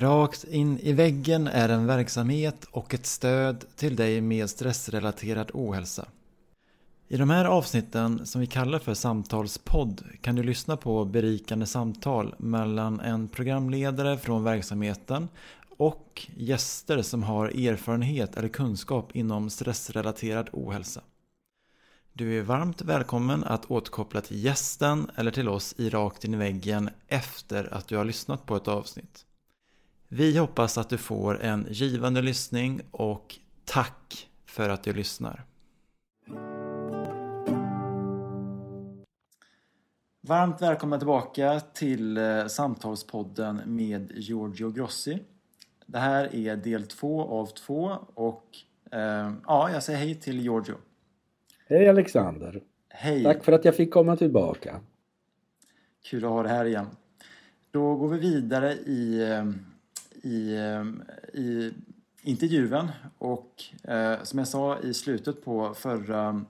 Rakt in i väggen är en verksamhet och ett stöd till dig med stressrelaterad ohälsa. I de här avsnitten som vi kallar för samtalspodd kan du lyssna på berikande samtal mellan en programledare från verksamheten och gäster som har erfarenhet eller kunskap inom stressrelaterad ohälsa. Du är varmt välkommen att återkoppla till gästen eller till oss i Rakt in i väggen efter att du har lyssnat på ett avsnitt. Vi hoppas att du får en givande lyssning och tack för att du lyssnar. Varmt välkomna tillbaka till eh, Samtalspodden med Giorgio Grossi. Det här är del två av två och eh, ja, jag säger hej till Giorgio. Hej Alexander! Hej! Tack för att jag fick komma tillbaka. Kul att ha dig här igen. Då går vi vidare i eh, i, ehm, i intervjun och eh, som jag sa i slutet på förra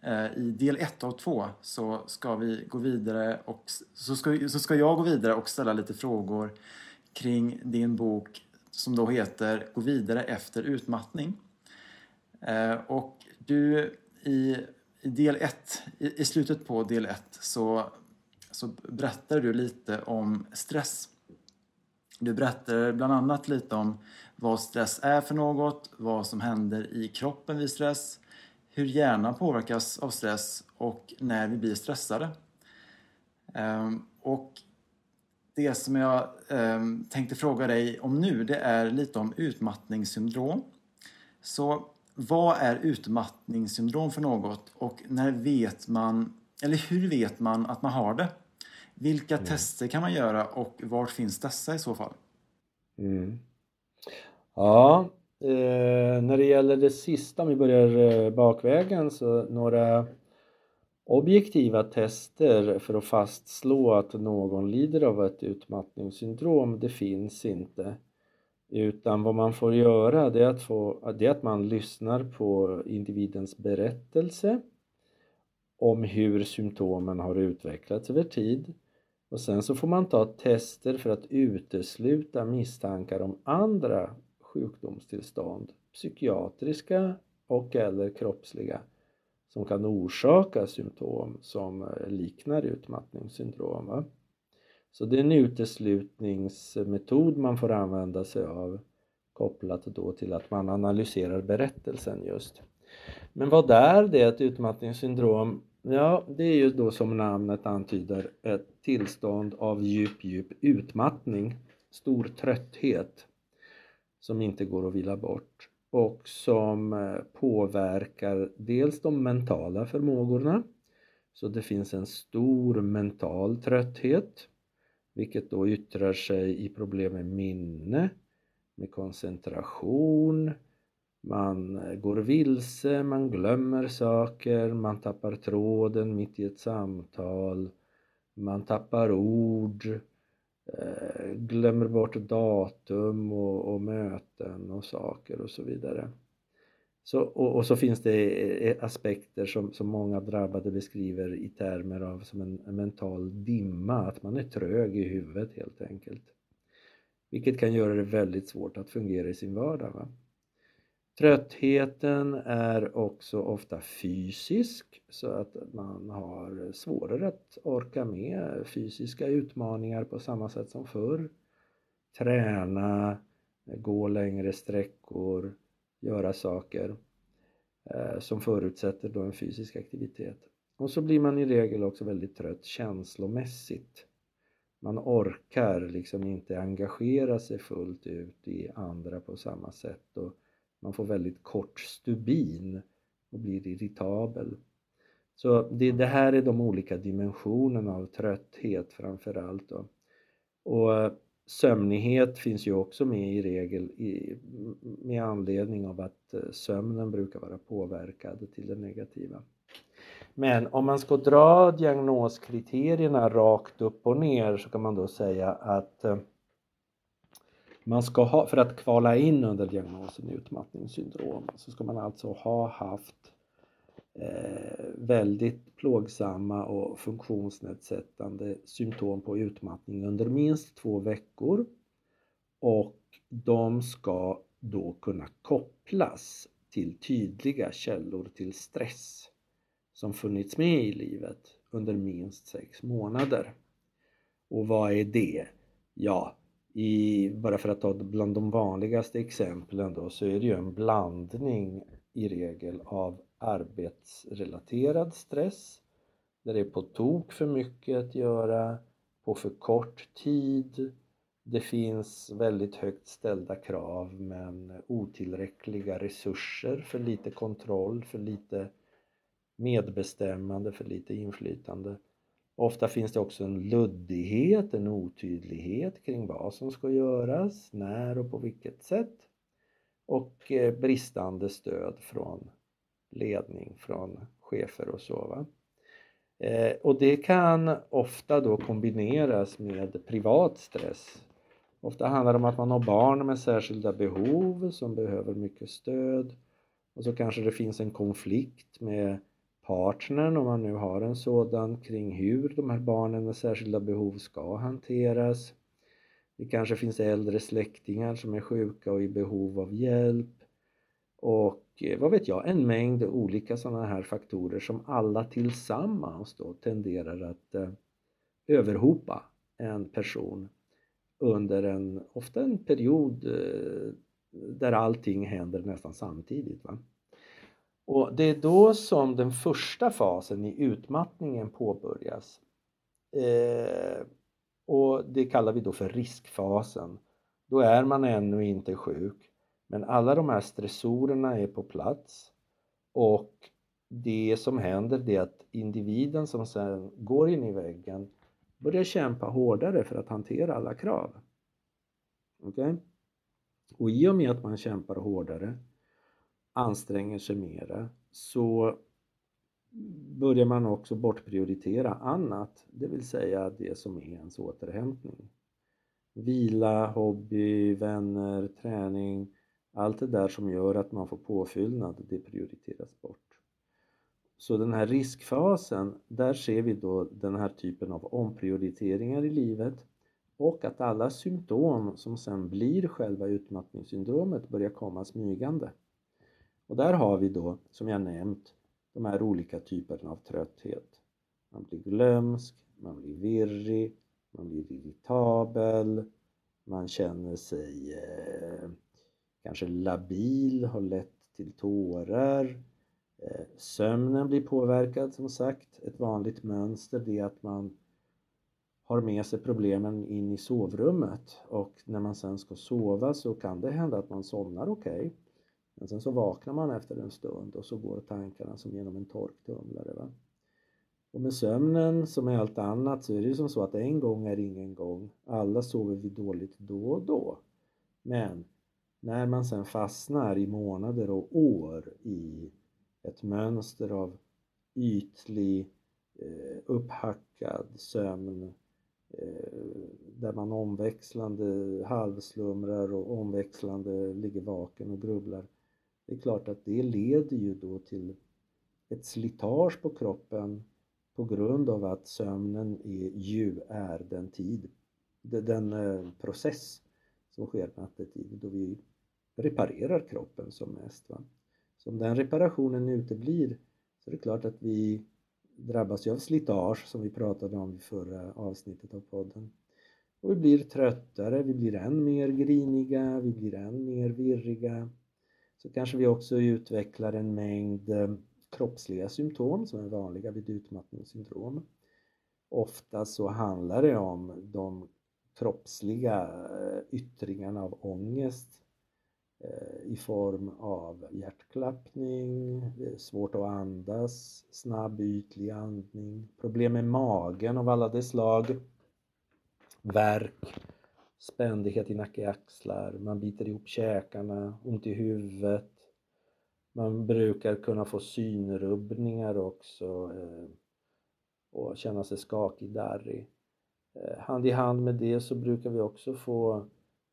eh, i del 1 av 2 så ska vi gå vidare och så ska, så ska jag gå vidare och ställa lite frågor kring din bok som då heter Gå vidare efter utmattning. Eh, och du i, i del 1, i, i, slutet på del 1 så, så berättar du lite om stress du berättar bland annat lite om vad stress är för något, vad som händer i kroppen vid stress, hur hjärnan påverkas av stress och när vi blir stressade. Ehm, och det som jag ehm, tänkte fråga dig om nu det är lite om utmattningssyndrom. Så vad är utmattningssyndrom för något och när vet man, eller hur vet man att man har det? Vilka mm. tester kan man göra och vart finns dessa i så fall? Mm. Ja, eh, när det gäller det sista, om vi börjar eh, bakvägen, så några objektiva tester för att fastslå att någon lider av ett utmattningssyndrom, det finns inte. Utan vad man får göra det är att, få, det är att man lyssnar på individens berättelse om hur symptomen har utvecklats över tid och sen så får man ta tester för att utesluta misstankar om andra sjukdomstillstånd, psykiatriska och eller kroppsliga, som kan orsaka symptom som eh, liknar utmattningssyndrom. Så det är en uteslutningsmetod man får använda sig av kopplat då till att man analyserar berättelsen just. Men vad är det ett utmattningssyndrom? Ja, det är ju då som namnet antyder ett tillstånd av djup, djup utmattning, stor trötthet som inte går att vila bort och som eh, påverkar dels de mentala förmågorna så det finns en stor mental trötthet vilket då yttrar sig i problem med minne, med koncentration, man går vilse, man glömmer saker, man tappar tråden mitt i ett samtal, man tappar ord, eh, glömmer bort datum och, och, möten och saker och så vidare. Så, och, och, så finns det eh, aspekter som, som många drabbade beskriver i termer av som en, en mental dimma, att man är trög i huvudet helt enkelt. Vilket kan göra det väldigt svårt att fungera i sin vardag. Va? Tröttheten är också ofta fysisk så att man har svårare att orka med fysiska utmaningar på samma sätt som förr. Träna, gå längre sträckor, göra saker eh, som förutsätter då en fysisk aktivitet. Och så blir man i regel också väldigt trött känslomässigt. Man orkar liksom inte engagera sig fullt ut i andra på samma sätt och man får väldigt kort stubin och blir irritabel. Så det, det här är de olika dimensionerna av trötthet framför allt. Då. Och eh, sömnighet finns ju också med i regel i, med anledning av att eh, sömnen brukar vara påverkad till det negativa. Men om man ska dra diagnoskriterierna rakt upp och ner så kan man då säga att eh, man ska ha, för att kvala in under diagnosen utmattningssyndrom så ska man alltså ha haft eh, väldigt plågsamma och funktionsnedsättande symptom på utmattning under minst två veckor och de ska då kunna kopplas till tydliga källor till stress som funnits med i livet under minst sex månader. Och vad är det? Ja, i, bara för att ta bland de vanligaste exemplen då så är det ju en blandning i regel av arbetsrelaterad stress där det är på tok för mycket att göra på för kort tid det finns väldigt högt ställda krav men otillräckliga resurser, för lite kontroll, för lite medbestämmande, för lite inflytande. Ofta finns det också en luddighet, en otydlighet kring vad som ska göras, när och på vilket sätt. Och eh, bristande stöd från ledning, från chefer och så. Va? Eh, och det kan ofta då kombineras med privat stress Ofta handlar det om att man har barn med särskilda behov som behöver mycket stöd och så kanske det finns en konflikt med partnern om man nu har en sådan kring hur de här barnen med särskilda behov ska hanteras. Det kanske finns äldre släktingar som är sjuka och i behov av hjälp och eh, vad vet jag, en mängd olika sådana här faktorer som alla tillsammans då tenderar att eh, överhopa en person under en, ofta en period eh, där allting händer nästan samtidigt. Va? Och det är då som den första fasen i utmattningen påbörjas. Eh, och det kallar vi då för riskfasen. Då är man ännu inte sjuk, men alla de här stressorerna är på plats och det som händer är att individen som sen går in i väggen börjar kämpa hårdare för att hantera alla krav. Okay? Och i och med att man kämpar hårdare, anstränger sig mera, så börjar man också bortprioritera annat, det vill säga det som är ens återhämtning. Vila, hobby, vänner, träning, allt det där som gör att man får påfyllnad, det prioriteras bort. Så den här riskfasen, där ser vi då den här typen av omprioriteringar i livet och att alla symptom som sen blir själva utmattningssyndromet börjar komma smygande. Och där har vi då, som jag nämnt, de här olika typerna av trötthet. Man blir glömsk, man blir virrig, man blir irritabel, man känner sig eh, kanske labil, har lätt till tårar, Eh, sömnen blir påverkad som sagt. Ett vanligt mönster är att man har med sig problemen in i sovrummet och när man sen ska sova så kan det hända att man somnar okej. Okay. Men sen så vaknar man efter en stund och så går tankarna som genom en torktumlare. Va? Och med sömnen som med allt annat så är det ju som så att en gång är ingen gång. Alla sover vi dåligt då och då. Men när man sen fastnar i månader och år i ett mönster av ytlig, eh, upphackad sömn eh, där man omväxlande halvslumrar och omväxlande ligger vaken och grubblar. Det är klart att det leder ju då till ett slitage på kroppen på grund av att sömnen är, ju är den tid, den eh, process som sker nattetid då vi reparerar kroppen som mest. Va? Så om den reparationen uteblir så är det klart att vi drabbas av slitage som vi pratade om i förra avsnittet av podden. Och vi blir tröttare, vi blir än mer griniga, vi blir än mer virriga. Så kanske vi också utvecklar en mängd eh, kroppsliga symptom som är vanliga vid utmattningssyndrom. Ofta så handlar det om de kroppsliga eh, yttringarna av ångest eh, i form av hjärtklappning, svårt att andas, snabb ytlig andning, problem med magen av alla dess slag, värk, spändighet i nacke och axlar, man biter ihop käkarna, ont i huvudet. Man brukar kunna få synrubbningar också eh, och känna sig skakig, darrig. Eh, hand i hand med det så brukar vi också få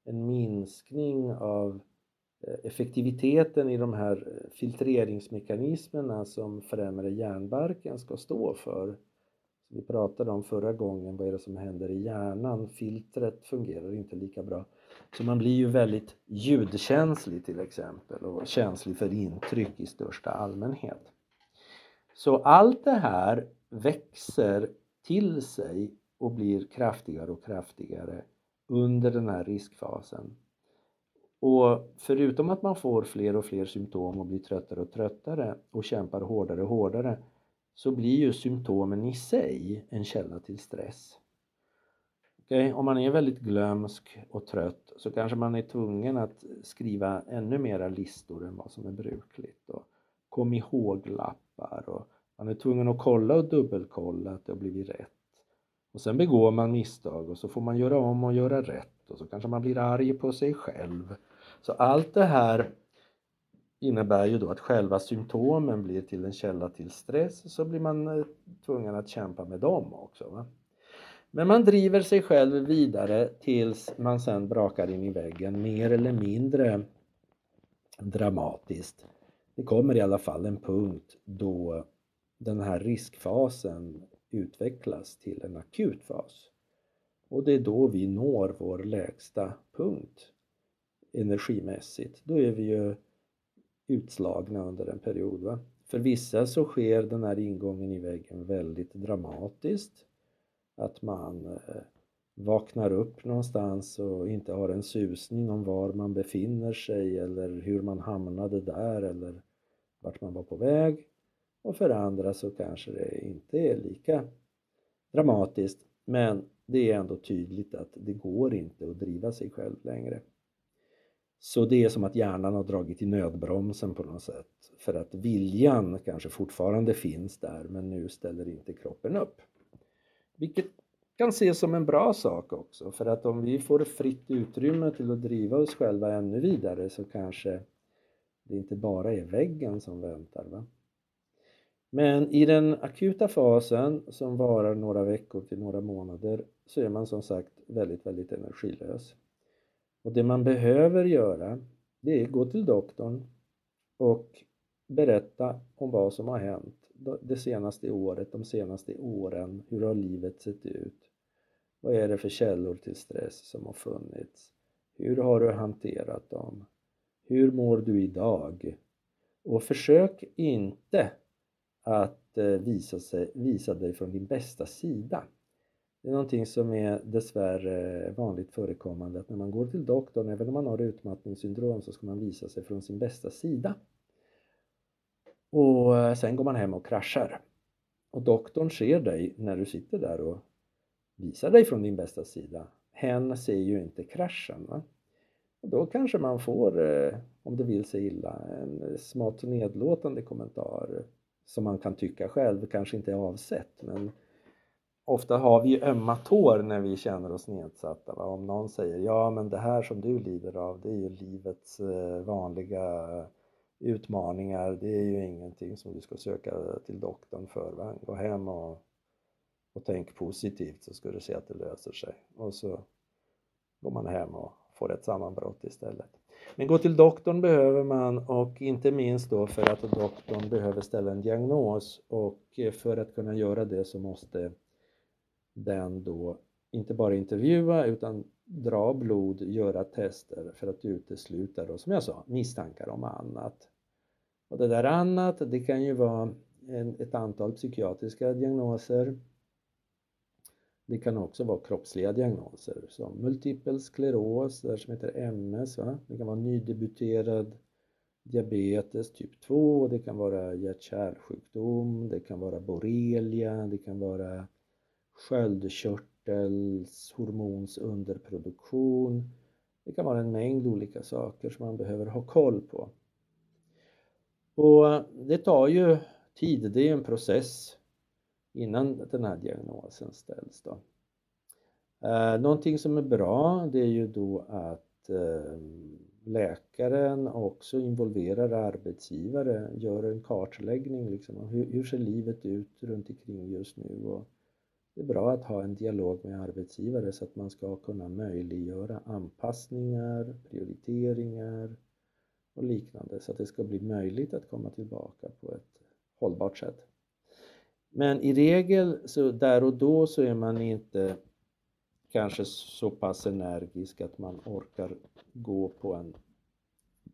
en minskning av eh, effektiviteten i de här eh, filtreringsmekanismerna som främre hjärnbarken ska stå för. Vi pratade om förra gången, vad är det som händer i hjärnan? Filtret fungerar inte lika bra. Så man blir ju väldigt ljudkänslig till exempel och känslig för intryck i största allmänhet. Så allt det här växer till sig och blir kraftigare och kraftigare under den här riskfasen. Och förutom att man får fler och fler symptom och blir tröttare och tröttare och kämpar hårdare och hårdare så blir ju symptomen i sig en källa till stress. Okay? Om man är väldigt glömsk och trött så kanske man är tvungen att skriva ännu mera listor än vad som är brukligt. Och kom ihåg-lappar och man är tvungen att kolla och dubbelkolla att det har blivit rätt. Och sen begår man misstag och så får man göra om och göra rätt och så kanske man blir arg på sig själv. Så allt det här innebär ju då att själva symptomen blir till en källa till stress så blir man eh, tvungen att kämpa med dem också. Va? Men man driver sig själv vidare tills man sen brakar in i väggen mer eller mindre dramatiskt. Det kommer i alla fall en punkt då den här riskfasen utvecklas till en akut fas. Och det är då vi når vår lägsta punkt energimässigt. Då är vi ju utslagna under en period. Va? För vissa så sker den här ingången i väggen väldigt dramatiskt. Att man eh, vaknar upp någonstans och inte har en susning om var man befinner sig eller hur man hamnade där eller vart man var på väg. Och för andra så kanske det inte är lika dramatiskt men det är ändå tydligt att det går inte att driva sig själv längre. Så det är som att hjärnan har dragit i nödbromsen på något sätt. För att viljan kanske fortfarande finns där men nu ställer inte kroppen upp. Vilket kan ses som en bra sak också för att om vi får fritt utrymme till att driva oss själva ännu vidare så kanske det inte bara är väggen som väntar. Va? Men i den akuta fasen som varar några veckor till några månader så är man som sagt väldigt, väldigt energilös. Och det man behöver göra det är att gå till doktorn och berätta om vad som har hänt det senaste året, de senaste åren. Hur har livet sett ut? Vad är det för källor till stress som har funnits? Hur har du hanterat dem? Hur mår du idag? Och försök inte att eh, visa, sig, visa dig från din bästa sida. Det är någonting som är dessvärre vanligt förekommande att när man går till doktorn, även om man har utmattningssyndrom, så ska man visa sig från sin bästa sida. Och eh, sen går man hem och kraschar. Och doktorn ser dig när du sitter där och visar dig från din bästa sida. Hen ser ju inte kraschen. Va? Och då kanske man får, eh, om det vill sig illa, en smått nedlåtande kommentar som man kan tycka själv kanske inte är avsett men ofta har vi ju ömma tår när vi känner oss nedsatta. Va? Om någon säger ja men det här som du lider av det är ju livets eh, vanliga utmaningar. Det är ju ingenting som du ska söka till doktorn för. Va? Gå hem och, och tänk positivt så ska du se att det löser sig. Och så går man hem och får ett sammanbrott istället. Men gå till doktorn behöver man och inte minst då för att doktorn behöver ställa en diagnos och för att kunna göra det så måste den då inte bara intervjua utan dra blod, göra tester för att utesluta då, som jag sa, misstankar om annat. Och det där annat, det kan ju vara en, ett antal psykiatriska diagnoser. Det kan också vara kroppsliga diagnoser som multipel skleros, det som heter MS. Va? Det kan vara nydebuterad diabetes typ 2, det kan vara hjärt-kärlsjukdom, det kan vara borrelia, det kan vara sköldkörtelshormons underproduktion. Det kan vara en mängd olika saker som man behöver ha koll på. Och det tar ju tid, det är en process innan den här diagnosen ställs. Då. Eh, någonting som är bra det är ju då att eh, läkaren också involverar arbetsgivare, gör en kartläggning liksom, hur, hur ser livet ut runt omkring just nu och det är bra att ha en dialog med arbetsgivare så att man ska kunna möjliggöra anpassningar, prioriteringar och liknande så att det ska bli möjligt att komma tillbaka på ett hållbart sätt. Men i regel så där och då så är man inte kanske så pass energisk att man orkar gå på en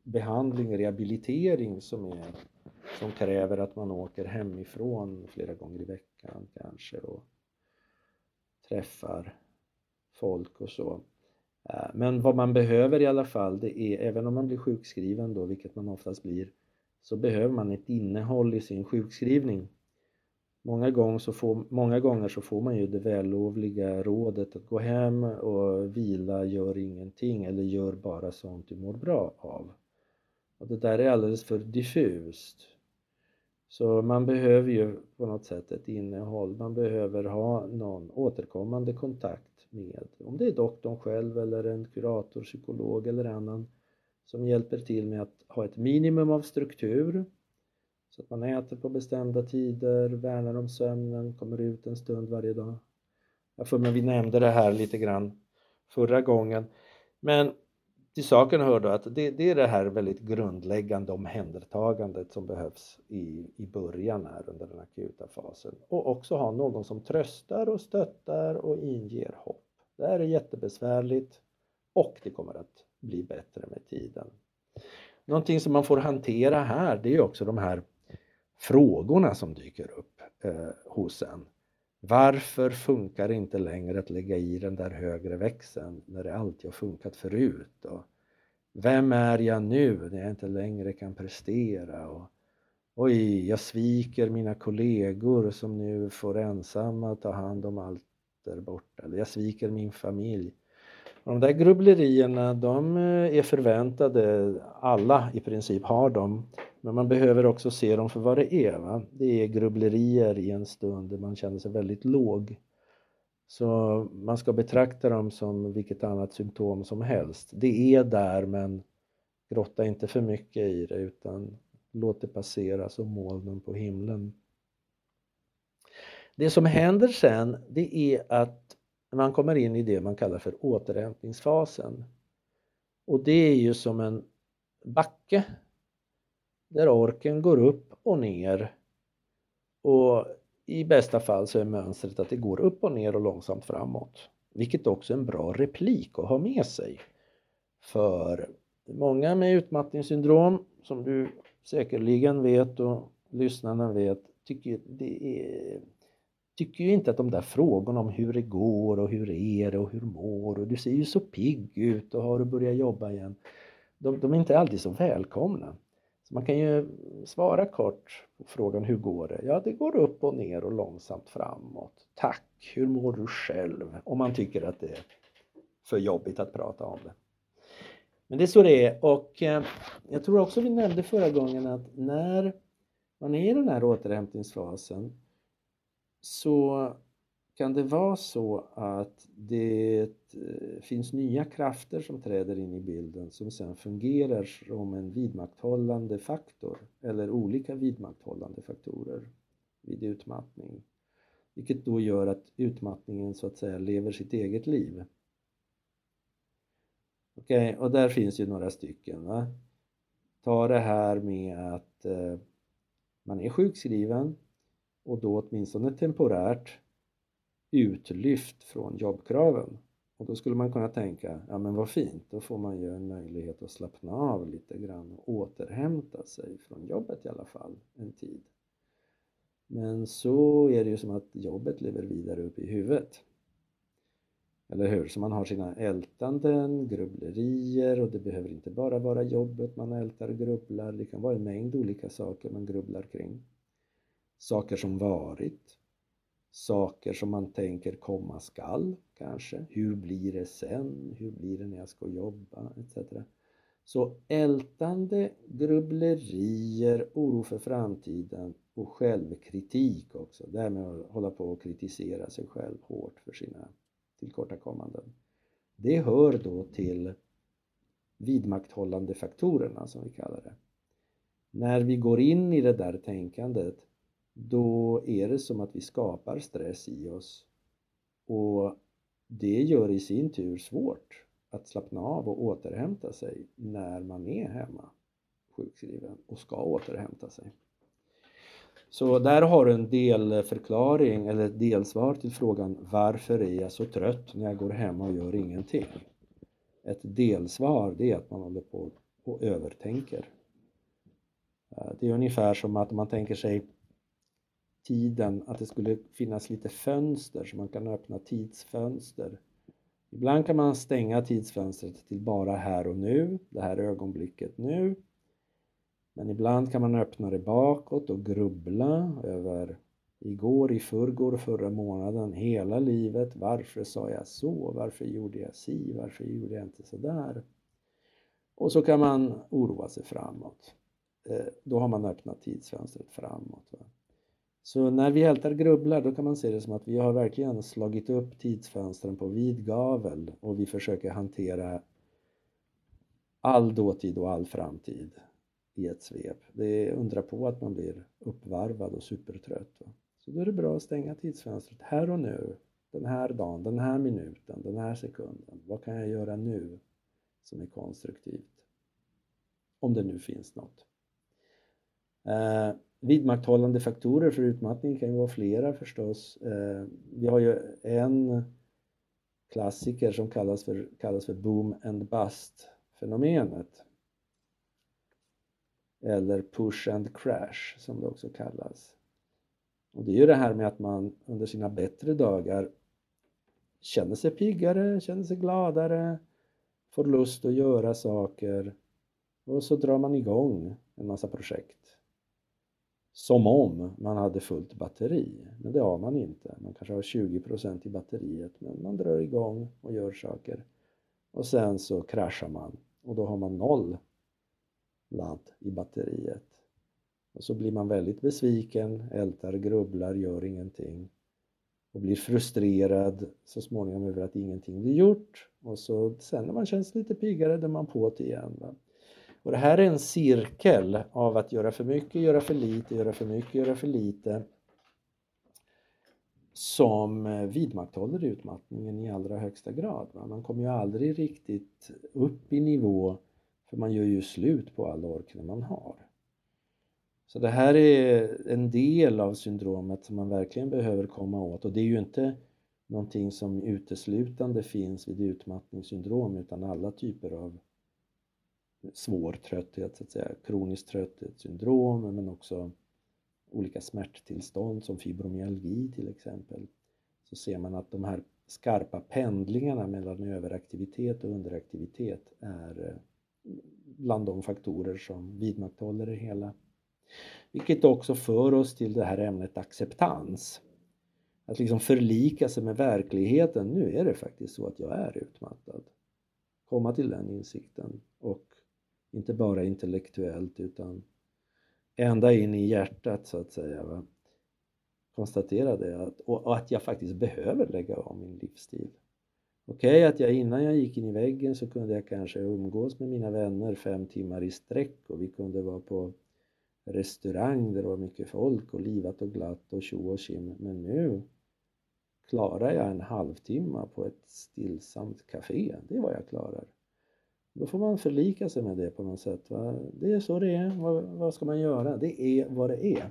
behandling, rehabilitering som, är, som kräver att man åker hemifrån flera gånger i veckan kanske och träffar folk och så. Eh, men vad man behöver i alla fall, det är, även om man blir sjukskriven då, vilket man oftast blir, så behöver man ett innehåll i sin sjukskrivning. Många gånger, så får, många gånger så får man ju det vällovliga rådet att gå hem och vila, gör ingenting eller gör bara sånt du mår bra av. Och det där är alldeles för diffust. Så man behöver ju på något sätt ett innehåll, man behöver ha någon återkommande kontakt med, om det är doktorn själv eller en kurator, psykolog eller annan som hjälper till med att ha ett minimum av struktur så att man äter på bestämda tider, värnar om sömnen, kommer ut en stund varje dag. Jag får men vi nämnde det här lite grann förra gången. Men till saken hör då att det, det, är det här väldigt grundläggande omhändertagandet som behövs i, i början här under den akuta fasen. Och också ha någon som tröstar och stöttar och inger hopp. Det här är jättebesvärligt och det kommer att bli bättre med tiden. Någonting som man får hantera här det är också de här frågorna som dyker upp eh, hos en. Varför funkar det inte längre att lägga i den där högre växeln när det alltid har funkat förut? Och vem är jag nu när jag inte längre kan prestera? Och, Oj, jag sviker mina kollegor som nu får ensamma ta hand om allt där borta. Eller jag sviker min familj. de där grubblerierna, de eh, är förväntade. Alla i princip har dem. Men man behöver också se dem för vad det är. Va? Det är grubblerier i en stund där man känner sig väldigt låg. Så man ska betrakta dem som vilket annat symptom som helst. Det är där men grotta inte för mycket i det utan låt det passera som molnen på himlen. Det som händer sen det är att man kommer in i det man kallar för återhämtningsfasen. Och det är ju som en backe där orken går upp och ner och i bästa fall så är mönstret att det går upp och ner och långsamt framåt. Vilket också är en bra replik att ha med sig. För många med utmattningssyndrom, som du säkerligen vet och lyssnarna vet, tycker, det är, tycker ju inte att de där frågorna om hur det går och hur är det och hur mår och du ser ju så pigg ut och har du börjat jobba igen. De, de är inte alltid så välkomna. Man kan ju svara kort på frågan hur går det? Ja, det går upp och ner och långsamt framåt. Tack, hur mår du själv? Om man tycker att det är för jobbigt att prata om det. Men det är så det är och eh, jag tror också vi nämnde förra gången att när man är i den här återhämtningsfasen så kan det vara så att det eh, finns nya krafter som träder in i bilden som sen fungerar som en vidmakthållande faktor eller olika vidmakthållande faktorer vid utmattning. Vilket då gör att utmattningen så att säga lever sitt eget liv. Okej, okay, och där finns ju några stycken. Va? Ta det här med att eh, man är sjukskriven och då åtminstone temporärt utlyft från jobbkraven. Och då skulle man kunna tänka, ja men vad fint, då får man ju en möjlighet att slappna av lite grann och återhämta sig från jobbet i alla fall en tid. Men så är det ju som att jobbet lever vidare upp i huvudet. Eller hur? Så man har sina ältanden, grubblerier och det behöver inte bara vara jobbet man ältar och grubblar. Det kan vara en mängd olika saker man grubblar kring. Saker som varit, saker som man tänker komma skall kanske. Hur blir det sen? Hur blir det när jag ska jobba? Etc. Så ältande, grubblerier, oro för framtiden och självkritik också. Det här med att hålla på och kritisera sig själv hårt för sina tillkortakommanden. Det hör då till vidmakthållande faktorerna som vi kallar det. När vi går in i det där tänkandet då är det som att vi skapar stress i oss och det gör i sin tur svårt att slappna av och återhämta sig när man är hemma sjukskriven och ska återhämta sig. Så där har du en delförklaring eller ett delsvar till frågan varför är jag så trött när jag går hemma och gör ingenting? Ett delsvar det är att man håller på och övertänker. Eh, det är ungefär som att man tänker sig tiden, att det skulle finnas lite fönster så man kan öppna tidsfönster. Ibland kan man stänga tidsfönstret till bara här och nu, det här ögonblicket nu. Men ibland kan man öppna det bakåt och grubbla över igår, i förrgår, förra månaden, hela livet. Varför sa jag så? Varför gjorde jag si? Varför gjorde jag inte så där? Och så kan man oroa sig framåt. Eh, då har man öppnat tidsfönstret framåt. Va? Så när vi ältar grubblar då kan man se det som att vi har verkligen slagit upp tidsfönstren på vid gavel och vi försöker hantera all dåtid och all framtid i ett svep. Det är undra på att man blir uppvarvad och supertrött. Va? Så då är det bra att stänga tidsfönstret här och nu, den här dagen, den här minuten, den här sekunden. Vad kan jag göra nu som är konstruktivt? Om det nu finns något. Eh, vidmakthållande faktorer för utmattning kan ju vara flera förstås. Eh, vi har ju en klassiker som kallas för, kallas för boom and bust fenomenet. Eller push and crash som det också kallas. Och det är ju det här med att man under sina bättre dagar känner sig piggare, känner sig gladare, får lust att göra saker och så drar man igång en massa projekt som om man hade fullt batteri. Men det har man inte. Man kanske har 20% i batteriet men man drar igång och gör saker. Och sen så kraschar man och då har man noll ladd i batteriet. Och så blir man väldigt besviken, ältar, grubblar, gör ingenting och blir frustrerad så småningom över att ingenting blir gjort och så sen när man känns lite piggare då är man på det igen. Va? Och det här är en cirkel av att göra för mycket, göra för lite, göra för mycket, göra för lite som eh, vidmakthåller utmattningen i allra högsta grad. Man kommer ju aldrig riktigt upp i nivå för man gör ju slut på all ork man har. Så det här är en del av syndromet som man verkligen behöver komma åt och det är ju inte någonting som uteslutande finns vid utmattningssyndrom utan alla typer av svår trötthet, så att säga, kroniskt trötthetssyndrom men också olika smärttillstånd som fibromyalgi till exempel så ser man att de här skarpa pendlingarna mellan överaktivitet och underaktivitet är eh, bland de faktorer som vidmakthåller det hela. Vilket också för oss till det här ämnet acceptans. Att liksom förlika sig med verkligheten. Nu är det faktiskt så att jag är utmattad. Komma till den insikten och inte bara intellektuellt utan ända in i hjärtat så att säga. Va? konstaterade att, och att jag faktiskt behöver lägga om min livsstil. Okej okay, att jag innan jag gick in i väggen så kunde jag kanske umgås med mina vänner fem timmar i sträck och vi kunde vara på restaurang där det var mycket folk och livat och glatt och tjo och tjim. Men nu klarar jag en halvtimme på ett stillsamt café. Det är vad jag klarar. Då får man förlika sig med det på något sätt. Va? Det är så det är. Vad, vad, ska man göra? Det är vad det är.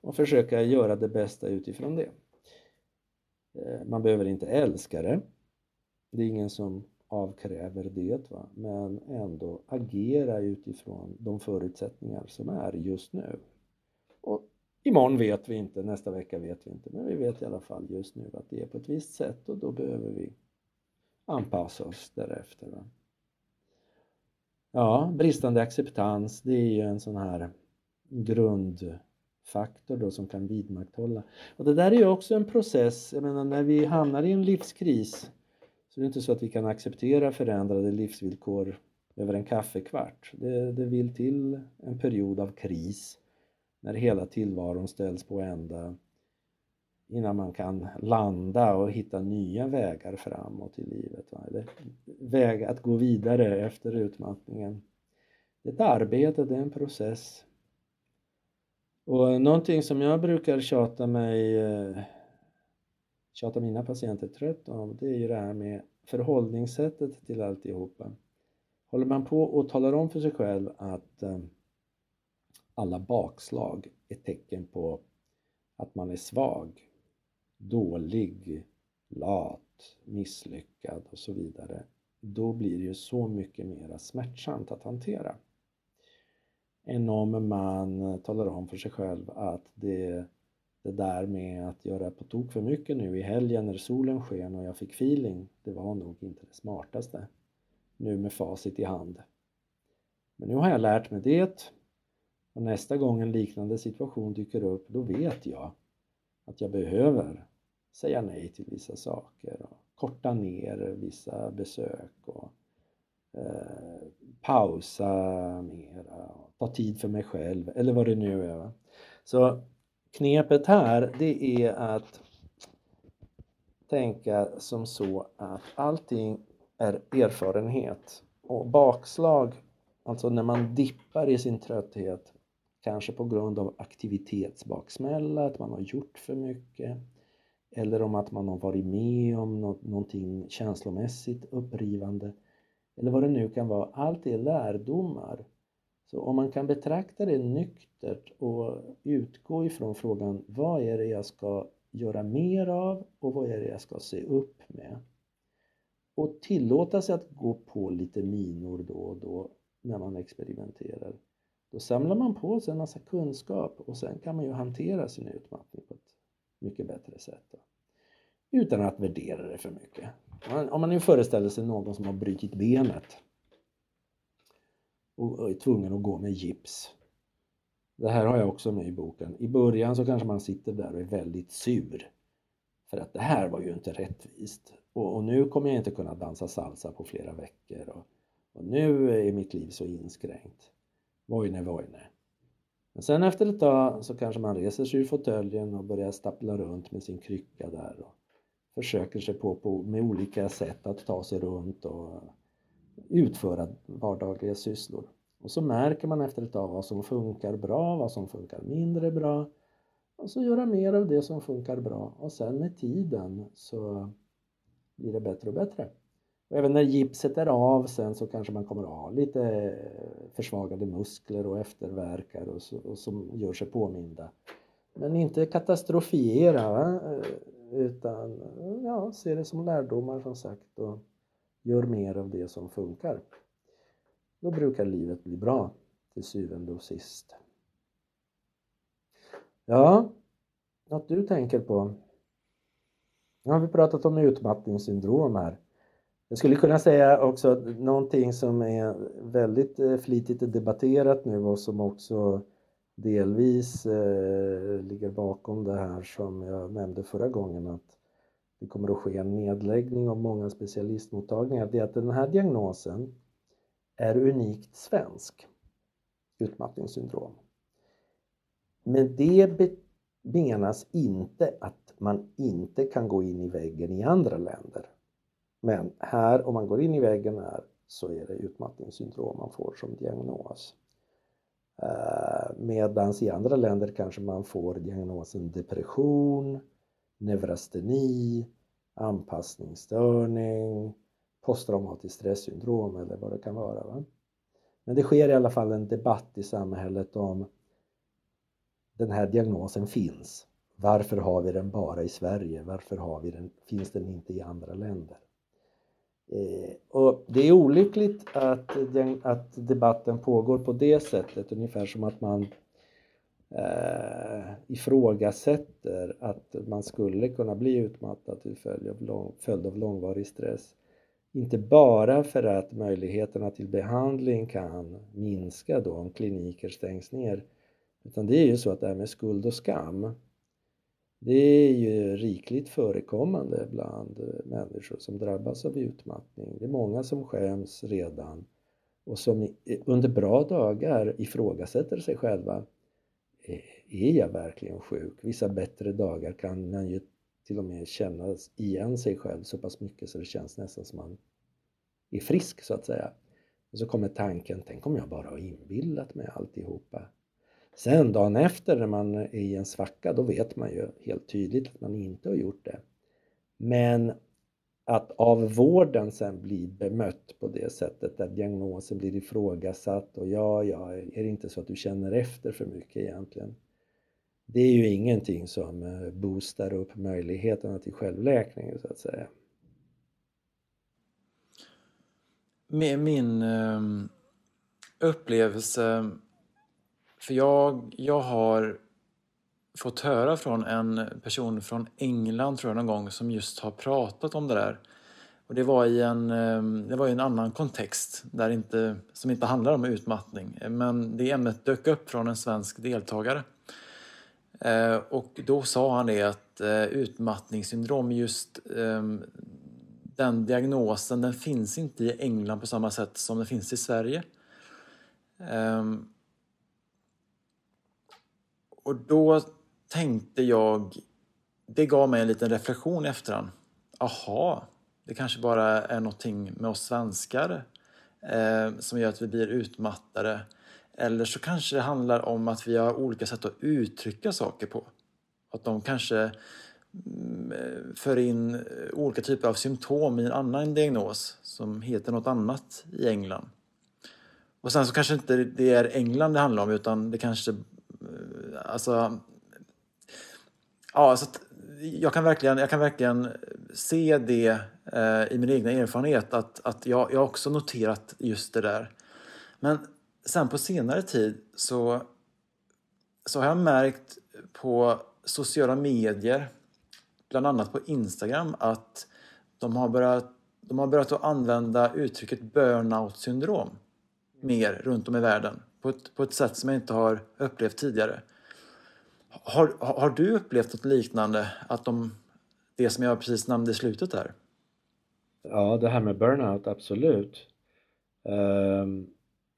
Och försöka göra det bästa utifrån det. Eh, man behöver inte älska det. Det är ingen som avkräver det, va? men ändå agera utifrån de förutsättningar som är just nu. Och imorgon vet vi inte, nästa vecka vet vi inte, men vi vet i alla fall just nu att det är på ett visst sätt och då behöver vi anpassa oss därefter. Va? Ja, bristande acceptans, det är ju en sån här grundfaktor då som kan vidmakthålla. Och det där är ju också en process, jag menar när vi hamnar i en livskris så det är inte så att vi kan acceptera förändrade livsvillkor över en kaffekvart. Det, det vill till en period av kris när hela tillvaron ställs på ända innan man kan landa och hitta nya vägar framåt i livet. Va? Eller väg att gå vidare efter utmattningen. Det är ett arbete, det är en process. Och någonting som jag brukar tjata mig eh, tjata mina patienter trött om det är ju det här med förhållningssättet till alltihopa. Håller man på och talar om för sig själv att eh, alla bakslag är tecken på att man är svag, dålig, lat, misslyckad och så vidare, då blir det ju så mycket mer smärtsamt att hantera. Än om man talar om för sig själv att det, det där med att göra på tok för mycket nu i helgen när solen sken och jag fick feeling, det var nog inte det smartaste. Nu med facit i hand. Men nu har jag lärt mig det och nästa gång en liknande situation dyker upp, då vet jag att jag behöver säga nej till vissa saker och korta ner vissa besök och eh, pausa mera, och ta tid för mig själv eller vad det nu är. Så knepet här det är att tänka som så att allting är erfarenhet och bakslag, alltså när man dippar i sin trötthet kanske på grund av aktivitetsbaksmälla, att man har gjort för mycket eller om att man har varit med om någonting känslomässigt upprivande eller vad det nu kan vara. Allt är lärdomar. Så om man kan betrakta det nyktert och utgå ifrån frågan vad är det jag ska göra mer av och vad är det jag ska se upp med? Och tillåta sig att gå på lite minor då och då när man experimenterar. Då samlar man på sig en massa kunskap och sen kan man ju hantera sin utmattning på ett mycket bättre sätt. Då. Utan att värdera det för mycket. Om man nu föreställer sig någon som har brutit benet och är tvungen att gå med gips. Det här har jag också med i boken. I början så kanske man sitter där och är väldigt sur. För att det här var ju inte rättvist. Och, och nu kommer jag inte kunna dansa salsa på flera veckor. Och, och nu är mitt liv så inskränkt. Vojne, vojne. Men sen efter ett tag så kanske man reser sig ur fåtöljen och börjar stappla runt med sin krycka där och försöker sig på, på med olika sätt att ta sig runt och utföra vardagliga sysslor. Och så märker man efter ett tag vad som funkar bra, vad som funkar mindre bra och så göra mer av det som funkar bra och sen med tiden så blir det bättre och bättre. Och även när gipset är av sen så kanske man kommer att ha lite försvagade muskler och efterverkar och, så, och som gör sig påminda. Men inte katastrofiera utan ja, se det som lärdomar som sagt och gör mer av det som funkar. Då brukar livet bli bra till syvende och sist. Ja, något du tänker på? Nu har vi pratat om utmattningssyndrom här. Jag skulle kunna säga också någonting som är väldigt eh, flitigt debatterat nu och som också delvis eh, ligger bakom det här som jag nämnde förra gången att det kommer att ske en nedläggning av många specialistmottagningar. Det är att den här diagnosen är unikt svensk, utmattningssyndrom. Men det menas inte att man inte kan gå in i väggen i andra länder. Men här, om man går in i väggen här, så är det utmattningssyndrom man får som diagnos. Eh, Medan i andra länder kanske man får diagnosen depression, neurasteni, anpassningsstörning, posttraumatiskt stresssyndrom eller vad det kan vara. Va? Men det sker i alla fall en debatt i samhället om den här diagnosen finns. Varför har vi den bara i Sverige? Varför har vi den, finns den inte i andra länder? Eh, och det är olyckligt att, den, att debatten pågår på det sättet, ungefär som att man eh, ifrågasätter att man skulle kunna bli utmattad till följd av, lång, följd av långvarig stress. Inte bara för att möjligheterna till behandling kan minska då om kliniker stängs ner, utan det är ju så att det här med skuld och skam det är ju rikligt förekommande bland eh, människor som drabbas av utmattning. Det är många som skäms redan och som eh, under bra dagar ifrågasätter sig själva. Eh, är jag verkligen sjuk? Vissa bättre dagar kan man ju till och med känna igen sig själv så pass mycket så det känns nästan som man är frisk så att säga. Och så kommer tanken, tänk om jag bara har inbillat mig alltihopa. Sen dagen efter när man är i en svacka, då vet man ju helt tydligt att man inte har gjort det. Men att av vården sen bli bemött på det sättet där diagnosen blir ifrågasatt och ja, ja, är det inte så att du känner efter för mycket egentligen? Det är ju ingenting som eh, boostar upp möjligheterna till självläkning så att säga. Med min ehm, upplevelse, för jag, jag har fått höra från en person från England tror jag någon gång som just har pratat om det där. Och det var i en, ehm, det var i en annan kontext där inte, som inte handlar om utmattning. Men det ämnet dök upp från en svensk deltagare. Eh, och då sa han det att eh, utmattningssyndrom, just ehm, den diagnosen, den finns inte i England på samma sätt som den finns i Sverige. Ehm, och då tänkte jag, det gav mig en liten reflektion i efterhand. Aha, det kanske bara är någonting med oss svenskar eh, som gör att vi blir utmattade. Eller så kanske det handlar om att vi har olika sätt att uttrycka saker på. Att de kanske mm, eh, för in eh, olika typer av symptom i en annan diagnos som heter något annat i England. Och sen så kanske inte det är England det handlar om utan det kanske eh, alltså Ja, så jag, kan verkligen, jag kan verkligen se det eh, i min egen erfarenhet att, att jag, jag också noterat just det där. Men sen på senare tid så, så har jag märkt på sociala medier, bland annat på Instagram, att de har börjat, de har börjat att använda uttrycket burnout syndrom mer runt om i världen på ett, på ett sätt som jag inte har upplevt tidigare. Har, har du upplevt något liknande? Att de, det som jag precis nämnde i slutet där? Ja, det här med burnout, absolut. Um,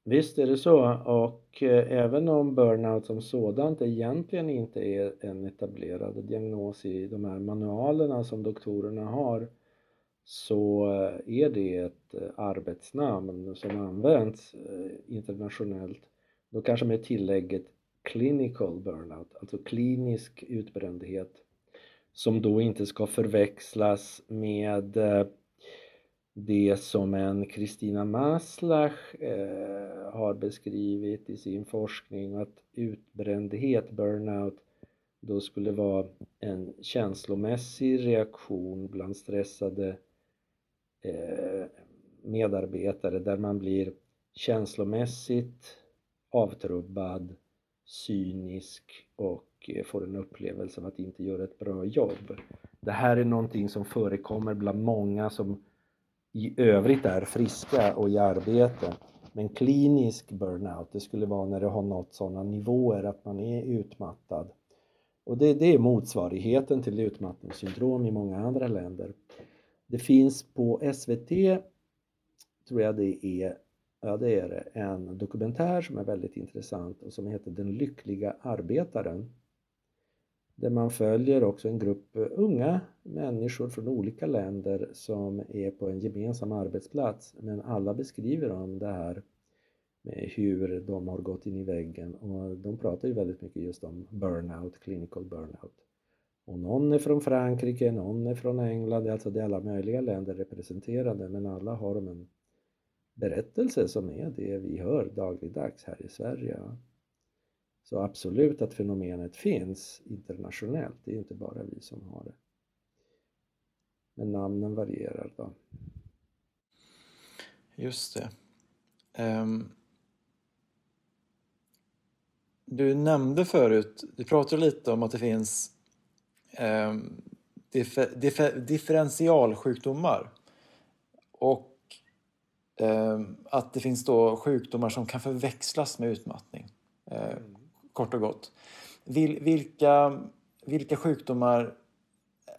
visst är det så och eh, även om burnout som sådant egentligen inte är en etablerad diagnos i de här manualerna som doktorerna har så eh, är det ett eh, arbetsnamn som används eh, internationellt. Då kanske med tillägget clinical burnout, alltså klinisk utbrändhet som då inte ska förväxlas med eh, det som en Kristina Maslach eh, har beskrivit i sin forskning att utbrändhet, burnout, då skulle vara en känslomässig reaktion bland stressade eh, medarbetare där man blir känslomässigt avtrubbad cynisk och eh, får en upplevelse av att inte göra ett bra jobb. Det här är någonting som förekommer bland många som i övrigt är friska och i arbete. Men klinisk burnout, det skulle vara när det har nått sådana nivåer att man är utmattad. Och det, det är motsvarigheten till utmattningssyndrom i många andra länder. Det finns på SVT, tror jag det är, Ja, det är det. En dokumentär som är väldigt intressant och som heter Den lyckliga arbetaren. Där man följer också en grupp eh, unga människor från olika länder som är på en gemensam arbetsplats. Men alla beskriver om det här med hur de har gått in i väggen och de pratar ju väldigt mycket just om burnout, clinical burnout. Och någon är från Frankrike, någon är från England, alltså det är alla möjliga länder representerade men alla har de en berättelse som är det vi hör dagligdags här i Sverige. Så absolut att fenomenet finns internationellt, det är inte bara vi som har det. Men namnen varierar då. Just det. Um, du nämnde förut, du pratade lite om att det finns ehm, um, differ, differ, differentialsjukdomar. Och Ehm, att det finns då sjukdomar som kan förväxlas med utmattning. Eh, kort och gott. vilka, vilka sjukdomar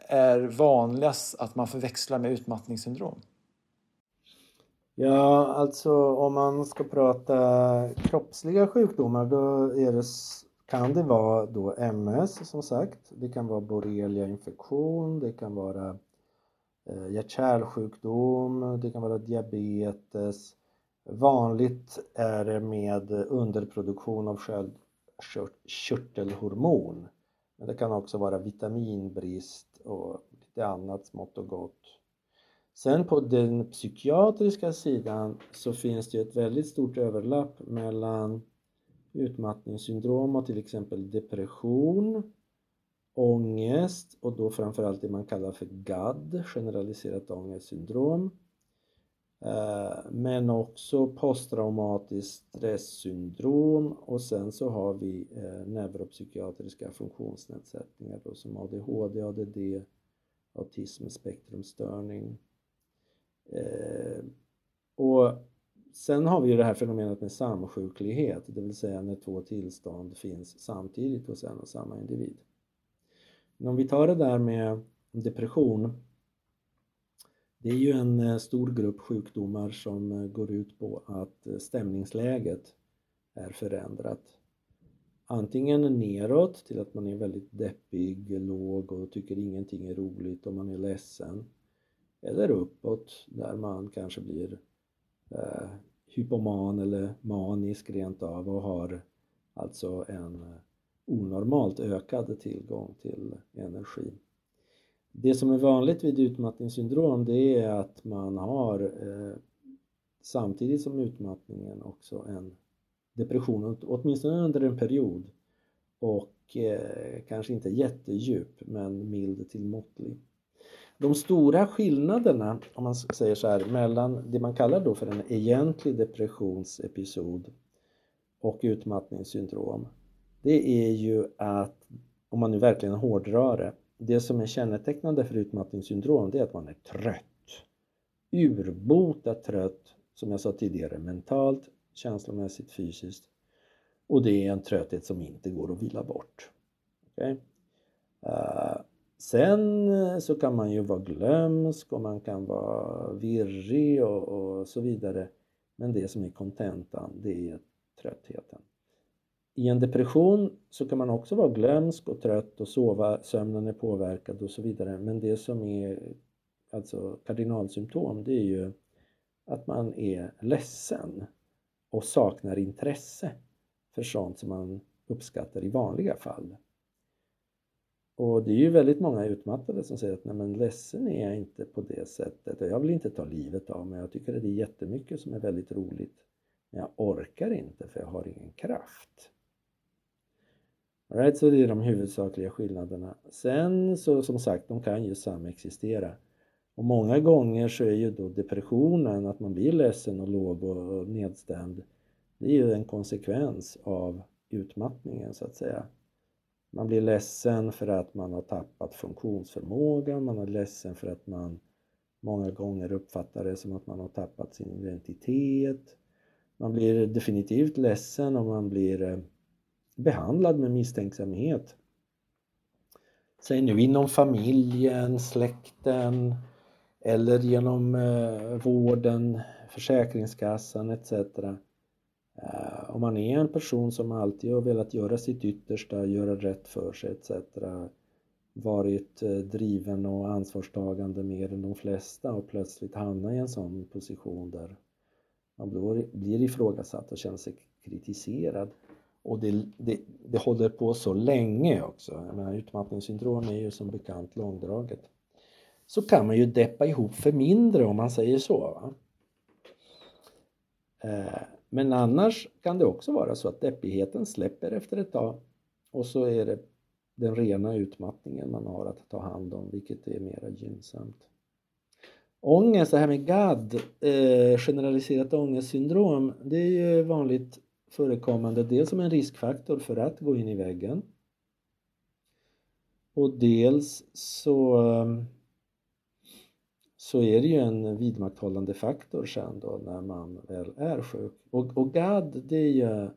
är vanligast att man förväxlar med utmattningssyndrom? Ja, alltså om man ska prata kroppsliga sjukdomar då det, kan det vara då MS som sagt. Det kan vara borrelia infektion, det kan vara Eh, hjärt-kärlsjukdom, det kan vara diabetes. Vanligt är det med underproduktion av sköldkörtelhormon. Men det kan också vara vitaminbrist och lite annat smått och gott. Sen på den psykiatriska sidan så finns det ett väldigt stort överlapp mellan utmattningssyndrom och till exempel depression, ångest och då framförallt det man kallar för GAD, generaliserat ångestsyndrom. Eh, men också posttraumatiskt stresssyndrom och sen så har vi eh, neuropsykiatriska funktionsnedsättningar då, som ADHD, ADD, autismspektrumstörning. Eh, och sen har vi ju det här fenomenet med samsjuklighet, det vill säga när två tillstånd finns samtidigt hos en och samma individ. Men om vi tar det där med depression det är ju en eh, stor grupp sjukdomar som eh, går ut på att eh, stämningsläget är förändrat. Antingen neråt till att man är väldigt deppig, låg och tycker ingenting är roligt och man är ledsen. Eller uppåt där man kanske blir eh, hypoman eller manisk rent av och har alltså en onormalt ökad tillgång till energi. Det som är vanligt vid utmattningssyndrom det är att man har eh, samtidigt som utmattningen också en depression, åtminstone under en period och eh, kanske inte jättedjup men mild till måttlig. De stora skillnaderna, om man säger så här, mellan det man kallar då för en egentlig depressionsepisod och utmattningssyndrom det är ju att, om man nu verkligen hårdrar det, det som är kännetecknande för utmattningssyndrom det är att man är trött. Urbota trött, som jag sa tidigare, mentalt, känslomässigt, fysiskt. Och det är en trötthet som inte går att vila bort. Okay? Uh, eh, sen så kan man ju vara glömsk och man kan vara virrig och, och så vidare. Men det som är kontentan, det är tröttheten. I en depression så kan man också vara glömsk och trött och sova, sömnen är påverkad och så vidare. Men det som är alltså kardinalsymptom det är ju att man är ledsen och saknar intresse för sånt som man uppskattar i vanliga fall. Och det är ju väldigt många utmattade som säger att nej men ledsen är jag inte på det sättet och jag vill inte ta livet av mig. Jag tycker att det är jättemycket som är väldigt roligt. Men jag orkar inte för jag har ingen kraft. Right, så det är de huvudsakliga skillnaderna. Sen så som sagt, de kan ju samexistera. Och många gånger så är ju då depressionen, att man blir ledsen och låg och nedstämd, det är ju en konsekvens av utmattningen så att säga. Man blir ledsen för att man har tappat funktionsförmåga, man är ledsen för att man många gånger uppfattar det som att man har tappat sin identitet. Man blir definitivt ledsen om man blir eh, behandlad med misstänksamhet. Säg nu inom familjen, släkten eller genom eh, vården, Försäkringskassan etc. Eh, om man är en person som alltid har velat göra sitt yttersta, göra rätt för sig etc. varit eh, driven och ansvarstagande mer än de flesta och plötsligt hamnar i en sån position där man blir ifrågasatt och känner sig kritiserad och det, det, det håller på så länge också. Jag menar, utmattningssyndrom är ju som bekant långdraget. Så kan man ju deppa ihop för mindre om man säger så. Va? Eh, men annars kan det också vara så att deppigheten släpper efter ett tag och så är det den rena utmattningen man har att ta hand om, vilket är mera gynnsamt. Ångest, det här med GAD, eh, generaliserat ångestsyndrom, det är ju vanligt förekommande dels som en riskfaktor för att gå in i väggen och dels så, ehm, så är det ju en vidmakthållande faktor sen då när man väl är sjuk. Och, och GAD det är ju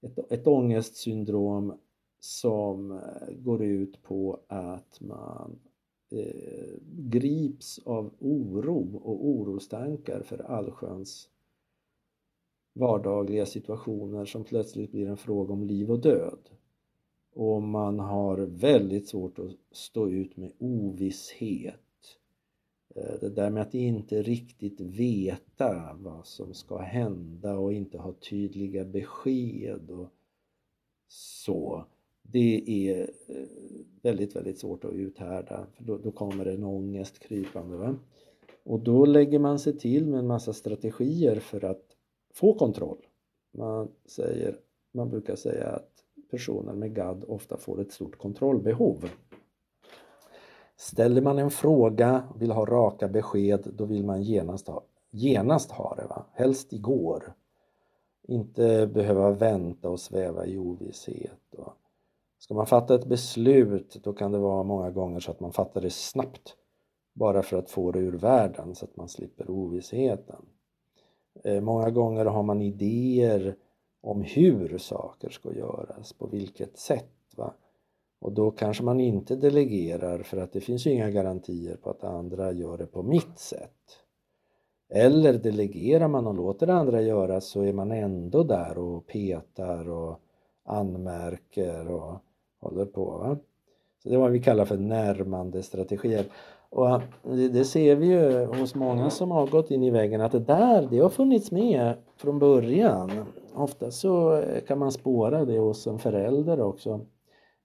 ett, ett ångestsyndrom som eh, går ut på att man eh, grips av oro och orostankar för allsköns vardagliga situationer som plötsligt blir en fråga om liv och död. Och man har väldigt svårt att stå ut med ovisshet. Eh, det där med att inte riktigt veta vad som ska hända och inte ha tydliga besked och så. Det är eh, väldigt, väldigt svårt att uthärda för då, då kommer en ångest krypande. Va? Och då lägger man sig till med en massa strategier för att få kontroll. Man, säger, man brukar säga att personer med GAD ofta får ett stort kontrollbehov. Ställer man en fråga vill ha raka besked, då vill man genast ha, genast ha det. Va? Helst igår. Inte behöva vänta och sväva i ovisshet. Och ska man fatta ett beslut, då kan det vara många gånger så att man fattar det snabbt. Bara för att få det ur världen så att man slipper ovissheten. Eh, många gånger har man idéer om hur saker ska göras, på vilket sätt. Va? Och då kanske man inte delegerar för att det finns ju inga garantier på att andra gör det på mitt sätt. Eller delegerar man och låter andra göra så är man ändå där och petar och anmärker och håller på. Va? Så det är vad vi kallar för närmande strategier. Och det ser vi ju hos många som har gått in i väggen att det där, det har funnits med från början. Ofta så eh, kan man spåra det hos en förälder också.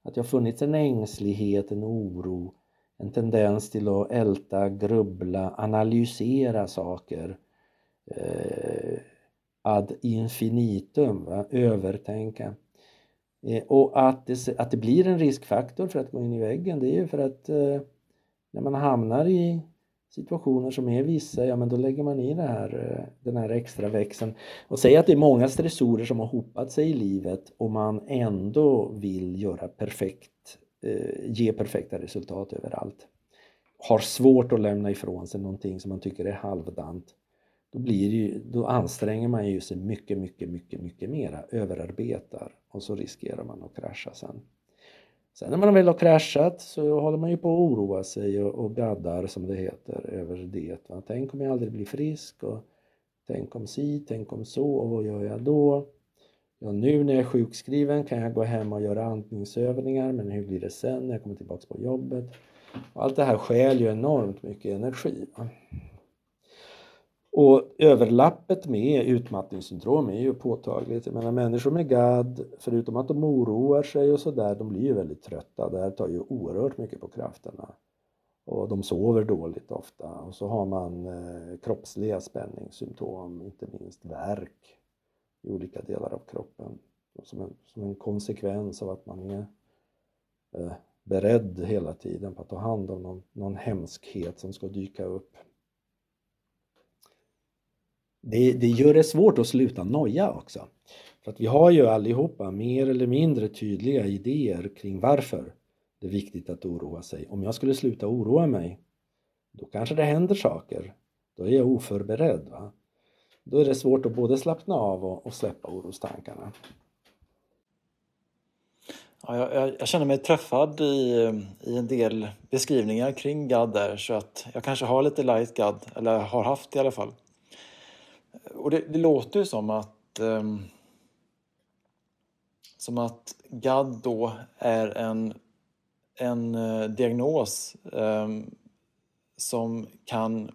Att det har funnits en ängslighet, en oro, en tendens till att älta, grubbla, analysera saker eh, ad infinitum, va? övertänka. Eh, och att det, att det blir en riskfaktor för att gå in i väggen, det är ju för att eh, när man hamnar i situationer som är vissa, ja men då lägger man i det här, eh, den här extra växeln. Och säg att det är många stressorer som har hopat sig i livet och man ändå vill göra perfekt, eh, ge perfekta resultat överallt. Har svårt att lämna ifrån sig någonting som man tycker är halvdant. Då, blir ju, då anstränger man ju sig mycket, mycket, mycket, mycket mera, överarbetar och så riskerar man att krascha sen. Sen när man väl har kraschat så håller man ju på att oroa sig och, och gaddar som det heter över det. Va? Tänk om jag aldrig blir frisk och tänk om si, tänk om så och vad gör jag då? Ja, nu när jag är sjukskriven kan jag gå hem och göra andningsövningar men hur blir det sen när jag kommer tillbaks på jobbet? Och allt det här skäl ju enormt mycket energi. Va? Och överlappet med utmattningssyndrom är ju påtagligt. Jag menar människor med GAD, förutom att de oroar sig och sådär, de blir ju väldigt trötta. Det här tar ju oerhört mycket på krafterna. Och de sover dåligt ofta. Och så har man eh, kroppsliga spänningssymptom, inte minst värk i olika delar av kroppen. Som en, som en konsekvens av att man är eh, beredd hela tiden på att ta hand om någon, någon hemskhet som ska dyka upp det, det gör det svårt att sluta noja också. För att vi har ju allihopa mer eller mindre tydliga idéer kring varför det är viktigt att oroa sig. Om jag skulle sluta oroa mig, då kanske det händer saker. Då är jag oförberedd. Va? Då är det svårt att både slappna av och, och släppa orostankarna. Ja, jag, jag, känner mig träffad i, i en del beskrivningar kring GAD där så att jag kanske har lite light GAD, eller har haft i alla fall. Och det, det låter ju som att um, som att GAD då är en, en uh, diagnos um, som kan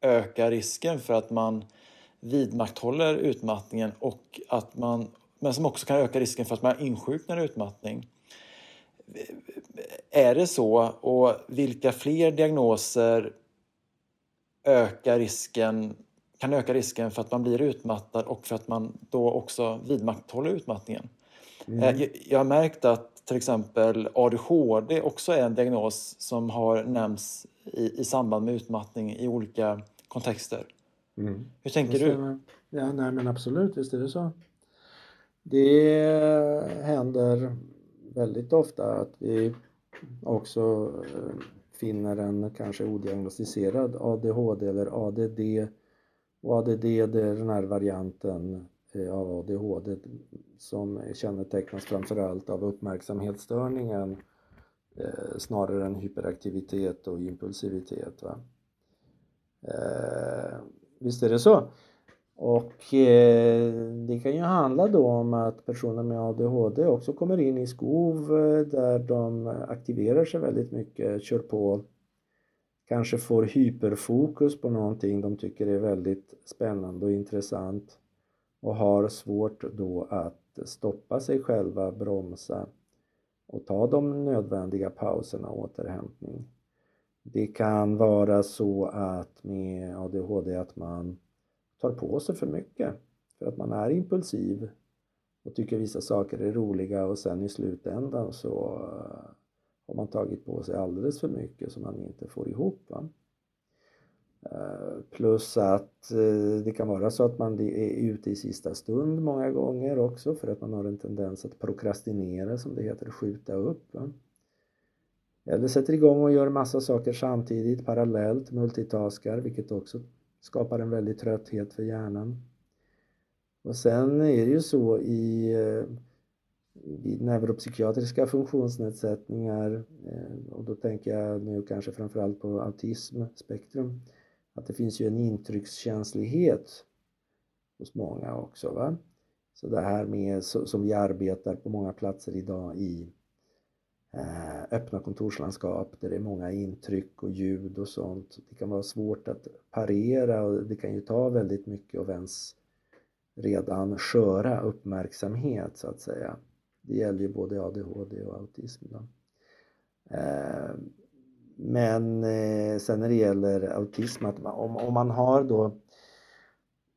öka risken för att man vidmakthåller utmattningen och att man, men som också kan öka risken för att man insjuknar i utmattning. Är det så och vilka fler diagnoser ökar risken kan öka risken för att man blir utmattad och för att man då också vidmakthåller utmattningen. Mm. Eh, jag har märkt att till exempel ADHD också är en diagnos som har nämnts i, i samband med utmattning i olika kontexter. Mm. Hur tänker du? Ja, nej men absolut, visst är det så. Det händer väldigt ofta att vi också eh, finner en kanske odiagnostiserad ADHD eller ADD och ADD det är den här varianten eh, av ADHD som kännetecknas framförallt av uppmärksamhetsstörningen eh, snarare än hyperaktivitet och impulsivitet. Va? Eh, visst är det så? Och eh, det kan ju handla då om att personer med ADHD också kommer in i skov där de aktiverar sig väldigt mycket, kör på kanske får hyperfokus på någonting de tycker är väldigt spännande och intressant och har svårt då att stoppa sig själva, bromsa och ta de nödvändiga pauserna och återhämtning. Det kan vara så att med ADHD att man tar på sig för mycket för att man är impulsiv och tycker vissa saker är roliga och sen i slutändan så har man tagit på sig alldeles för mycket som man inte får ihop. Va? Eh, plus att eh, det kan vara så att man är ute i sista stund många gånger också för att man har en tendens att prokrastinera som det heter, skjuta upp. Va? Eller sätter igång och gör massa saker samtidigt parallellt, multitaskar, vilket också skapar en väldig trötthet för hjärnan. Och sen är det ju så i eh, vid neuropsykiatriska funktionsnedsättningar eh, och då tänker jag nu kanske framförallt på autismspektrum att det finns ju en intryckskänslighet hos många också. Va? Så det här med som vi arbetar på många platser idag i eh, öppna kontorslandskap där det är många intryck och ljud och sånt. Det kan vara svårt att parera och det kan ju ta väldigt mycket av ens redan sköra uppmärksamhet så att säga. Det gäller ju både ADHD och autism. Då. Eh, men eh, sen när det gäller autism, att om, om man har då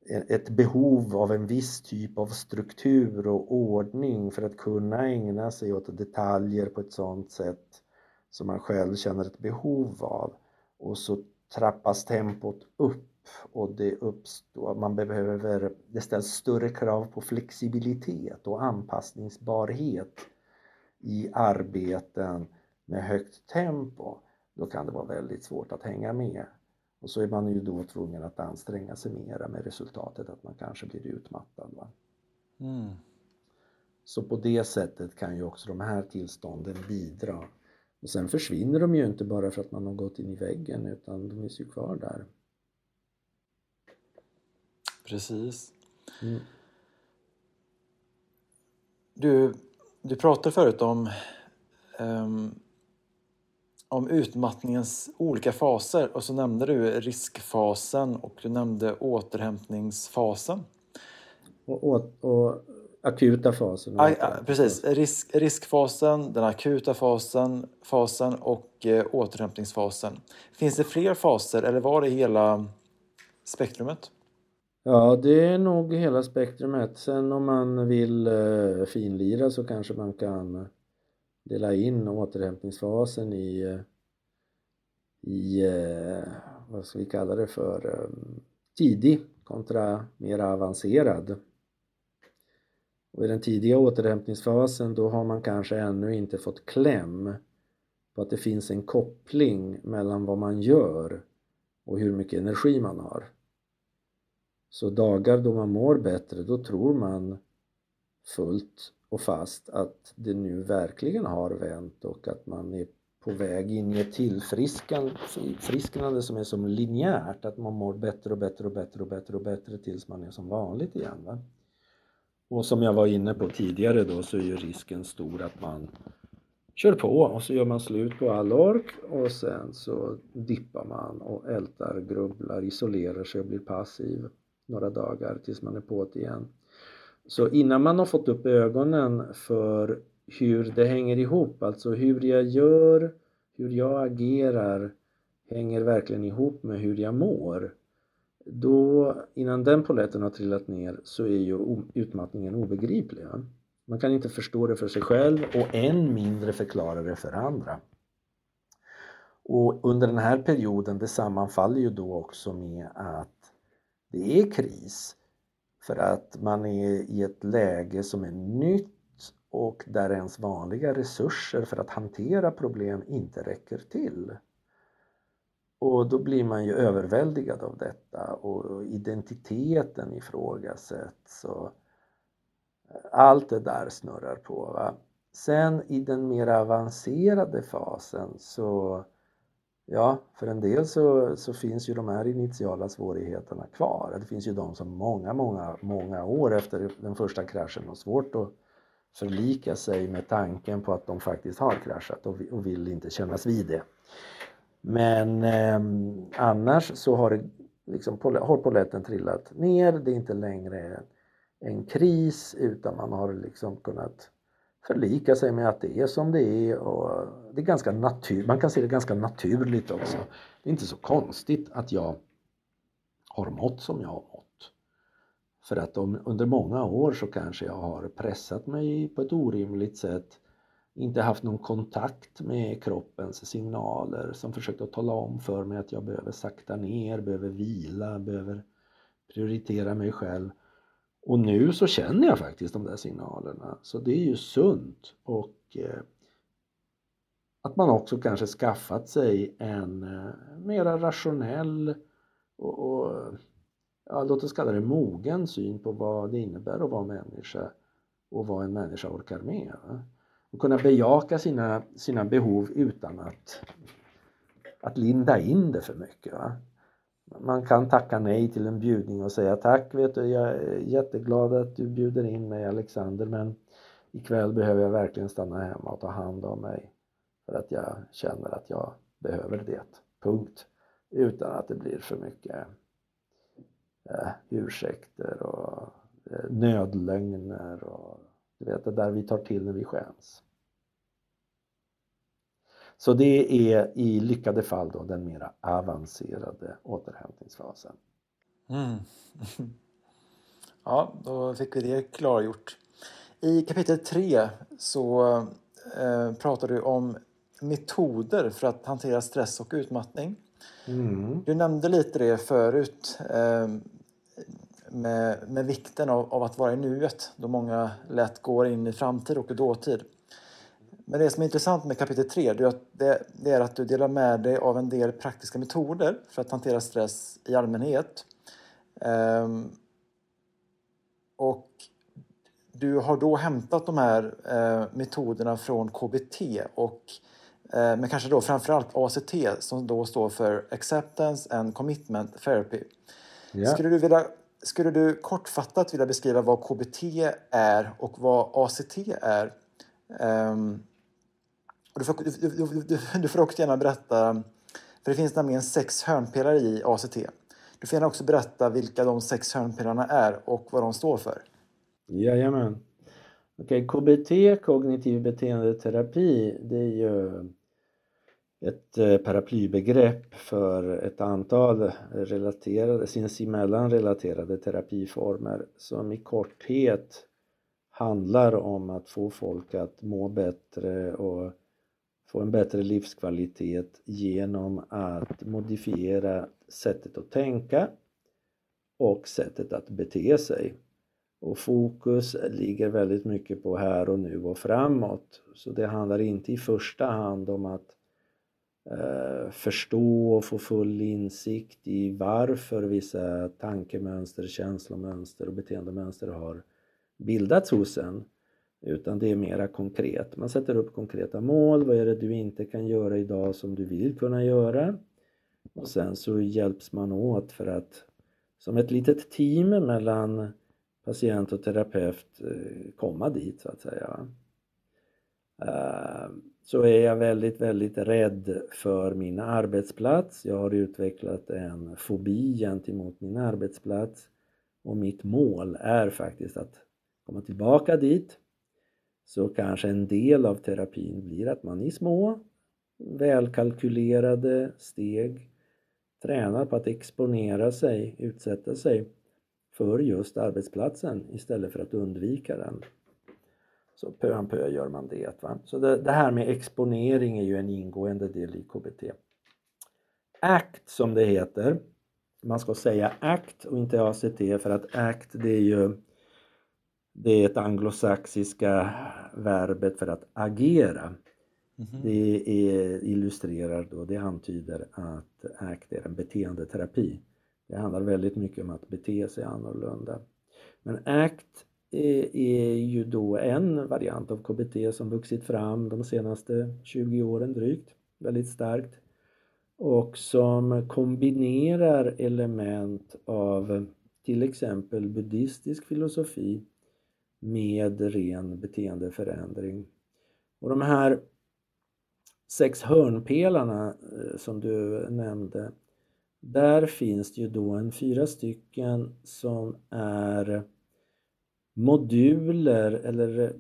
e-, ett behov av en viss typ av struktur och ordning för att kunna ägna sig åt detaljer på ett sådant sätt som man själv känner ett behov av och så trappas tempot upp och det uppstår, man behöver, det ställs större krav på flexibilitet och anpassningsbarhet i arbeten med högt tempo, då kan det vara väldigt svårt att hänga med. Och så är man ju då tvungen att anstränga sig mera med resultatet att man kanske blir utmattad. Va? Mm. Så på det sättet kan ju också de här tillstånden bidra. Och sen försvinner de ju inte bara för att man har gått in i väggen utan de är ju kvar där. Precis. Mm. Du, du pratade förut om, um, om utmattningens olika faser och så nämnde du riskfasen och du nämnde återhämtningsfasen. Och, och, och akuta fasen. Aj, precis, Risk, riskfasen, den akuta fasen, fasen och eh, återhämtningsfasen. Finns det fler faser eller var det hela spektrumet? Ja, det är nog hela spektrumet. Sen om man vill eh, finlira så kanske man kan dela in återhämtningsfasen i, eh, i eh, vad ska vi kalla det för, eh, tidig kontra mer avancerad. Och I den tidiga återhämtningsfasen då har man kanske ännu inte fått kläm på att det finns en koppling mellan vad man gör och hur mycket energi man har. Så dagar då man mår bättre, då tror man fullt och fast att det nu verkligen har vänt och att man är på väg in i ett tillfrisknande som är som linjärt, att man mår bättre och bättre och bättre och bättre och bättre tills man är som vanligt igen. Va? Och som jag var inne på tidigare då så är ju risken stor att man kör på och så gör man slut på all ork och sen så dippar man och ältar, grubblar, isolerar sig och blir passiv några dagar tills man är på det igen. Så innan man har fått upp ögonen för hur det hänger ihop, alltså hur jag gör, hur jag agerar hänger verkligen ihop med hur jag mår. Då, innan den poletten har trillat ner så är ju utmattningen obegriplig. Man kan inte förstå det för sig själv och än mindre förklara det för andra. Och under den här perioden, det sammanfaller ju då också med att det är kris för att man är i ett läge som är nytt och där ens vanliga resurser för att hantera problem inte räcker till. Och då blir man ju överväldigad av detta och identiteten ifrågasätts och allt det där snurrar på. Va? Sen i den mer avancerade fasen så Ja, för en del så, så finns ju de här initiala svårigheterna kvar. Det finns ju de som många, många, många år efter den första kraschen har svårt att förlika sig med tanken på att de faktiskt har kraschat och, och vill inte kännas vid det. Men eh, annars så har, det, liksom, har poletten trillat ner, det är inte längre en kris utan man har liksom kunnat förlika sig med att det är som det är och det är ganska natur man kan se det ganska naturligt också. Det är inte så konstigt att jag har mått som jag har mått. För att om, under många år så kanske jag har pressat mig på ett orimligt sätt inte haft någon kontakt med kroppens signaler som försökt att tala om för mig att jag behöver sakta ner, behöver vila, behöver prioritera mig själv. Och nu så känner jag faktiskt de där signalerna. Så det är ju sunt och eh, att man också kanske skaffat sig en eh, mera rationell och, och ja, låt oss kalla det mogen syn på vad det innebär att vara människa och vad en människa orkar med. Va? Och kunna bejaka sina, sina behov utan att, att linda in det för mycket. Va? Man kan tacka nej till en bjudning och säga tack vet du, jag är jätteglad att du bjuder in mig Alexander men ikväll behöver jag verkligen stanna hemma och ta hand om mig för att jag känner att jag behöver det. Punkt. Utan att det blir för mycket eh, ursäkter och eh, nödlögner och du vet det där vi tar till när vi skäms. Så det är i lyckade fall då den mera avancerade återhämtningsfasen. Mm. Ja, då fick vi det klargjort. I kapitel 3 så eh, pratar du om metoder för att hantera stress och utmattning. Mm. Du nämnde lite det förut eh, med, med vikten av, av, att vara i nuet då många lätt går in i framtid och i dåtid. Men det som är intressant med kapitel 3 det, är att du delar med dig av en del praktiska metoder för att hantera stress i allmänhet. Um, och du har då hämtat de här uh, metoderna från KBT och uh, men kanske då framförallt ACT som då står för Acceptance and Commitment Therapy. Yeah. Skulle, du vilja, skulle du kortfattat vilja beskriva vad KBT är och vad ACT är? Um, och du, får, du, du, du, får också gärna berätta, för det finns nämligen sex hörnpelare i ACT. Du får gärna också berätta vilka de sex hörnpelarna är och vad de står för. Jajamän. Okej, okay, KBT, kognitiv beteendeterapi, det är ju ett eh, paraplybegrepp för ett antal relaterade, sinsemellan relaterade terapiformer som i korthet handlar om att få folk att må bättre och få en bättre livskvalitet genom att modifiera sättet att tänka och sättet att bete sig. Och fokus ligger väldigt mycket på här och nu och framåt. Så det handlar inte i första hand om att eh, förstå och få full insikt i varför vissa tankemönster, känslomönster och beteendemönster har bildats hos en utan det är mera konkret. Man sätter upp konkreta mål. Vad är det du inte kan göra idag som du vill kunna göra? Och sen så hjälps man åt för att som ett litet team mellan patient och terapeut eh, komma dit så att säga. Eh, så är jag väldigt, väldigt rädd för min arbetsplats. Jag har utvecklat en fobi gentemot min arbetsplats och mitt mål är faktiskt att komma tillbaka dit så kanske en del av terapin blir att man i små välkalkylerade steg tränar på att exponera sig, utsätta sig för just arbetsplatsen istället för att undvika den. Så pö om pö gör man det. Va? Så det, det, här med exponering är ju en ingående del i KBT. ACT som det heter, man ska säga ACT och inte ACT för att ACT det är ju det är ett anglosaxiska verbet för att agera. Mm -hmm. Det är, illustrerar då, det antyder att ACT är en beteendeterapi. Det handlar väldigt mycket om att bete sig annorlunda. Men ACT är, är ju då en variant av KBT som vuxit fram de senaste 20 åren drygt, väldigt starkt och som kombinerar element av till exempel buddhistisk filosofi med ren beteendeförändring. Och de här sex hörnpelarna eh, som du nämnde, där finns det ju då en fyra stycken som är moduler eller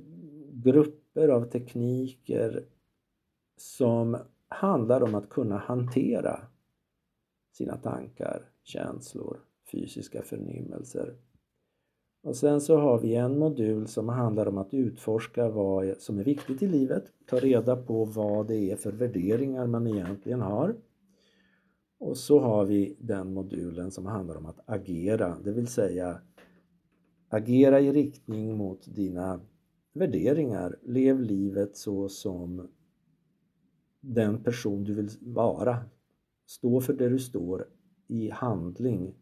grupper av tekniker som handlar om att kunna hantera sina tankar, känslor, fysiska förnimmelser. Och sen så har vi en modul som handlar om att utforska vad som är viktigt i livet, ta reda på vad det är för värderingar man egentligen har. Och så har vi den modulen som handlar om att agera, det vill säga agera i riktning mot dina värderingar. Lev livet så som den person du vill vara. Stå för det du står i handling.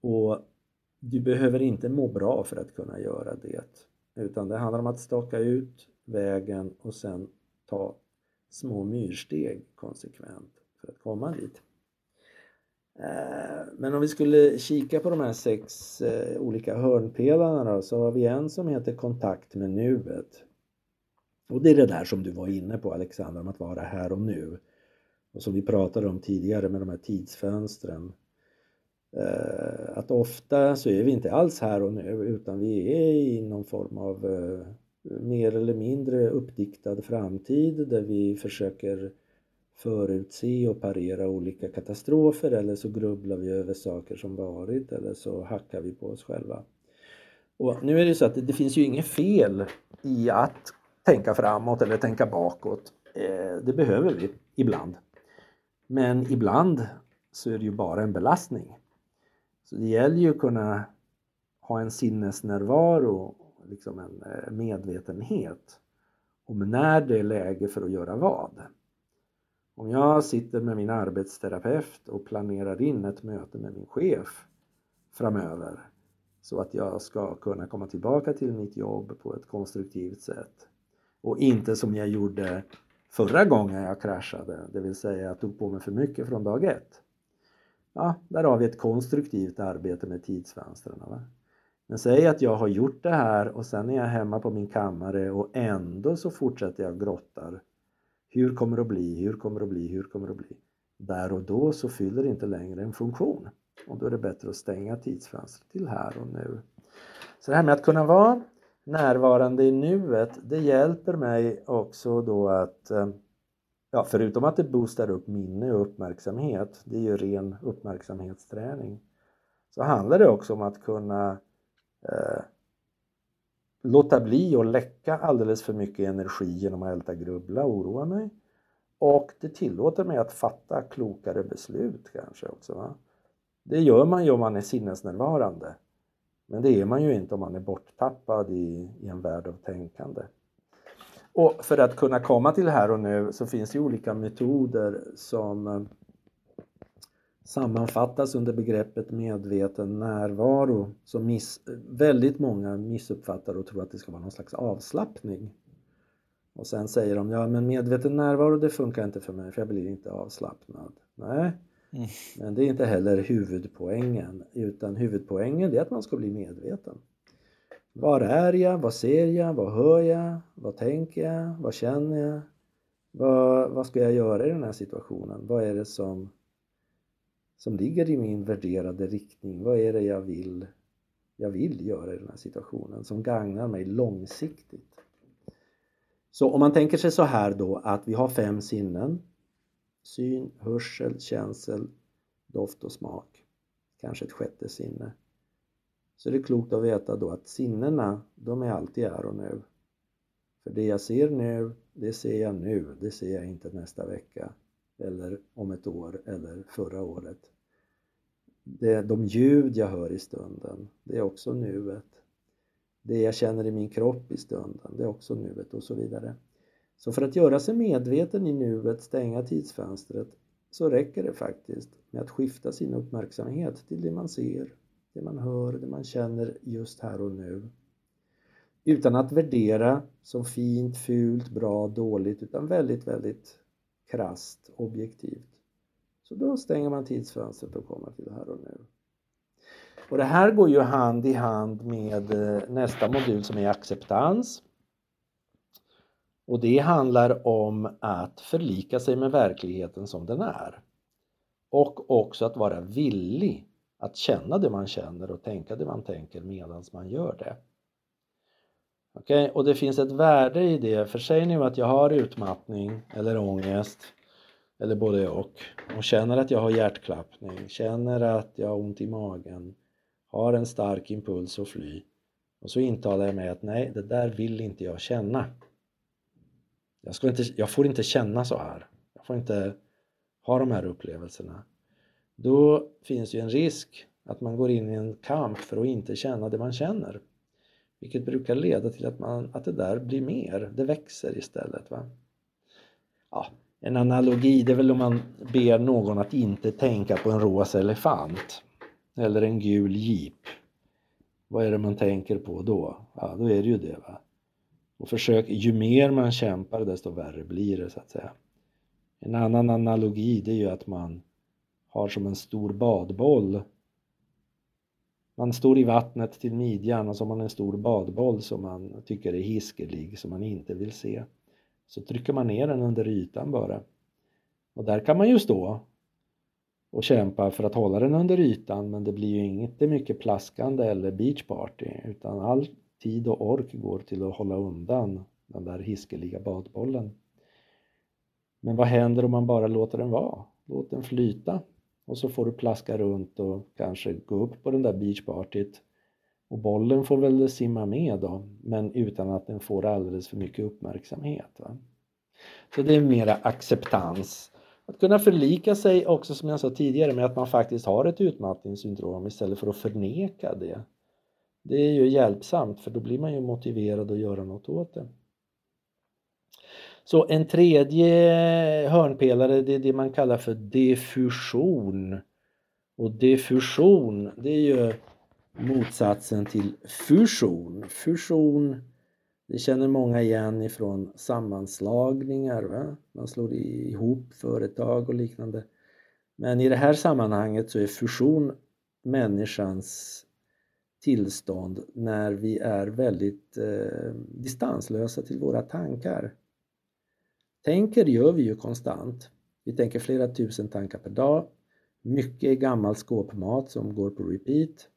Och du behöver inte må bra för att kunna göra det. Utan det handlar om att staka ut vägen och sen ta små myrsteg konsekvent för att komma dit. Eh, men om vi skulle kika på de här sex eh, olika hörnpelarna då, så har vi en som heter kontakt med nuet. Och det är det där som du var inne på Alexander, om att vara här och nu. Och som vi pratade om tidigare med de här tidsfönstren. Eh, att ofta så är vi inte alls här och nu utan vi är i någon form av eh, mer eller mindre uppdiktad framtid där vi försöker förutse och parera olika katastrofer eller så grubblar vi över saker som varit eller så hackar vi på oss själva. Och nu är det så att det, finns ju inget fel i att tänka framåt eller tänka bakåt. Eh, det behöver vi ibland. Men ibland så är det ju bara en belastning. Så det gäller ju att kunna ha en sinnesnärvaro, liksom en eh, medvetenhet om när det är läge för att göra vad. Om jag sitter med min arbetsterapeut och planerar in ett möte med min chef framöver så att jag ska kunna komma tillbaka till mitt jobb på ett konstruktivt sätt och inte som jag gjorde förra gången jag kraschade, det vill säga jag tog på mig för mycket från dag ett. Ja, där har vi ett konstruktivt arbete med tidsfönstren. Va? Men säg att jag har gjort det här och sen är jag hemma på min kammare och ändå så fortsätter jag grottar hur kommer det att bli? Hur kommer det att bli? Hur kommer det att bli? Där och då så fyller det inte längre en funktion och då är det bättre att stänga tidsfönstret till här och nu. Så det här med att kunna vara närvarande i nuet, det hjälper mig också då att eh, Ja, förutom att det boostar upp minne och uppmärksamhet, det är ju ren uppmärksamhetsträning, så handlar det också om att kunna eh, låta bli att läcka alldeles för mycket energi genom att älta grubbla och oroa mig. Och det tillåter mig att fatta klokare beslut kanske också. Va? Det gör man ju om man är sinnesnärvarande. Men det är man ju inte om man är borttappad i, i en värld av tänkande. Och för att kunna komma till här och nu så finns det olika metoder som sammanfattas under begreppet medveten närvaro som miss, väldigt många missuppfattar och tror att det ska vara någon slags avslappning. Och sen säger de, ja men medveten närvaro det funkar inte för mig för jag blir inte avslappnad. Nej, mm. men det är inte heller huvudpoängen utan huvudpoängen är att man ska bli medveten. Var är jag? Vad ser jag? Vad hör jag? Vad tänker jag? Vad känner jag? Vad, vad ska jag göra i den här situationen? Vad är det som som ligger i min värderade riktning. Vad är det jag vill, jag vill göra i den här situationen som gagnar mig långsiktigt? Så om man tänker sig så här då att vi har fem sinnen. Syn, hörsel, känsel, doft och smak. Kanske ett sjätte sinne. Så är det klokt att veta då att sinnena, de är alltid här och nu. För det jag ser nu, det ser jag nu, det ser jag inte nästa vecka eller om ett år eller förra året. Det, de ljud jag hör i stunden, det är också nuet. Det jag känner i min kropp i stunden, det är också nuet och så vidare. Så för att göra sig medveten i nuet, stänga tidsfönstret, så räcker det faktiskt med att skifta sin uppmärksamhet till det man ser, det man hör, det man känner just här och nu. Utan att värdera som fint, fult, bra, dåligt, utan väldigt, väldigt krast, objektivt. Så då stänger man tidsfönstret och kommer till här och nu. Och det här går ju hand i hand med eh, nästa modul som är acceptans. Och det handlar om att förlika sig med verkligheten som den är. Och också att vara villig att känna det man känner och tänka det man tänker medan man gör det. Okej, okay? och det finns ett värde i det, för säg nu att jag har utmattning eller ångest eller både och och känner att jag har hjärtklappning, känner att jag har ont i magen, har en stark impuls att fly och så intalar jag mig att nej, det där vill inte jag känna. Jag, ska inte, jag får inte känna så här. Jag får inte ha de här upplevelserna. Då finns ju en risk att man går in i en kamp för att inte känna det man känner. Vilket brukar leda till att, man, att det där blir mer, det växer istället. Va? Ja, en analogi det är väl om man ber någon att inte tänka på en rosa elefant eller en gul jeep. Vad är det man tänker på då? Ja, då är det ju det. Va? Och försök, ju mer man kämpar desto värre blir det så att säga. En annan analogi det är ju att man har som en stor badboll. Man står i vattnet till midjan och så har man en stor badboll som man tycker är hiskelig, som man inte vill se. Så trycker man ner den under ytan bara. Och där kan man ju stå och kämpa för att hålla den under ytan men det blir ju inte mycket plaskande eller beachparty utan all tid och ork går till att hålla undan den där hiskeliga badbollen. Men vad händer om man bara låter den vara? Låt den flyta och så får du plaska runt och kanske gå upp på den där beachpartyt och bollen får väl simma med då men utan att den får alldeles för mycket uppmärksamhet. Va? Så det är mera acceptans. Att kunna förlika sig också som jag sa tidigare med att man faktiskt har ett utmattningssyndrom istället för att förneka det. Det är ju hjälpsamt för då blir man ju motiverad att göra något åt det. Så en tredje hörnpelare det är det man kallar för diffusion. Och diffusion det är ju motsatsen till fusion. Fusion det känner många igen ifrån sammanslagningar. Va? Man slår ihop företag och liknande. Men i det här sammanhanget så är fusion människans tillstånd när vi är väldigt eh, distanslösa till våra tankar. Tänker gör vi ju konstant. Vi tänker flera tusen tankar per dag. Mycket gammal skåpmat som går på repeat.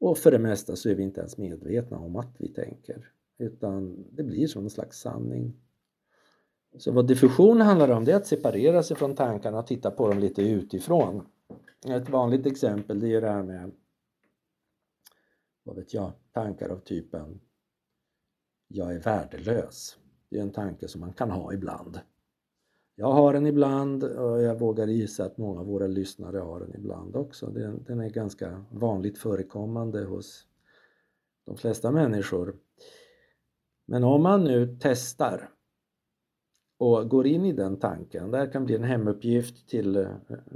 Och för det mesta så är vi inte ens medvetna om att vi tänker. Utan det blir som en slags sanning. Så vad diffusion handlar om det är att separera sig från tankarna och titta på dem lite utifrån. Ett vanligt exempel det är det här med vad vet jag, tankar av typen jag är värdelös. Det är en tanke som man kan ha ibland. Jag har den ibland och jag vågar gissa att många av våra lyssnare har den ibland också. Den, är ganska vanligt förekommande hos de flesta människor. Men om man nu testar och går in i den tanken, det här kan bli en hemuppgift till eh,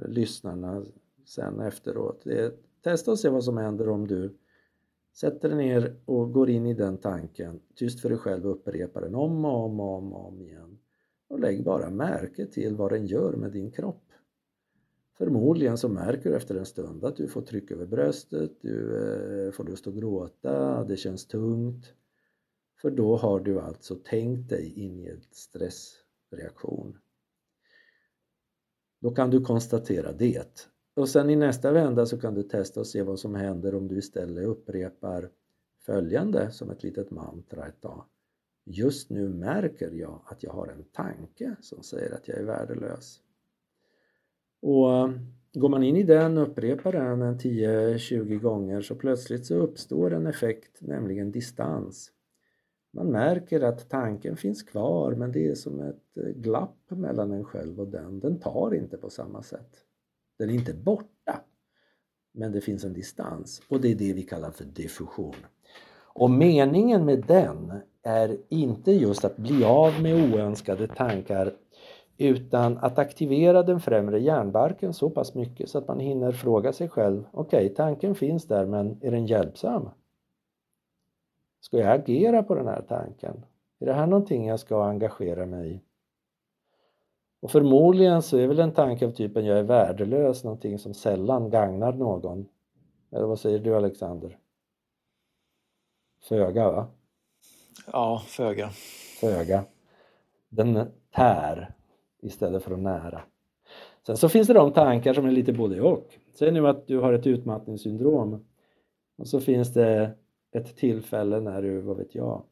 lyssnarna sen efteråt. testa och se vad som händer om du sätter dig ner och går in i den tanken, tyst för dig själv och upprepar den om och om och om, och om igen. Och lägg bara märke till vad den gör med din kropp. Förmodligen så märker du efter en stund att du får tryck över bröstet, du eh, får lust att gråta, det känns tungt. För då har du alltså tänkt dig in i en stressreaktion. Då kan du konstatera det. Och sen i nästa vända så kan du testa och se vad som händer om du istället upprepar följande som ett litet mantra ett tag. Just nu märker jag att jag har en tanke som säger att jag är värdelös. Och eh, går man in i den och upprepar den 10-20 gånger så plötsligt så uppstår en effekt, nämligen distans. Man märker att tanken finns kvar men det är som ett eh, glapp mellan en själv och den. Den tar inte på samma sätt. Den är inte borta, men det finns en distans och det är det vi kallar för diffusion. Och meningen med den är inte just att bli av med oönskade tankar utan att aktivera den främre hjärnbarken så pass mycket så att man hinner fråga sig själv okej, okay, tanken finns där men är den hjälpsam? Ska jag agera på den här tanken? Är det här någonting jag ska engagera mig i? Och förmodligen så är väl en tanke av typen jag är värdelös någonting som sällan gagnar någon. Eller vad säger du Alexander? Föga va? Ja, föga. Föga. Den tär istället för att nära. Sen så finns det de tankar som är lite både och. Säg nu att du har ett utmattningssyndrom och så finns det ett tillfälle när du, vad vet jag,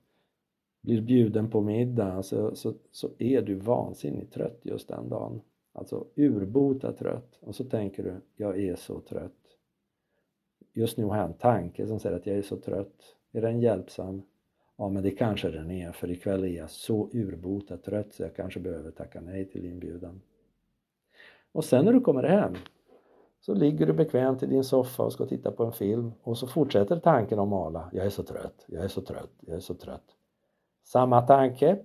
blir bjuden på middag så, så, så är du vansinnigt trött just den dagen. Alltså urbota trött. Och så tänker du, jag är så trött. Just nu har jag en tanke som säger att jag är så trött. Är den hjälpsam? Ja, men det kanske den är, för ikväll är jag så urbota trött så jag kanske behöver tacka nej till inbjudan. Och sen när du kommer hem så ligger du bekvämt i din soffa och ska titta på en film och så fortsätter tanken att mala. Jag är så trött, jag är så trött, jag är så trött. Samma tanke,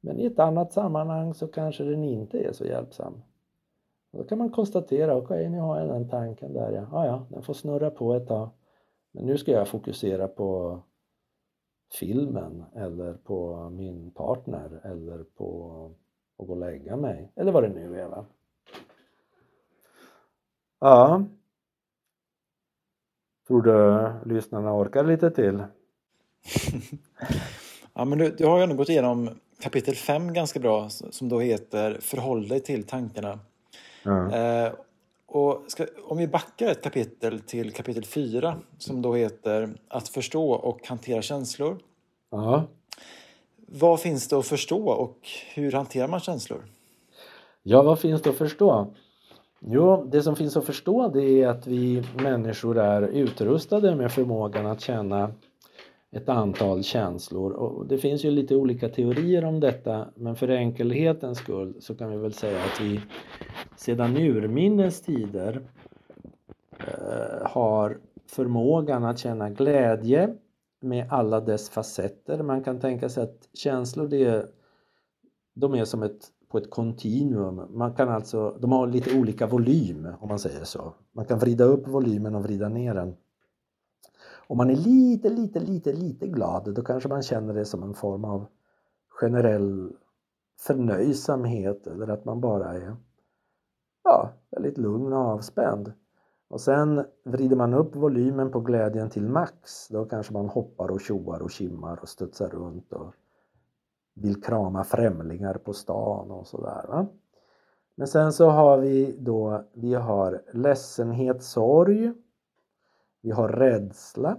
men i ett annat sammanhang så kanske den inte är så hjälpsam. Då kan man konstatera, okej okay, nu har jag den tanken där ja. Ah, ja, den får snurra på ett tag. Men nu ska jag fokusera på filmen eller på min partner eller på att gå och lägga mig eller vad det nu är. Va? Ja. Tror du lyssnarna orkar lite till? ja, men du, du har ju ändå gått igenom kapitel 5 ganska bra som då heter Förhåll dig till tankarna. Ja. Eh, och ska, om vi backar ett kapitel till kapitel 4 som då heter Att förstå och hantera känslor. Ja. Vad finns det att förstå och hur hanterar man känslor? Ja, vad finns det att förstå? Jo, det som finns att förstå det är att vi människor är utrustade med förmågan att känna ett antal känslor och det finns ju lite olika teorier om detta men för enkelhetens skull så kan vi väl säga att vi sedan urminnes tider eh, har förmågan att känna glädje med alla dess facetter. Man kan tänka sig att känslor det, de är som ett på ett kontinuum. Man kan alltså, de har lite olika volym om man säger så. Man kan vrida upp volymen och vrida ner den. Om man är lite, lite, lite, lite glad då kanske man känner det som en form av generell förnöjsamhet eller att man bara är ja, väldigt lugn och avspänd. Och sen vrider man upp volymen på glädjen till max. Då kanske man hoppar och tjoar och kimmar och studsar runt och vill krama främlingar på stan och sådär. Men sen så har vi då, vi har ledsenhet, sorg. Vi har rädsla.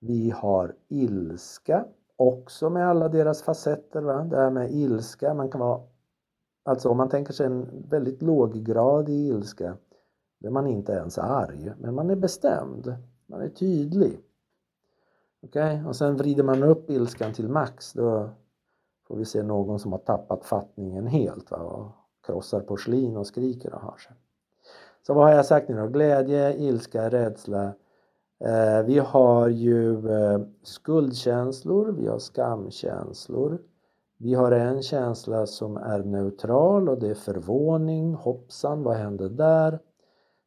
Vi har ilska, också med alla deras facetter. Va? Det här med ilska, man kan vara, alltså om man tänker sig en väldigt låggradig ilska, då är man inte ens arg, men man är bestämd, man är tydlig. Okej, okay? och sen vrider man upp ilskan till max, då får vi se någon som har tappat fattningen helt va? och krossar porslin och skriker och har sig. Så vad har jag sagt nu då? Glädje, ilska, rädsla. Eh, vi har ju eh, skuldkänslor, vi har skamkänslor. Vi har en känsla som är neutral och det är förvåning, hoppsan, vad hände där?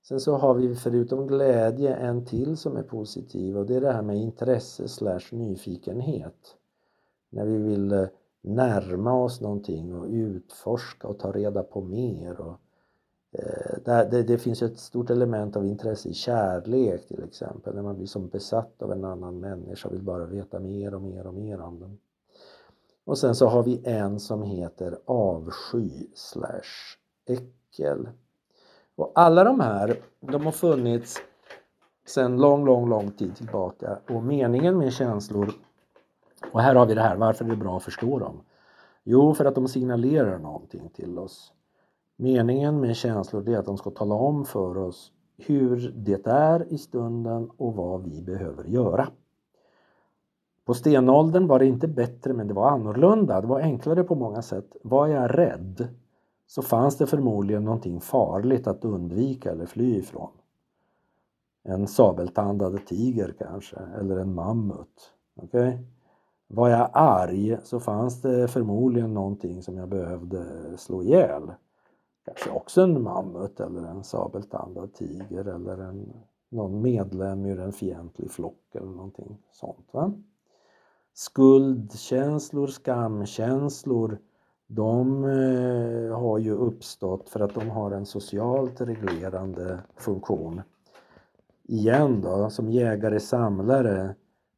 Sen så har vi förutom glädje en till som är positiv och det är det här med intresse slash nyfikenhet. När vi vill eh, närma oss någonting och utforska och ta reda på mer. Och, eh, Eh, det, det, det, finns ett stort element av intresse i kärlek till exempel, när man blir som besatt av en annan människa och vill bara veta mer och mer och mer om den. Och sen så har vi en som heter avsky slash äckel. Och alla de här, de har funnits sedan lång, lång, lång tid tillbaka och meningen med känslor och här har vi det här, varför är det bra att förstå dem? Jo, för att de signalerar någonting till oss. Meningen med känslor är att de ska tala om för oss hur det är i stunden och vad vi behöver göra. På stenåldern var det inte bättre men det var annorlunda, det var enklare på många sätt. Var jag rädd så fanns det förmodligen någonting farligt att undvika eller fly ifrån. En sabeltandad tiger kanske, eller en mammut. Okay? Var jag arg så fanns det förmodligen någonting som jag behövde slå ihjäl. Kanske också en mammut eller en sabeltandad tiger eller en, någon medlem ur en fientlig flock eller någonting sånt. Va? Skuldkänslor, skamkänslor, de eh, har ju uppstått för att de har en socialt reglerande funktion. Igen då, som jägare-samlare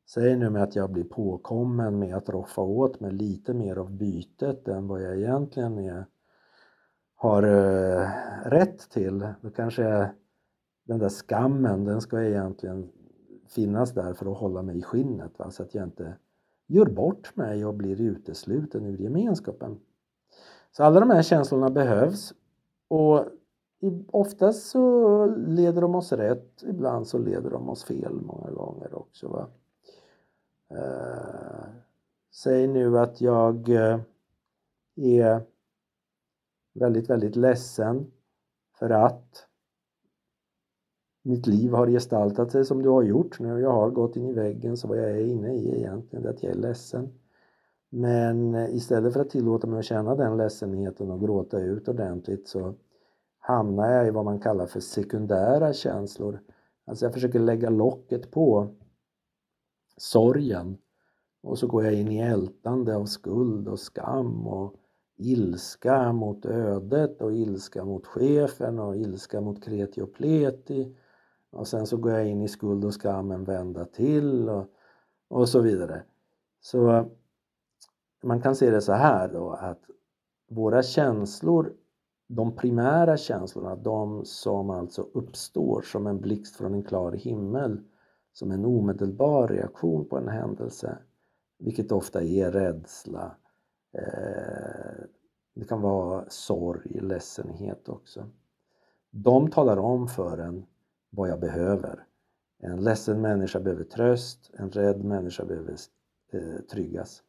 Säg nu med att jag blir påkommen med att roffa åt mig lite mer av bytet än vad jag egentligen är, har eh, rätt till. Då kanske den där skammen, den ska egentligen finnas där för att hålla mig i skinnet va? så att jag inte gör bort mig och blir utesluten ur gemenskapen. Så alla de här känslorna behövs och oftast så leder de oss rätt, ibland så leder de oss fel många gånger också. Va? Eh, säg nu att jag eh, är väldigt, väldigt ledsen för att mitt liv har gestaltat sig som det har gjort. När jag har gått in i väggen så vad jag är inne i egentligen är att jag är ledsen. Men eh, istället för att tillåta mig att känna den ledsenheten och gråta ut ordentligt så hamnar jag i vad man kallar för sekundära känslor. Alltså jag försöker lägga locket på sorgen och så går jag in i ältande av skuld och skam och ilska mot ödet och ilska mot chefen och ilska mot kreti och pleti och sen så går jag in i skuld och skam en vända till och, och så vidare. Så eh, man kan se det så här då att våra känslor, de primära känslorna, de som alltså uppstår som en blixt från en klar himmel, som en omedelbar reaktion på en händelse, vilket ofta är rädsla, eh, Eh, det kan vara sorg, ledsenhet också. De talar om för en vad jag behöver. En ledsen människa behöver tröst, en rädd människa behöver eh, tryggas.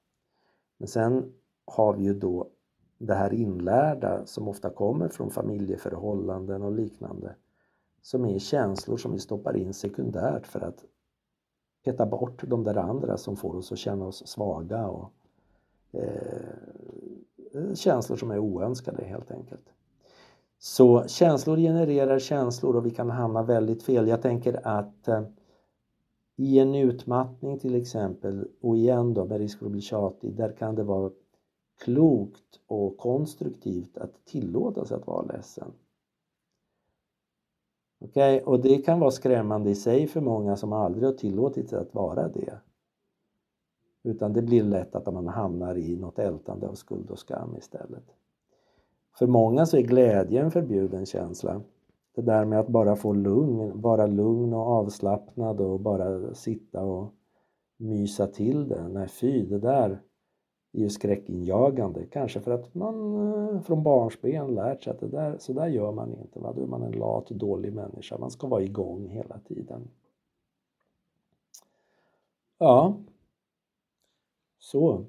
Men sen har vi ju då det här inlärda som ofta kommer från familjeförhållanden och liknande som är känslor som vi stoppar in sekundärt för att peta bort de där andra som får oss att känna oss svaga och Eh, eh, känslor som är oönskade helt enkelt. Så känslor genererar känslor och vi kan hamna väldigt fel. Jag tänker att eh, i en utmattning till exempel, och igen då med risk för att bli tjatig, där kan det vara klokt och konstruktivt att tillåta sig att vara ledsen. Okej, okay? och det kan vara skrämmande i sig för många som aldrig har tillåtit sig att vara det. Utan det blir lätt att man hamnar i något ältande av skuld och skam istället. För många så är glädje en förbjuden känsla. Det där med att bara få lugn, vara lugn och avslappnad och bara sitta och mysa till det. Nej fy, det där är ju skräckinjagande. Kanske för att man eh, från barnsben lärt sig att det där, så där gör man inte. Va? Då är man en lat, dålig människa. Man ska vara igång hela tiden. Ja, så.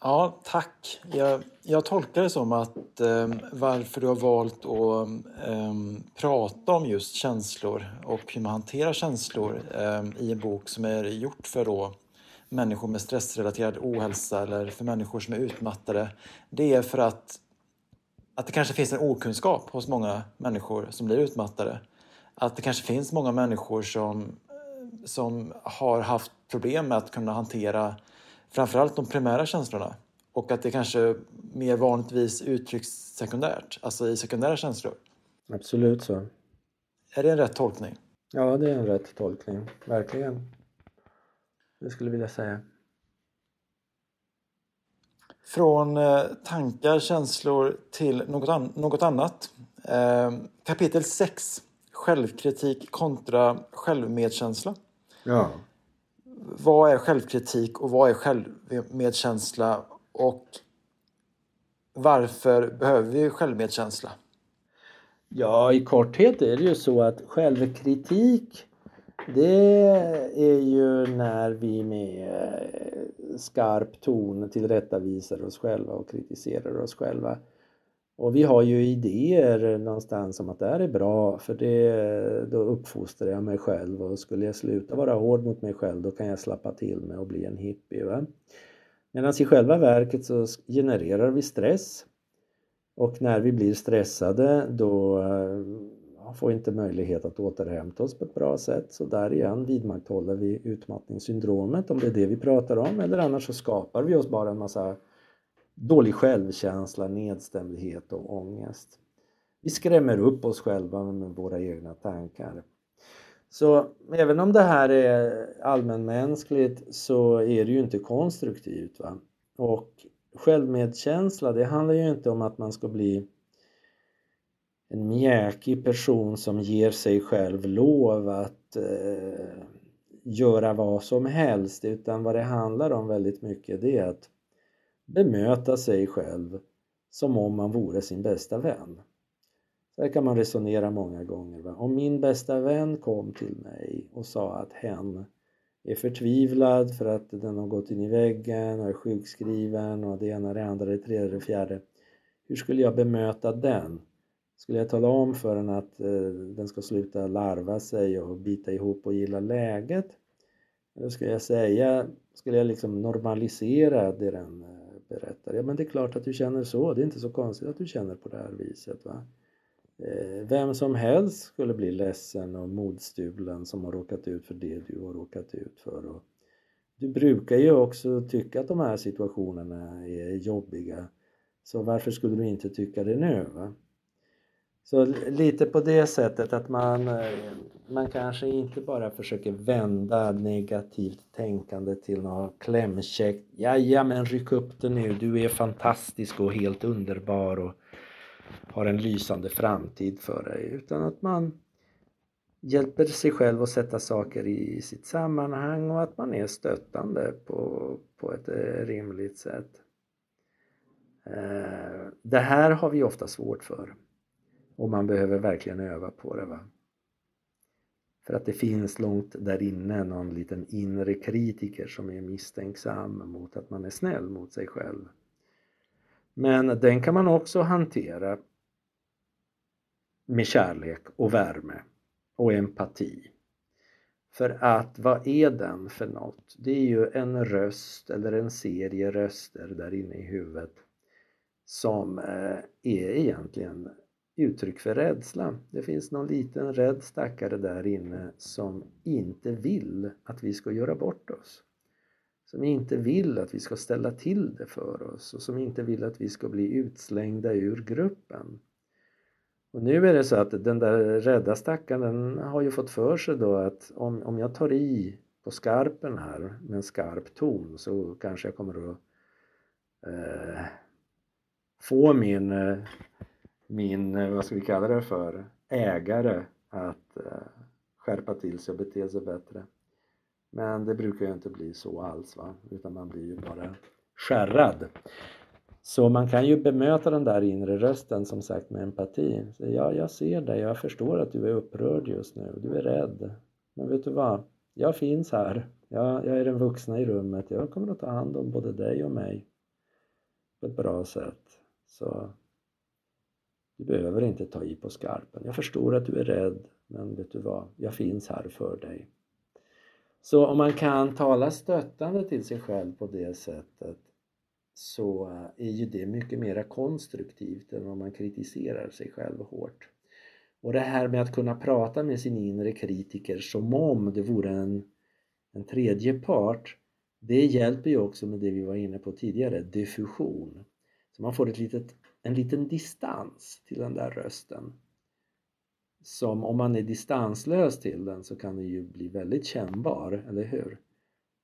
Ja, tack. Jag, jag tolkar det som att eh, varför du har valt att eh, prata om just känslor och hur man hanterar känslor eh, i en bok som är gjort för då människor med stressrelaterad ohälsa eller för människor som är utmattade. Det är för att, att det kanske finns en okunskap hos många människor som blir utmattade. Att det kanske finns många människor som, eh, som har haft problem med att kunna hantera framförallt de primära känslorna och att det kanske mer vanligtvis uttrycks sekundärt, alltså i sekundära känslor. Absolut så. Är det en rätt tolkning? Ja, det är en rätt tolkning, verkligen. Det skulle jag vilja säga. Från eh, tankar, känslor till något, an något annat. Eh, kapitel 6. Självkritik kontra självmedkänsla. Ja vad är självkritik och vad är självmedkänsla och varför behöver vi självmedkänsla? Ja, i korthet är det ju så att självkritik det är ju när vi med eh, skarp ton tillrättavisar oss själva och kritiserar oss själva. Och vi har ju idéer någonstans om att det här är bra för det, då uppfostrar jag mig själv och skulle jag sluta vara hård mot mig själv då kan jag slappa till mig och bli en hippie. Va? Medan i själva verket så genererar vi stress och när vi blir stressade då eh, får vi inte möjlighet att återhämta oss på ett bra sätt så där igen vidmakthåller vi utmattningssyndromet om det är det vi pratar om eller annars så skapar vi oss bara en massa dålig självkänsla, nedstämdhet och ångest. Vi skrämmer upp oss själva med våra egna tankar. Så även om det här är allmänmänskligt så är det ju inte konstruktivt. Va? Och självmedkänsla, det handlar ju inte om att man ska bli en mjäkig person som ger sig själv lov att eh, göra vad som helst utan vad det handlar om väldigt mycket det är att bemöta sig själv som om man vore sin bästa vän. Så här kan man resonera många gånger. Va? Om min bästa vän kom till mig och sa att hen är förtvivlad för att den har gått in i väggen och är sjukskriven och det ena, det andra, det tredje, det fjärde. Hur skulle jag bemöta den? Skulle jag tala om för den att eh, den ska sluta larva sig och bita ihop och gilla läget? Eller skulle jag säga, skulle jag liksom normalisera det den eh, berättar? Ja men det är klart att du känner så, det är inte så konstigt att du känner på det här viset. Va? Eh, vem som helst skulle bli ledsen och modstulen som har råkat ut för det du har råkat ut för. Och du brukar ju också tycka att de här situationerna är jobbiga. Så varför skulle du inte tycka det nu? Va? Så lite på det sättet att man, eh, man kanske inte bara försöker vända negativt tänkande till något klämkäckt. Men ryck upp det nu, du är fantastisk och helt underbar och har en lysande framtid för dig. Utan att man hjälper sig själv att sätta saker i sitt sammanhang och att man är stöttande på, på ett eh, rimligt sätt. Eh, det här har vi ofta svårt för. Och man behöver verkligen öva på det. Va? För att det finns långt där inne någon liten inre kritiker som är misstänksam mot att man är snäll mot sig själv. Men den kan man också hantera med kärlek och värme och empati. För att vad är den för något? Det är ju en röst eller en serie röster där inne i huvudet som eh, är egentligen uttryck för rädsla. Det finns någon liten rädd stackare där inne som inte vill att vi ska göra bort oss. Som inte vill att vi ska ställa till det för oss och som inte vill att vi ska bli utslängda ur gruppen. Och nu är det så att den där rädda stackaren den har ju fått för sig då att om, om jag tar i på skarpen här med en skarp ton så kanske jag kommer att eh, få min eh, min, eh, vad ska vi kalla det för, ägare att eh, skärpa till sig och bete sig bättre. Men det brukar ju inte bli så alls va, utan man blir ju bara skärrad. Så man kan ju bemöta den där inre rösten som sagt med empati. Så ja, jag ser dig, jag förstår att du är upprörd just nu, du är rädd. Men vet du vad? Jag finns här. Jag, jag är den vuxna i rummet. Jag kommer att ta hand om både dig och mig på ett bra sätt. Så du behöver inte ta i på skarpen. Jag förstår att du är rädd, men vet du vad? Jag finns här för dig. Så om man kan tala stöttande till sig själv på det sättet så är ju det mycket mer konstruktivt än om man kritiserar sig själv hårt. Och det här med att kunna prata med sin inre kritiker som om det vore en, en tredje part det hjälper ju också med det vi var inne på tidigare, diffusion. Så man får ett litet en liten distans till den där rösten. Som om man är distanslös till den så kan den ju bli väldigt kännbar, eller hur?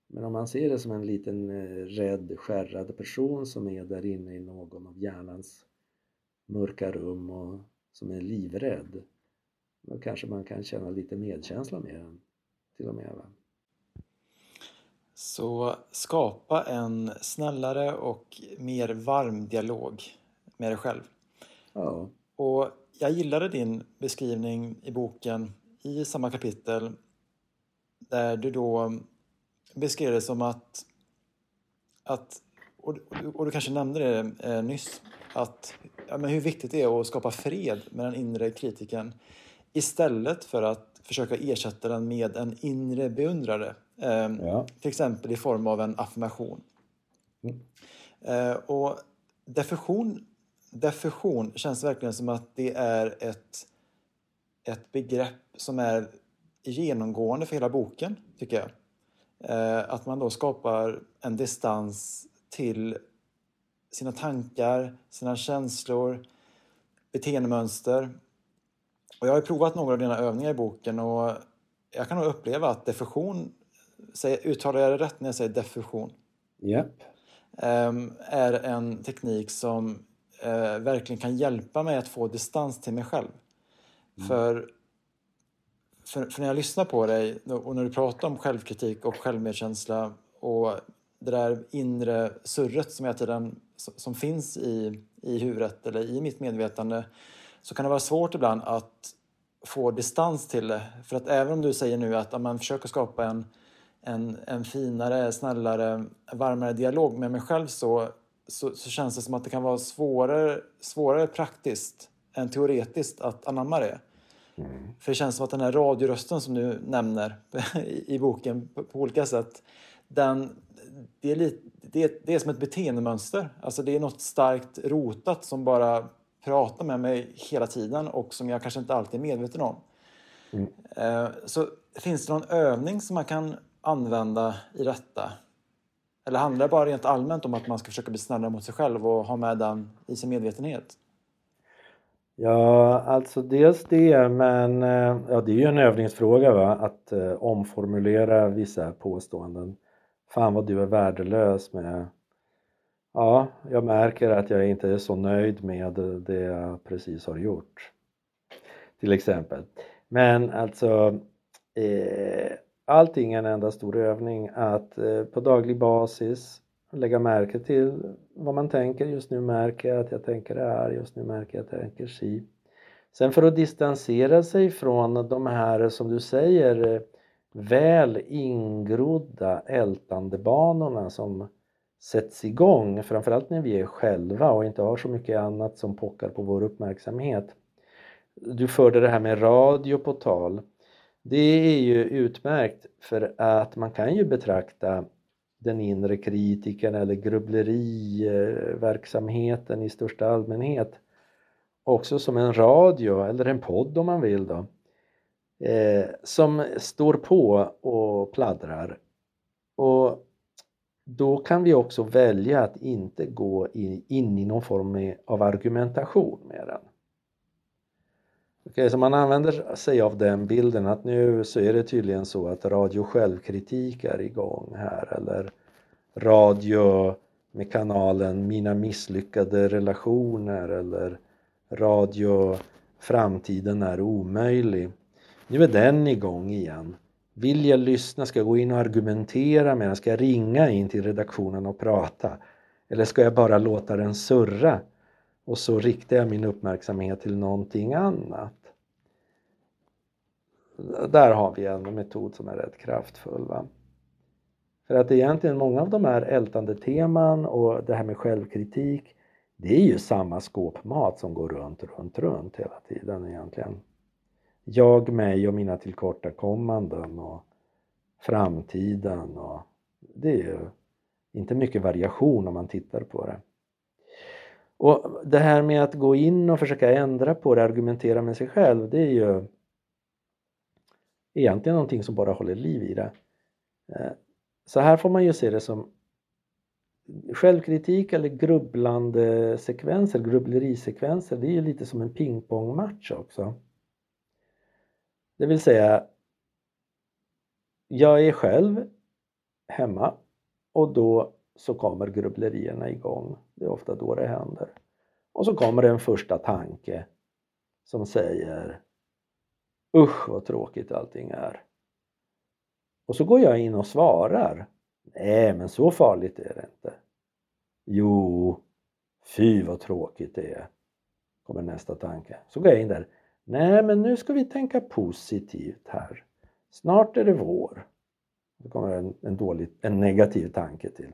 Men om man ser det som en liten eh, rädd, skärrad person som är där inne i någon av hjärnans mörka rum och som är livrädd då kanske man kan känna lite medkänsla med den till och med. Va? Så skapa en snällare och mer varm dialog med dig själv. Ja. Och jag gillade din beskrivning i boken i samma kapitel där du då beskrev det som att, att och, och du kanske nämnde det eh, nyss, att ja, men hur viktigt det är att skapa fred med den inre kritiken istället för att försöka ersätta den med en inre beundrare. Eh, ja. Till exempel i form av en affirmation. Mm. Eh, och diffusion diffusion känns verkligen som att det är ett, ett begrepp som är genomgående för hela boken, tycker jag. Eh, att man då skapar en distans till sina tankar, sina känslor, beteendemönster. Och jag har provat några av dina övningar i boken och jag kan nog uppleva att diffusion, uttalar jag det rätt när jag säger diffusion? Japp. Yep. Är en teknik som eh, verkligen kan hjälpa mig att få distans till mig själv. Mm. För, för, för, när jag lyssnar på dig och när du pratar om självkritik och självmedkänsla och det där inre surret som, tiden, som finns i, i huvudet eller i mitt medvetande så kan det vara svårt ibland att få distans till det. För att även om du säger nu att man försöker skapa en, en, en finare, snällare, varmare dialog med mig själv så, så, så, känns det som att det kan vara svårare, svårare praktiskt än teoretiskt att anamma det. Mm. För det känns som att den här radiorösten som du nämner i, i boken på, på, olika sätt, den, det, är lite, det, det är som ett beteendemönster. Alltså det är något starkt rotat som bara pratar med mig hela tiden och som jag kanske inte alltid är medveten om. Mm. Eh, så finns det någon övning som man kan använda i detta? Eller handlar det bara rent allmänt om att man ska försöka bli snällare mot sig själv och ha med den i sin medvetenhet? Ja, alltså dels det, men eh, ja, det är ju en övningsfråga va? att eh, omformulera vissa påståenden. Fan vad du är värdelös med Ja, jag märker att jag inte är så nöjd med det jag precis har gjort. Till exempel. Men alltså, eh, allting är en enda stor övning att eh, på daglig basis lägga märke till vad man tänker. Just nu märker jag att jag tänker det här, just nu märker jag att jag tänker si. Sen för att distansera sig från de här, som du säger, väl ingrodda ältandebanorna som sätts igång, framförallt när vi är själva och inte har så mycket annat som pockar på vår uppmärksamhet. Du förde det här med radio på tal. Det är ju utmärkt för att man kan ju betrakta den inre kritiken eller grubbleriverksamheten i största allmänhet också som en radio eller en podd om man vill då eh, som står på och pladdrar och då kan vi också välja att inte gå in i någon form av argumentation med den. Okay, så man använder sig av den bilden att nu så är det tydligen så att radio självkritik är igång här eller radio med kanalen Mina misslyckade relationer eller radio Framtiden är omöjlig. Nu är den igång igen. Vill jag lyssna? Ska jag gå in och argumentera med den? Ska jag ringa in till redaktionen och prata? Eller ska jag bara låta den surra? Och så riktar jag min uppmärksamhet till någonting annat. Där har vi en metod som är rätt kraftfull. Va? För att egentligen många av de här ältande teman och det här med självkritik det är ju samma skåpmat som går runt, runt, runt hela tiden egentligen jag, mig och mina tillkortakommanden och framtiden och det är ju inte mycket variation om man tittar på det. Och det här med att gå in och försöka ändra på det, argumentera med sig själv, det är ju egentligen någonting som bara håller liv i det. Eh, så här får man ju se det som självkritik eller grubblande sekvenser, grubblerisekvenser, det är ju lite som en pingpongmatch också. Det vill säga, jag är själv hemma och då så kommer grubblerierna igång. Det är ofta då det händer. Och så kommer det en första tanke som säger Usch vad tråkigt allting är. Och så går jag in och svarar. Nej, men så farligt är det inte. Jo, fy vad tråkigt det är. Kommer nästa tanke. Så går jag in där. Nej, men nu ska vi tänka positivt här. Snart är det vår. Då kommer en, en, dålig, en negativ tanke till.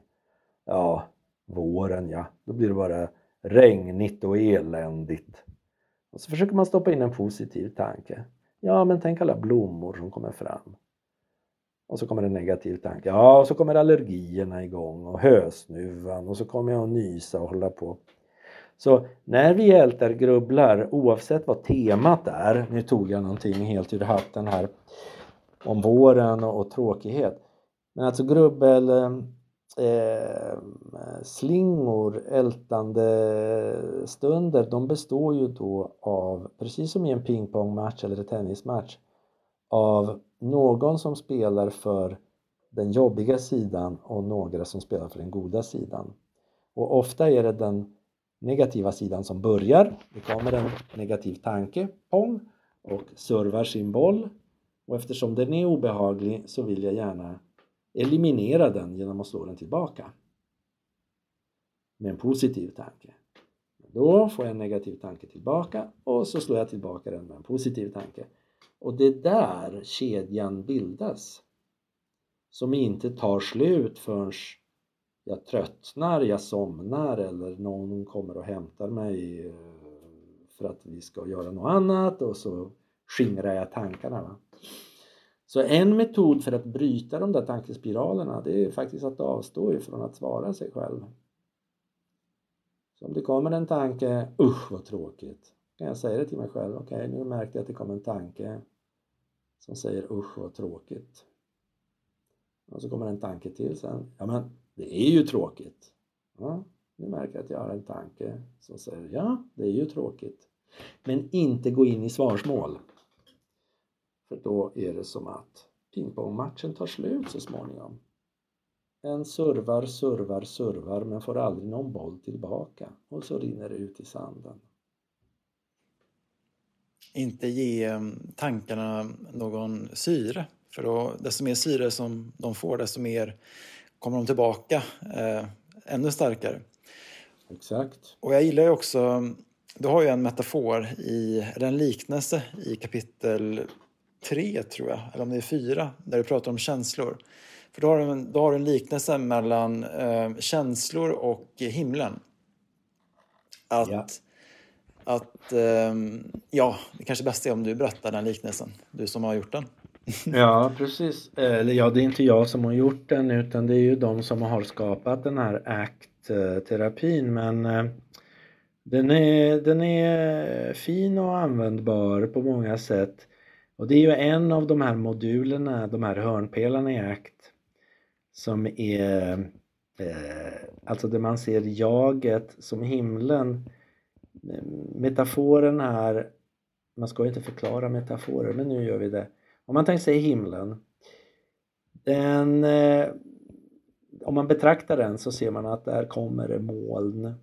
Ja, våren ja, då blir det bara regnigt och eländigt. Och så försöker man stoppa in en positiv tanke. Ja, men tänk alla blommor som kommer fram. Och så kommer en negativ tanke. Ja, och så kommer allergierna igång och hösnuvan och så kommer jag att nysa och hålla på. Så när vi ältar grubblar, oavsett vad temat är, nu tog jag någonting helt ur hatten här om våren och, och tråkighet. Men alltså grubbel, eh, eh, slingor, ältande stunder, de består ju då av, precis som i en pingpongmatch eller en tennismatch, av någon som spelar för den jobbiga sidan och några som spelar för den goda sidan. Och ofta är det den negativa sidan som börjar. Det kommer en negativ tanke, pong, och servar sin boll. Och eftersom den är obehaglig så vill jag gärna eliminera den genom att slå den tillbaka. Med en positiv tanke. Då får jag en negativ tanke tillbaka och så slår jag tillbaka den med en positiv tanke. Och det är där kedjan bildas. Som inte tar slut förrän jag tröttnar, jag somnar eller någon kommer och hämtar mig eh, för att vi ska göra något annat och så skingrar jag tankarna. Va? Så en metod för att bryta de där tankespiralerna det är faktiskt att avstå ifrån att svara sig själv. Så om det kommer en tanke, usch vad tråkigt, kan jag säga det till mig själv, okej okay, nu märkte jag att det kom en tanke som säger usch vad tråkigt. Och så kommer en tanke till sen, ja men det är ju tråkigt. Ja, nu märker jag att jag har en tanke som säger ja, det är ju tråkigt. Men inte gå in i svarsmål. För då är det som att pingpongmatchen tar slut så småningom. En servar, servar, servar men får aldrig någon boll tillbaka och så rinner det ut i sanden. Inte ge mm, tankarna någon syre. För då, desto mer syre som de får, desto mer kommer de tillbaka eh, ännu starkare. Exakt. Och jag gillar ju också, du har ju en metafor, i, eller en liknelse i kapitel 3 tror jag, eller om det är 4, där du pratar om känslor. För då har du en, då har du en liknelse mellan eh, känslor och himlen. Att, ja. att eh, ja, det kanske bästa är om du berättar den liknelsen, du som har gjort den. ja, precis. Eller ja, det är inte jag som har gjort den utan det är ju de som har skapat den här ACT-terapin men eh, den är, den är fin och användbar på många sätt. Och det är ju en av de här modulerna, de här hörnpelarna i ACT som är eh, alltså där man ser jaget som himlen. Eh, metaforen här, man ska ju inte förklara metaforer men nu gör vi det. Om man tänker sig himlen. Den, eh, om man betraktar den så ser man att där kommer det moln.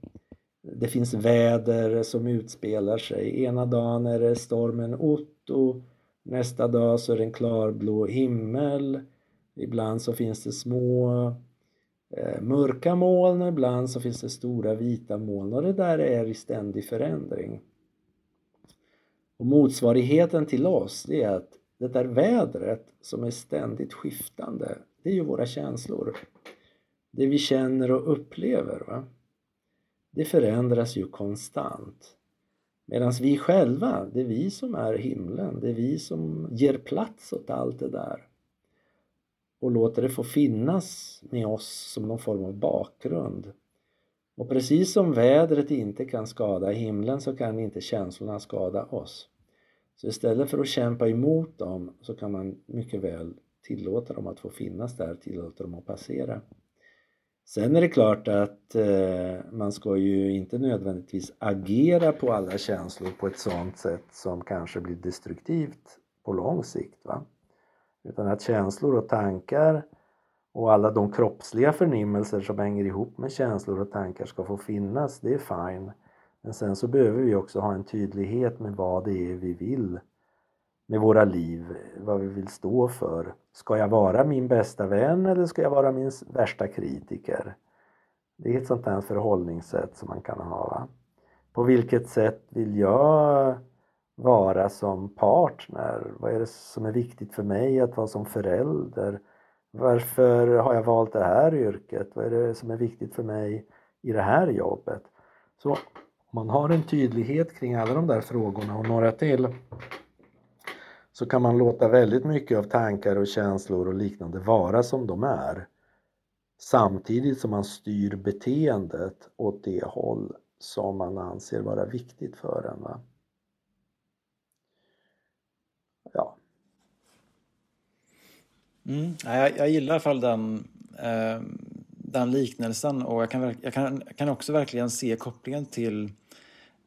Det finns väder som utspelar sig. Ena dagen är det stormen Otto. Nästa dag så är det en klarblå himmel. Ibland så finns det små eh, mörka moln, ibland så finns det stora vita moln och det där är i ständig förändring. Och motsvarigheten till oss det är att det där vädret som är ständigt skiftande, det är ju våra känslor. Det vi känner och upplever. Va? Det förändras ju konstant. Medan vi själva, det är vi som är himlen, det är vi som ger plats åt allt det där och låter det få finnas med oss som någon form av bakgrund. Och precis som vädret inte kan skada himlen så kan inte känslorna skada oss. Så istället för att kämpa emot dem så kan man mycket väl tillåta dem att få finnas där, tillåta dem att passera. Sen är det klart att eh, man ska ju inte nödvändigtvis agera på alla känslor på ett sådant sätt som kanske blir destruktivt på lång sikt. Va? Utan att känslor och tankar och alla de kroppsliga förnimmelser som hänger ihop med känslor och tankar ska få finnas, det är fine. Men sen så behöver vi också ha en tydlighet med vad det är vi vill med våra liv, vad vi vill stå för. Ska jag vara min bästa vän eller ska jag vara min värsta kritiker? Det är ett sånt här förhållningssätt som man kan ha. Va? På vilket sätt vill jag vara som partner? Vad är det som är viktigt för mig att vara som förälder? Varför har jag valt det här yrket? Vad är det som är viktigt för mig i det här jobbet? Så om man har en tydlighet kring alla de där frågorna och några till så kan man låta väldigt mycket av tankar och känslor och liknande vara som de är samtidigt som man styr beteendet åt det håll som man anser vara viktigt för en. Va? Ja. Mm, jag, jag gillar i alla fall den, eh, den liknelsen och jag kan, jag, kan, jag kan också verkligen se kopplingen till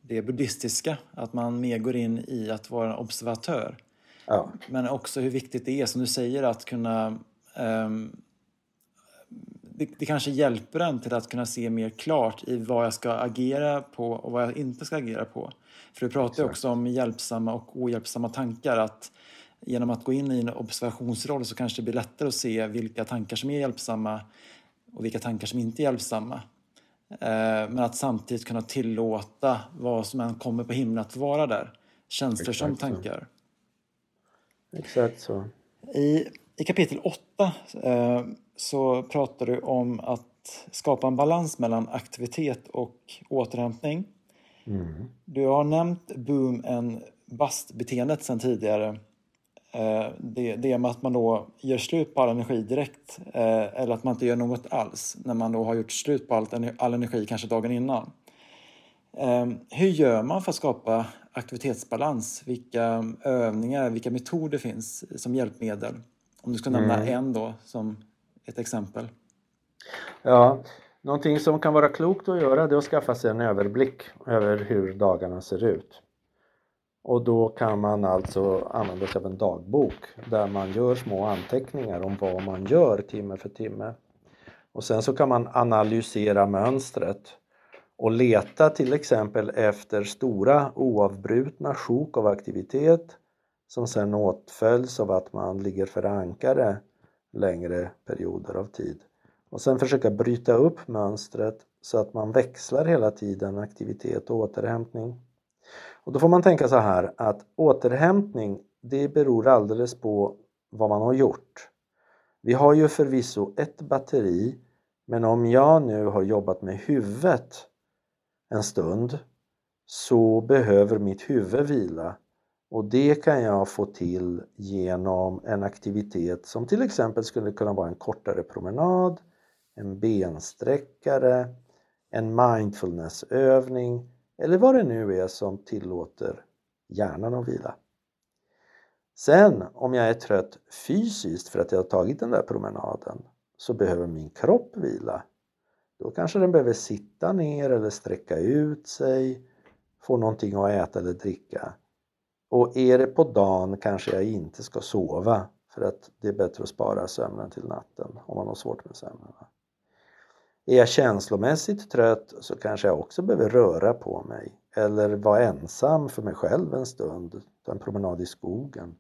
det buddhistiska, att man mer går in i att vara en observatör. Ja. Men också hur viktigt det är, som du säger, att kunna... Um, det, det, kanske hjälper en till att kunna se mer klart i vad jag ska agera på och vad jag inte ska agera på. För du pratar ju också om hjälpsamma och ohjälpsamma tankar. Att genom att gå in i en observationsroll så kanske det blir lättare att se vilka tankar som är hjälpsamma och vilka tankar som inte är hjälpsamma. Eh, men att samtidigt kunna tillåta vad som än kommer på himlen att vara där. Känslor som tankar. Exakt så. I, i kapitel 8 eh, så pratar du om att skapa en balans mellan aktivitet och återhämtning. Mm. Du har nämnt boom and bust-beteendet sedan tidigare. Eh, det, det med att man då gör slut på all energi direkt eh, eller att man inte gör något alls när man då har gjort slut på all, all energi kanske dagen innan. Eh, hur gör man för att skapa aktivitetsbalans? Vilka övningar, vilka metoder finns som hjälpmedel? Om du ska nämna mm. en då som ett exempel. Ja, någonting som kan vara klokt att göra det är att skaffa sig en överblick över hur dagarna ser ut. Och då kan man alltså använda sig av en dagbok där man gör små anteckningar om vad man gör timme för timme. Och sen så kan man analysera mönstret och leta till exempel efter stora oavbrutna sjok av aktivitet som sedan åtföljs av att man ligger för ankare längre perioder av tid. Och sen försöka bryta upp mönstret så att man växlar hela tiden aktivitet och återhämtning. Och då får man tänka så här att återhämtning det beror alldeles på vad man har gjort. Vi har ju förvisso ett batteri men om jag nu har jobbat med huvudet en stund så behöver mitt huvud vila och det kan jag få till genom en aktivitet som till exempel skulle kunna vara en kortare promenad, en bensträckare, en mindfulnessövning eller vad det nu är som tillåter hjärnan att vila. Sen om jag är trött fysiskt för att jag har tagit den där promenaden så behöver min kropp vila. Då kanske den behöver sitta ner eller sträcka ut sig, få någonting att äta eller dricka. Och är det på dagen kanske jag inte ska sova för att det är bättre att spara sömnen till natten om man har svårt med sömnen. Är jag känslomässigt trött så kanske jag också behöver röra på mig eller vara ensam för mig själv en stund, ta en promenad i skogen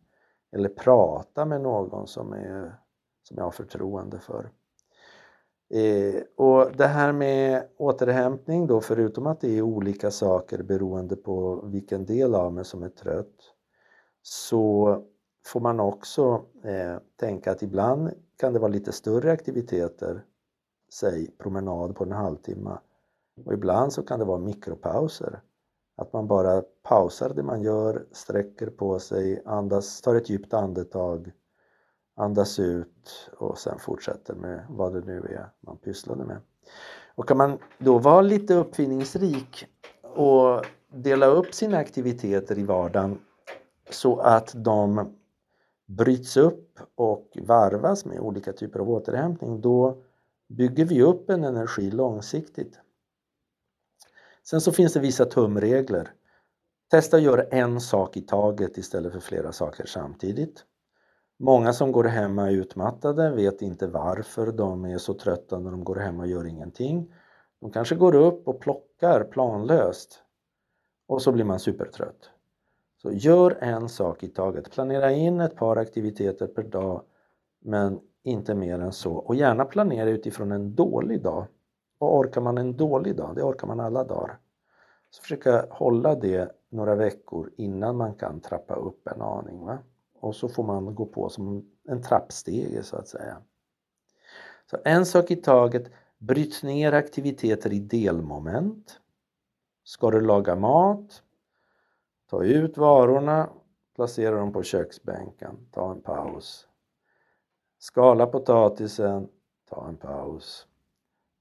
eller prata med någon som, är, som jag har förtroende för. Eh, och det här med återhämtning då, förutom att det är olika saker beroende på vilken del av mig som är trött, så får man också eh, tänka att ibland kan det vara lite större aktiviteter säg promenad på en halvtimme. Och ibland så kan det vara mikropauser. Att man bara pausar det man gör, sträcker på sig, andas, tar ett djupt andetag, andas ut och sen fortsätter med vad det nu är man pysslade med. Och kan man då vara lite uppfinningsrik och dela upp sina aktiviteter i vardagen så att de bryts upp och varvas med olika typer av återhämtning, då bygger vi upp en energi långsiktigt. Sen så finns det vissa tumregler. Testa att göra en sak i taget istället för flera saker samtidigt. Många som går hemma utmattade vet inte varför de är så trötta när de går hem och gör ingenting. De kanske går upp och plockar planlöst och så blir man supertrött. Så gör en sak i taget. Planera in ett par aktiviteter per dag men inte mer än så. Och gärna planera utifrån en dålig dag. Vad orkar man en dålig dag? Det orkar man alla dagar. Så försöka hålla det några veckor innan man kan trappa upp en aning. Va? Och så får man gå på som en trappstege så att säga. Så en sak i taget. Bryt ner aktiviteter i delmoment. Ska du laga mat? Ta ut varorna, placera dem på köksbänken, ta en paus. Skala potatisen, ta en paus.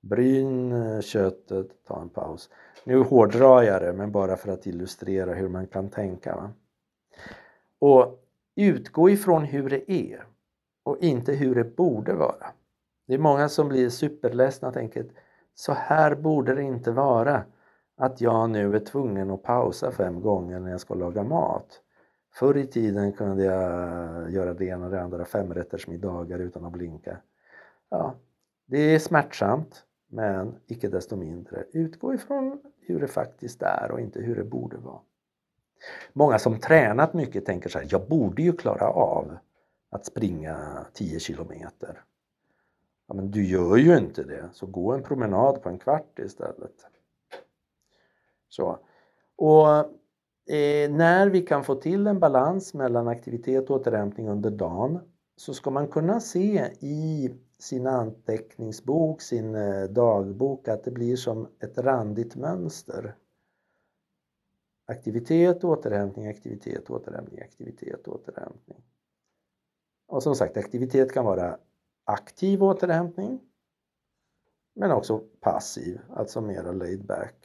Bryn eh, köttet, ta en paus. Nu hårdrar jag det, men bara för att illustrera hur man kan tänka. Va? Och utgå ifrån hur det är och inte hur det borde vara. Det är många som blir superledsna och tänker så här borde det inte vara att jag nu är tvungen att pausa fem gånger när jag ska laga mat. Förr i tiden kunde jag göra det ena och det andra femrättersmiddagar utan att blinka. Ja, det är smärtsamt men icke desto mindre utgå ifrån hur det faktiskt är och inte hur det borde vara. Många som tränat mycket tänker så här, jag borde ju klara av att springa 10 kilometer. Ja, men du gör ju inte det, så gå en promenad på en kvart istället. Så. Och eh, när vi kan få till en balans mellan aktivitet och återhämtning under dagen så ska man kunna se i sin anteckningsbok, sin eh, dagbok att det blir som ett randigt mönster. Aktivitet, återhämtning, aktivitet, återhämtning, aktivitet, återhämtning. Och som sagt, aktivitet kan vara aktiv återhämtning men också passiv, alltså mera laid back.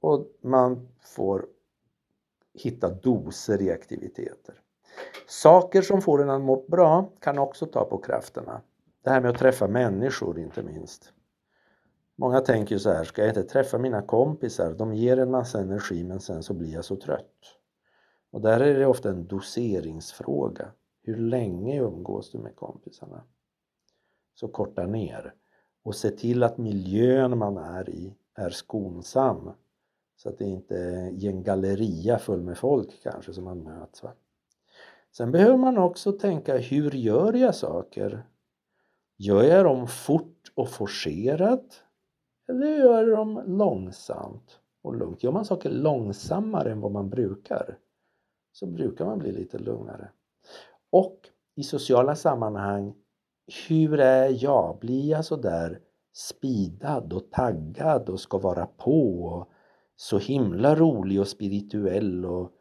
Och man får hitta doser i aktiviteter. Saker som får en att må bra kan också ta på krafterna. Det här med att träffa människor inte minst. Många tänker så här, ska jag inte träffa mina kompisar? De ger en massa energi men sen så blir jag så trött. Och där är det ofta en doseringsfråga. Hur länge umgås du med kompisarna? Så korta ner och se till att miljön man är i är skonsam. Så att det inte är en galleria full med folk kanske som man möts. Va? Sen behöver man också tänka, hur gör jag saker? Gör jag dem fort och forcerat? Eller gör de dem långsamt och lugnt? Gör man saker långsammare än vad man brukar så brukar man bli lite lugnare. Och i sociala sammanhang, hur är jag? Blir jag sådär spidad och taggad och ska vara på och så himla rolig och spirituell och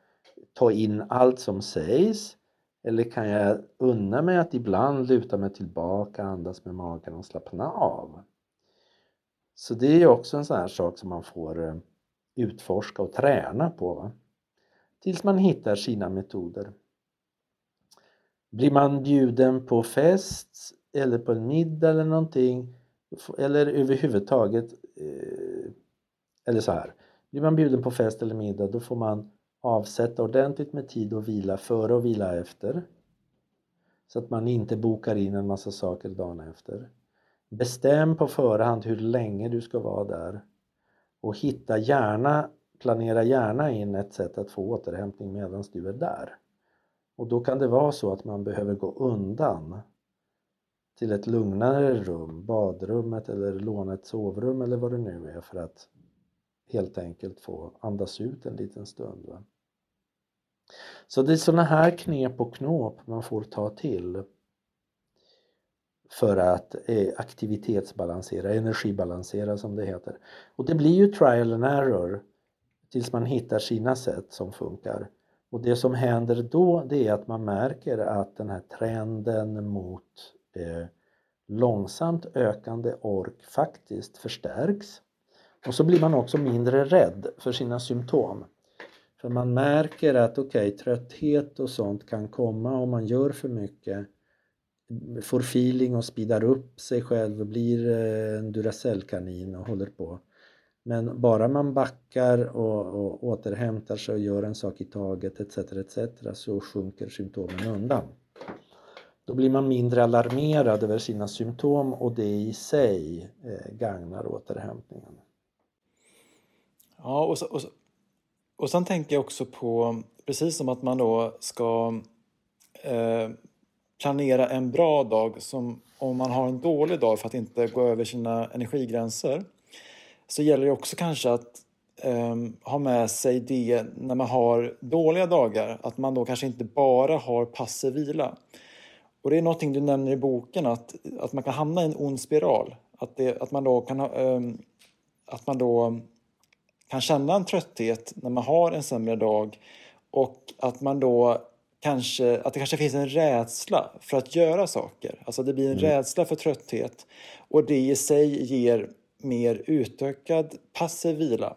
ta in allt som sägs? Eller kan jag unna mig att ibland luta mig tillbaka, andas med magen och slappna av? Så det är också en sån här sak som man får eh, utforska och träna på. Va? Tills man hittar sina metoder. Blir man bjuden på fest eller på en middag eller någonting eller överhuvudtaget eh, eller så här. Blir man bjuden på fest eller middag då får man avsätta ordentligt med tid och vila före och vila efter. Så att man inte bokar in en massa saker dagen efter. Bestäm på förhand hur länge du ska vara där. Och hitta gärna, planera gärna in ett sätt att få återhämtning medan du är där. Och då kan det vara så att man behöver gå undan till ett lugnare rum, badrummet eller låna ett sovrum eller vad det nu är för att helt enkelt få andas ut en liten stund. Va? Så det är sådana här knep och knåp man får ta till för att eh, aktivitetsbalansera, energibalansera som det heter. Och det blir ju trial and error tills man hittar sina sätt som funkar. Och det som händer då det är att man märker att den här trenden mot eh, långsamt ökande ork faktiskt förstärks. Och så blir man också mindre rädd för sina symptom. För man märker att okej, okay, trötthet och sånt kan komma om man gör för mycket. Får feeling och speedar upp sig själv och blir eh, en Duracellkanin och håller på. Men bara man backar och, och återhämtar sig och gör en sak i taget etc. etc. så sjunker symptomen undan. Då blir man mindre alarmerad över sina symptom och det i sig eh, gagnar återhämtningen. Ja, och, så, och, så, och sen tänker jag också på, precis som att man då ska eh, planera en bra dag som om man har en dålig dag för att inte gå över sina energigränser så gäller det också kanske att um, ha med sig det när man har dåliga dagar, att man då kanske inte bara har passiv vila. Och det är någonting du nämner i boken, att, att man kan hamna i en ond spiral. Att, det, att man då kan eh, att man då kan känna en trötthet när man har en sämre dag och att man då kanske, att det kanske finns en rädsla för att göra saker. Alltså det blir en mm. rädsla för trötthet och det i sig ger mer utökad passiv vila.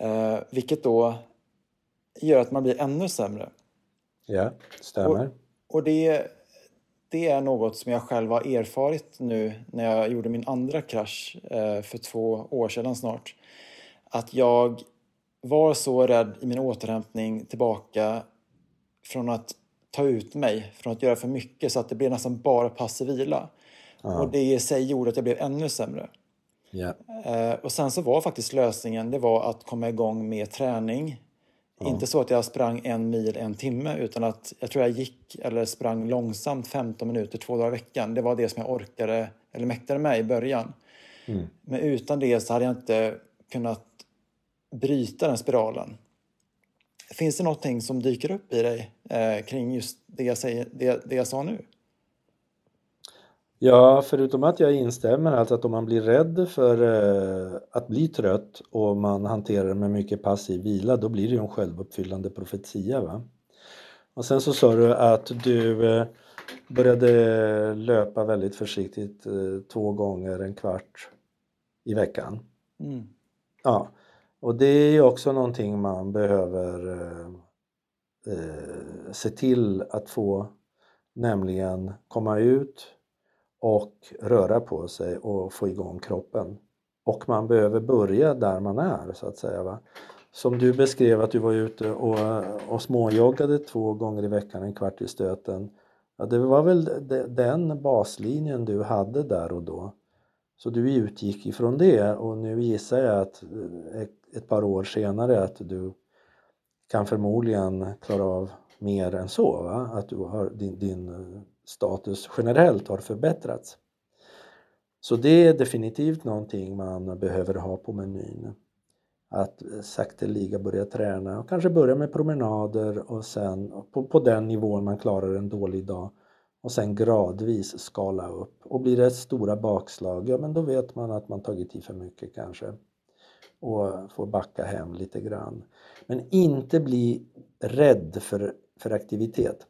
Eh, vilket då gör att man blir ännu sämre. Ja, stämmer. Och, och det, det är något som jag själv har erfarit nu när jag gjorde min andra krasch eh, för två år sedan snart att jag var så rädd i min återhämtning tillbaka från att ta ut mig, från att göra för mycket så att det blev nästan bara passiv vila. Aha. Och det i sig gjorde att jag blev ännu sämre. Yeah. och sen så var faktiskt lösningen det var att komma igång med träning Ja. Inte så att jag sprang en mil en timme utan att jag tror jag gick eller sprang långsamt 15 minuter två dagar i veckan. Det var det som jag orkade eller mäktade med i början. Mm. Men utan det så hade jag inte kunnat bryta den spiralen. Finns det någonting som dyker upp i dig eh, kring just det jag, säger, det, det jag sa nu? Ja, förutom att jag instämmer alltså att om man blir rädd för eh, att bli trött och man hanterar det med mycket passiv vila då blir det ju en självuppfyllande profetia. Va? Och sen så sa du att du eh, började löpa väldigt försiktigt eh, två gånger en kvart i veckan. Mm. Ja, och det är också någonting man behöver eh, eh, se till att få, nämligen komma ut och röra på sig och få igång kroppen. Och man behöver börja där man är så att säga. Va? Som du beskrev att du var ute och, och småjoggade två gånger i veckan, en kvart i stöten. Ja, det var väl den baslinjen du hade där och då. Så du utgick ifrån det och nu gissar jag att eh, ett par år senare att du kan förmodligen klara av mer än så, va? att du har, din, din eh, status generellt har förbättrats. Så det är definitivt någonting man behöver ha på menyn. Att eh, sakteliga börja träna och kanske börja med promenader och sen på, på den nivån man klarar en dålig dag och sen gradvis skala upp. Och blir det stora bakslag, ja men då vet man att man tagit i för mycket kanske och får backa hem lite grann. Men inte bli rädd för, för aktivitet.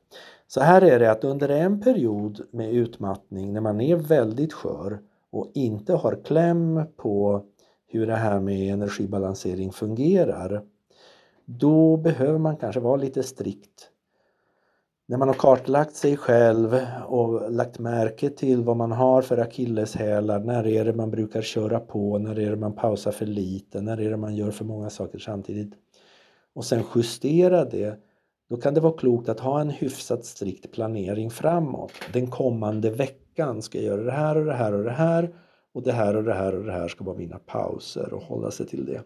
Så här är det att under en period med utmattning när man är väldigt skör och inte har kläm på hur det här med energibalansering fungerar då behöver man kanske vara lite strikt när man har kartlagt sig själv och lagt märke till vad man har för akilleshälar, när är det man brukar köra på, när är det man pausar för lite, när är det man gör för många saker samtidigt och sen justera det, då kan det vara klokt att ha en hyfsat strikt planering framåt. Den kommande veckan ska jag göra det här och det här och det här och det här och det här och det här ska vara mina pauser och hålla sig till det.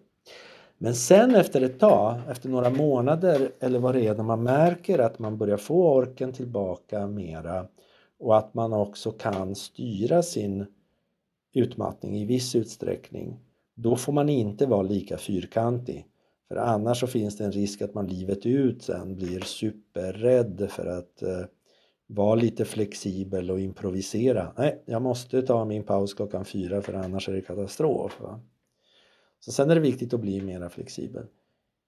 Men sen efter ett tag, efter några månader eller vad det är, när man märker att man börjar få orken tillbaka mera och att man också kan styra sin utmattning i viss utsträckning, då får man inte vara lika fyrkantig. För annars så finns det en risk att man livet ut sen blir superrädd för att eh, vara lite flexibel och improvisera. Nej, jag måste ta min paus klockan fyra för annars är det katastrof. Va? Så sen är det viktigt att bli mera flexibel.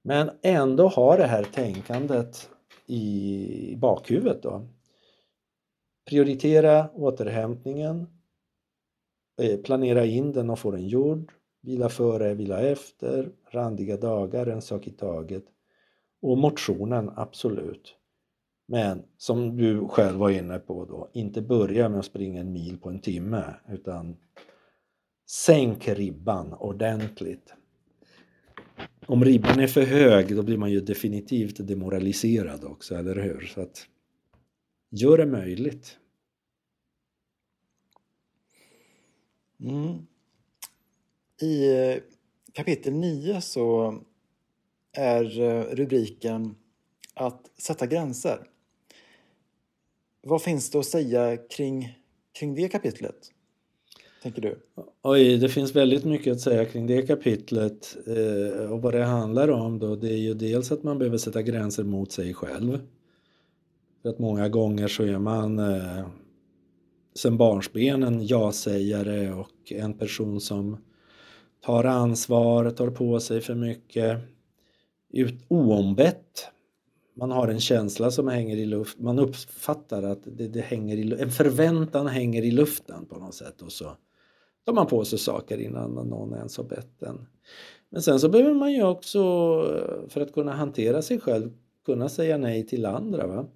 Men ändå ha det här tänkandet i bakhuvudet då. Prioritera återhämtningen, eh, planera in den och få den gjord, vila före, vila efter, randiga dagar, en sak i taget. Och motionen, absolut. Men som du själv var inne på då, inte börja med att springa en mil på en timme utan Sänk ribban ordentligt. Om ribban är för hög då blir man ju definitivt demoraliserad också, eller hur? Så att gör det möjligt. Mm. I eh, kapitel 9 så är eh, rubriken att sätta gränser. Vad finns det att säga kring, kring det kapitlet? Tänker du? Oj, det finns väldigt mycket att säga kring det kapitlet. Eh, och vad det handlar om då, det är ju dels att man behöver sätta gränser mot sig själv. För att många gånger så är man eh, sen barnsben en ja-sägare och en person som tar ansvar, tar på sig för mycket ut, oombett. Man har en känsla som hänger i luften, man uppfattar att det, det hänger i, en förväntan hänger i luften på något sätt och så tar man på sig saker innan någon ens har bett en. Men sen så behöver man ju också, eh, för att kunna hantera sig själv, kunna säga nej till andra. Va?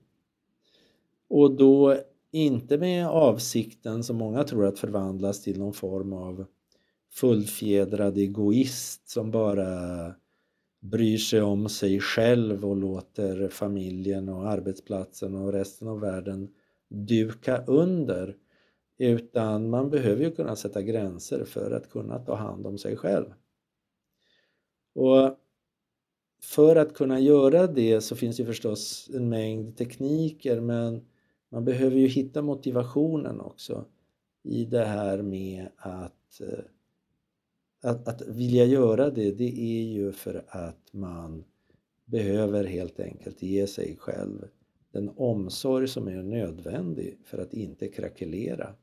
Och då inte med avsikten som många tror att förvandlas till någon form av fullfjädrad egoist som bara bryr sig om sig själv och låter familjen och arbetsplatsen och resten av världen duka under utan man behöver ju kunna sätta gränser för att kunna ta hand om sig själv. Och för att kunna göra det så finns det förstås en mängd tekniker men man behöver ju hitta motivationen också i det här med att, eh, att, att vilja göra det, det är ju för att man behöver helt enkelt ge sig själv den omsorg som är nödvändig för att inte krackelera.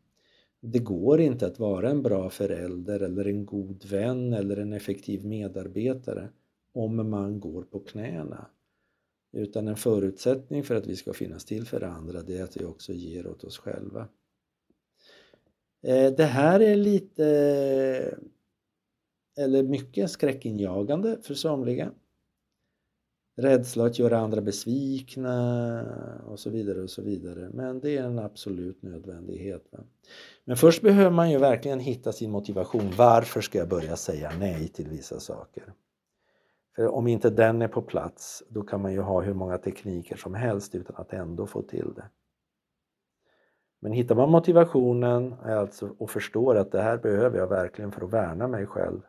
Det går inte att vara en bra förälder eller en god vän eller en effektiv medarbetare om man går på knäna. Utan en förutsättning för att vi ska finnas till för andra det är att vi också ger åt oss själva. Eh, det här är lite, eller mycket skräckinjagande för somliga. Rädsla att göra andra besvikna och så vidare och så vidare. Men det är en absolut nödvändighet. Men först behöver man ju verkligen hitta sin motivation. Varför ska jag börja säga nej till vissa saker? För om inte den är på plats, då kan man ju ha hur många tekniker som helst utan att ändå få till det. Men hittar man motivationen alltså, och förstår att det här behöver jag verkligen för att värna mig själv,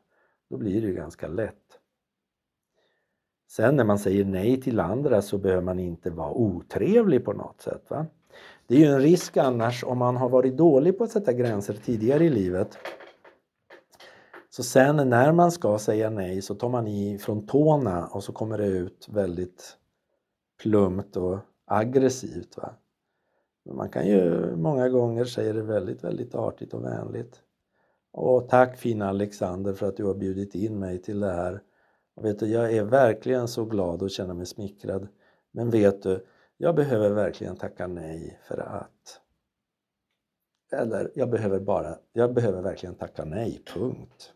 då blir det ju ganska lätt. Sen när man säger nej till andra så behöver man inte vara otrevlig på något sätt. Va? Det är ju en risk annars om man har varit dålig på att sätta gränser tidigare i livet. Så sen när man ska säga nej så tar man i från tårna och så kommer det ut väldigt plumpt och aggressivt. Va? Men man kan ju många gånger säga det väldigt, väldigt artigt och vänligt. Och tack fina Alexander för att du har bjudit in mig till det här. Och vet du, jag är verkligen så glad och känner mig smickrad. Men vet du, jag behöver verkligen tacka nej för att... Eller jag behöver bara, jag behöver verkligen tacka nej, punkt.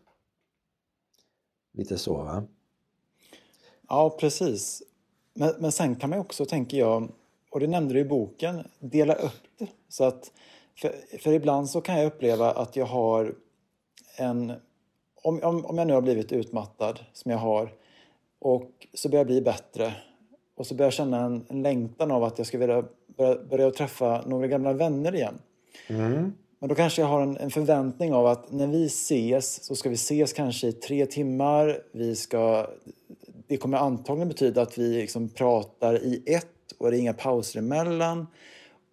Lite så va? Ja, precis. Men, men sen kan man också, tänker jag, och det nämnde du i boken, dela upp det. Så att, för, för ibland så kan jag uppleva att jag har en... Om, om, om jag nu har blivit utmattad, som jag har, och så börjar jag bli bättre och så börjar jag känna en, en längtan av att jag ska vilja börja, börja träffa några gamla vänner igen. Mm. Men då kanske jag har en, en, förväntning av att när vi ses så ska vi ses kanske i tre timmar. Vi ska, det kommer antagligen betyda att vi liksom pratar i ett och det är inga pauser emellan.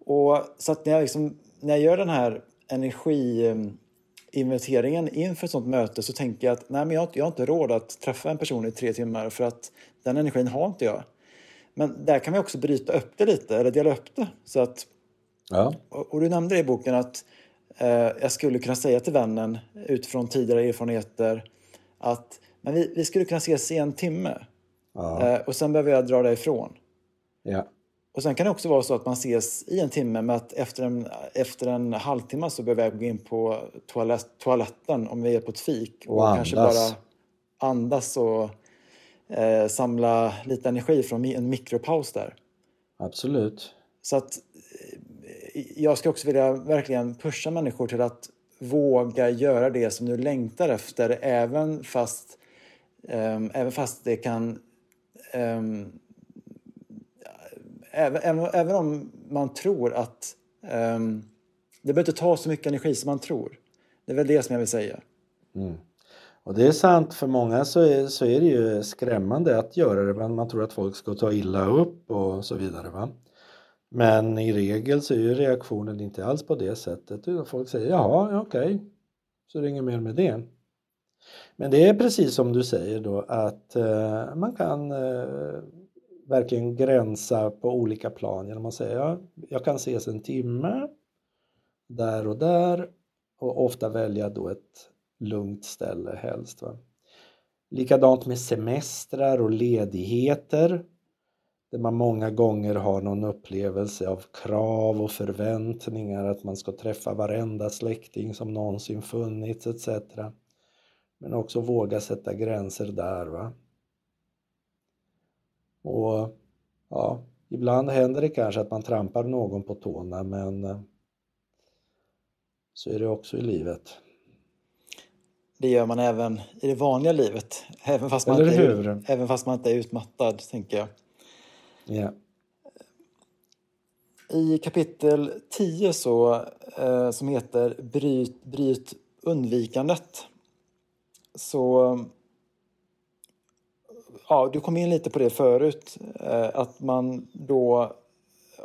Och, så att när jag, liksom, när jag gör den här energiinventeringen inför ett sånt möte så tänker jag att nej, men jag, jag har inte råd att träffa en person i tre timmar för att den energin har inte jag. Men där kan vi också bryta upp det lite, eller dela upp det. Så att, ja. och, och du nämnde det i boken att eh, jag skulle kunna säga till vännen utifrån tidigare erfarenheter att men vi, vi skulle kunna ses i en timme. Ja. Eh, och sen behöver jag dra därifrån. Ja. Och sen kan det också vara så att man ses i en timme men att efter en, efter en halvtimme så behöver jag gå in på toalett, toaletten om vi är på ett fik. Och, och kanske bara andas och eh, samla lite energi från en mikropaus där. Absolut. Så att eh, jag ska också vilja verkligen pusha människor till att våga göra det som du längtar efter även fast, eh, även fast det kan ehm, även, även, om man tror att um, det behöver inte ta så mycket energi som man tror. Det är väl det som jag vill säga. Mm. Och det är sant, för många så är, så är det ju skrämmande att göra det. Men man tror att folk ska ta illa upp och så vidare. Va? Men i regel så är ju reaktionen inte alls på det sättet. Folk säger jaha, okej, okay. så det är inget mer med det. Men det är precis som du säger då att eh, man kan eh, verkligen gränsa på olika plan genom att säga jag kan ses en timme där och där och ofta välja då ett lugnt ställe helst. Va? Likadant med semestrar och ledigheter där man många gånger har någon upplevelse av krav och förväntningar att man ska träffa varenda släkting som någonsin funnits etc. Men också våga sätta gränser där. Va? Och ja, ibland händer det kanske att man trampar någon på tårna men eh, så är det också i livet. Det gör man även i det vanliga livet, även fast man, inte är, även fast man inte är utmattad, tänker jag. Ja. I kapitel 10 så, eh, som heter Bryt, bryt undvikandet så ja, du kom in lite på det förut, eh, att man då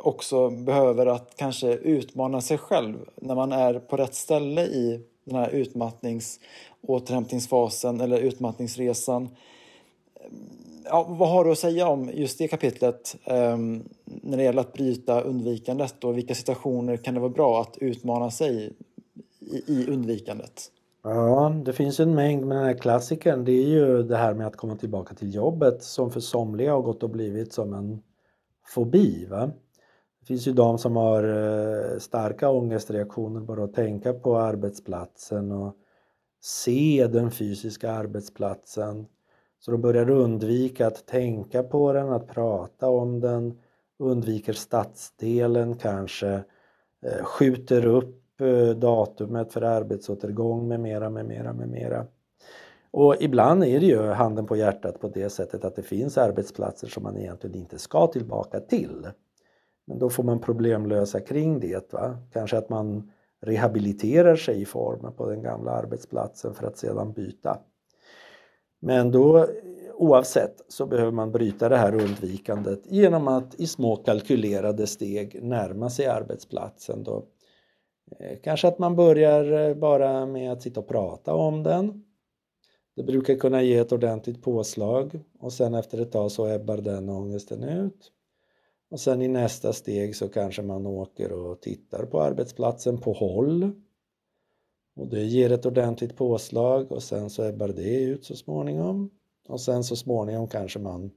också behöver att kanske utmana sig själv när man är på rätt ställe i den här utmattnings återhämtningsfasen eller utmattningsresan. Ja, vad har du att säga om just det kapitlet eh, när det gäller att bryta undvikandet och vilka situationer kan det vara bra att utmana sig i, i undvikandet? Ja, det finns en mängd, men den här klassikern det är ju det här med att komma tillbaka till jobbet som för somliga har gått och blivit som en fobi. Va? Det finns ju de som har eh, starka ångestreaktioner bara att tänka på arbetsplatsen och se den fysiska arbetsplatsen. Så de börjar undvika att tänka på den, att prata om den, undviker stadsdelen kanske, eh, skjuter upp Eh, datumet för arbetsåtergång med mera, med mera, med mera. Och ibland är det ju handen på hjärtat på det sättet att det finns arbetsplatser som man egentligen inte ska tillbaka till. Men då får man problemlösa kring det. Va? Kanske att man rehabiliterar sig i formen på den gamla arbetsplatsen för att sedan byta. Men då oavsett så behöver man bryta det här undvikandet genom att i små kalkylerade steg närma sig arbetsplatsen. Då. Eh, kanske att man börjar eh, bara med att sitta och prata om den. Det brukar kunna ge ett ordentligt påslag och sen efter ett tag så ebbar den ångesten ut. Och sen i nästa steg så kanske man åker och tittar på arbetsplatsen på håll. Och det ger ett ordentligt påslag och sen så ebbar det ut så småningom. Och sen så småningom kanske man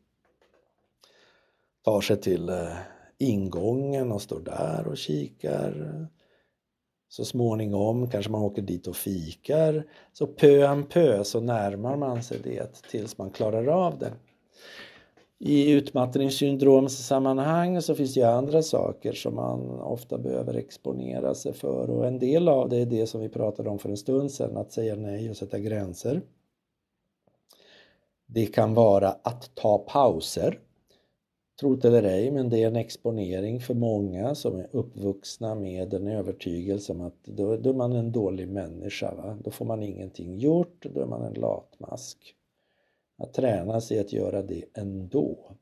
tar sig till eh, ingången och står där och kikar. Så småningom kanske man åker dit och fikar. Så pö om pö så närmar man sig det tills man klarar av det. I utmattningssyndromssammanhang så finns det ju andra saker som man ofta behöver exponera sig för och en del av det är det som vi pratade om för en stund sedan, att säga nej och sätta gränser. Det kan vara att ta pauser. Tro det eller ej, men det är en exponering för många som är uppvuxna med en övertygelse om att då, då är man en dålig människa. Va? Då får man ingenting gjort, då är man en latmask. Att träna sig att göra det ändå.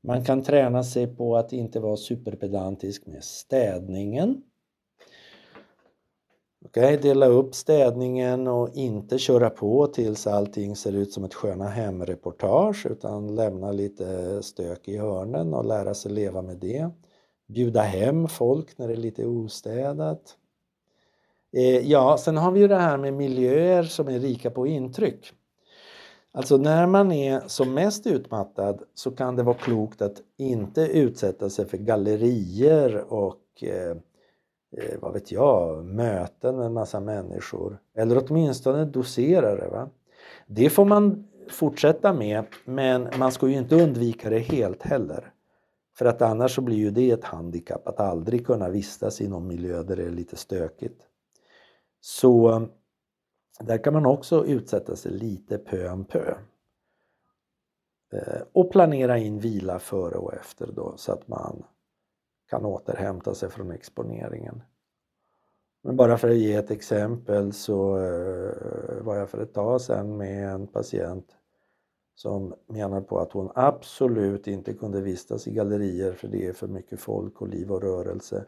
Man kan träna sig på att inte vara superpedantisk med städningen. Okay, dela upp städningen och inte köra på tills allting ser ut som ett sköna hemreportage utan lämna lite stök i hörnen och lära sig leva med det. Bjuda hem folk när det är lite ostädat. Eh, ja, sen har vi ju det här med miljöer som är rika på intryck. Alltså när man är som mest utmattad så kan det vara klokt att inte utsätta sig för gallerier och eh, eh, vad vet jag, möten med en massa människor. Eller åtminstone dosera det. Va? Det får man fortsätta med men man ska ju inte undvika det helt heller. För att annars så blir ju det ett handikapp att aldrig kunna vistas i någon miljö där det är lite stökigt. Så där kan man också utsätta sig lite pö om pö. Eh, och planera in vila före och efter då så att man kan återhämta sig från exponeringen. Men bara för att ge ett exempel så eh, var jag för ett tag sedan med en patient som menar på att hon absolut inte kunde vistas i gallerier för det är för mycket folk och liv och rörelse.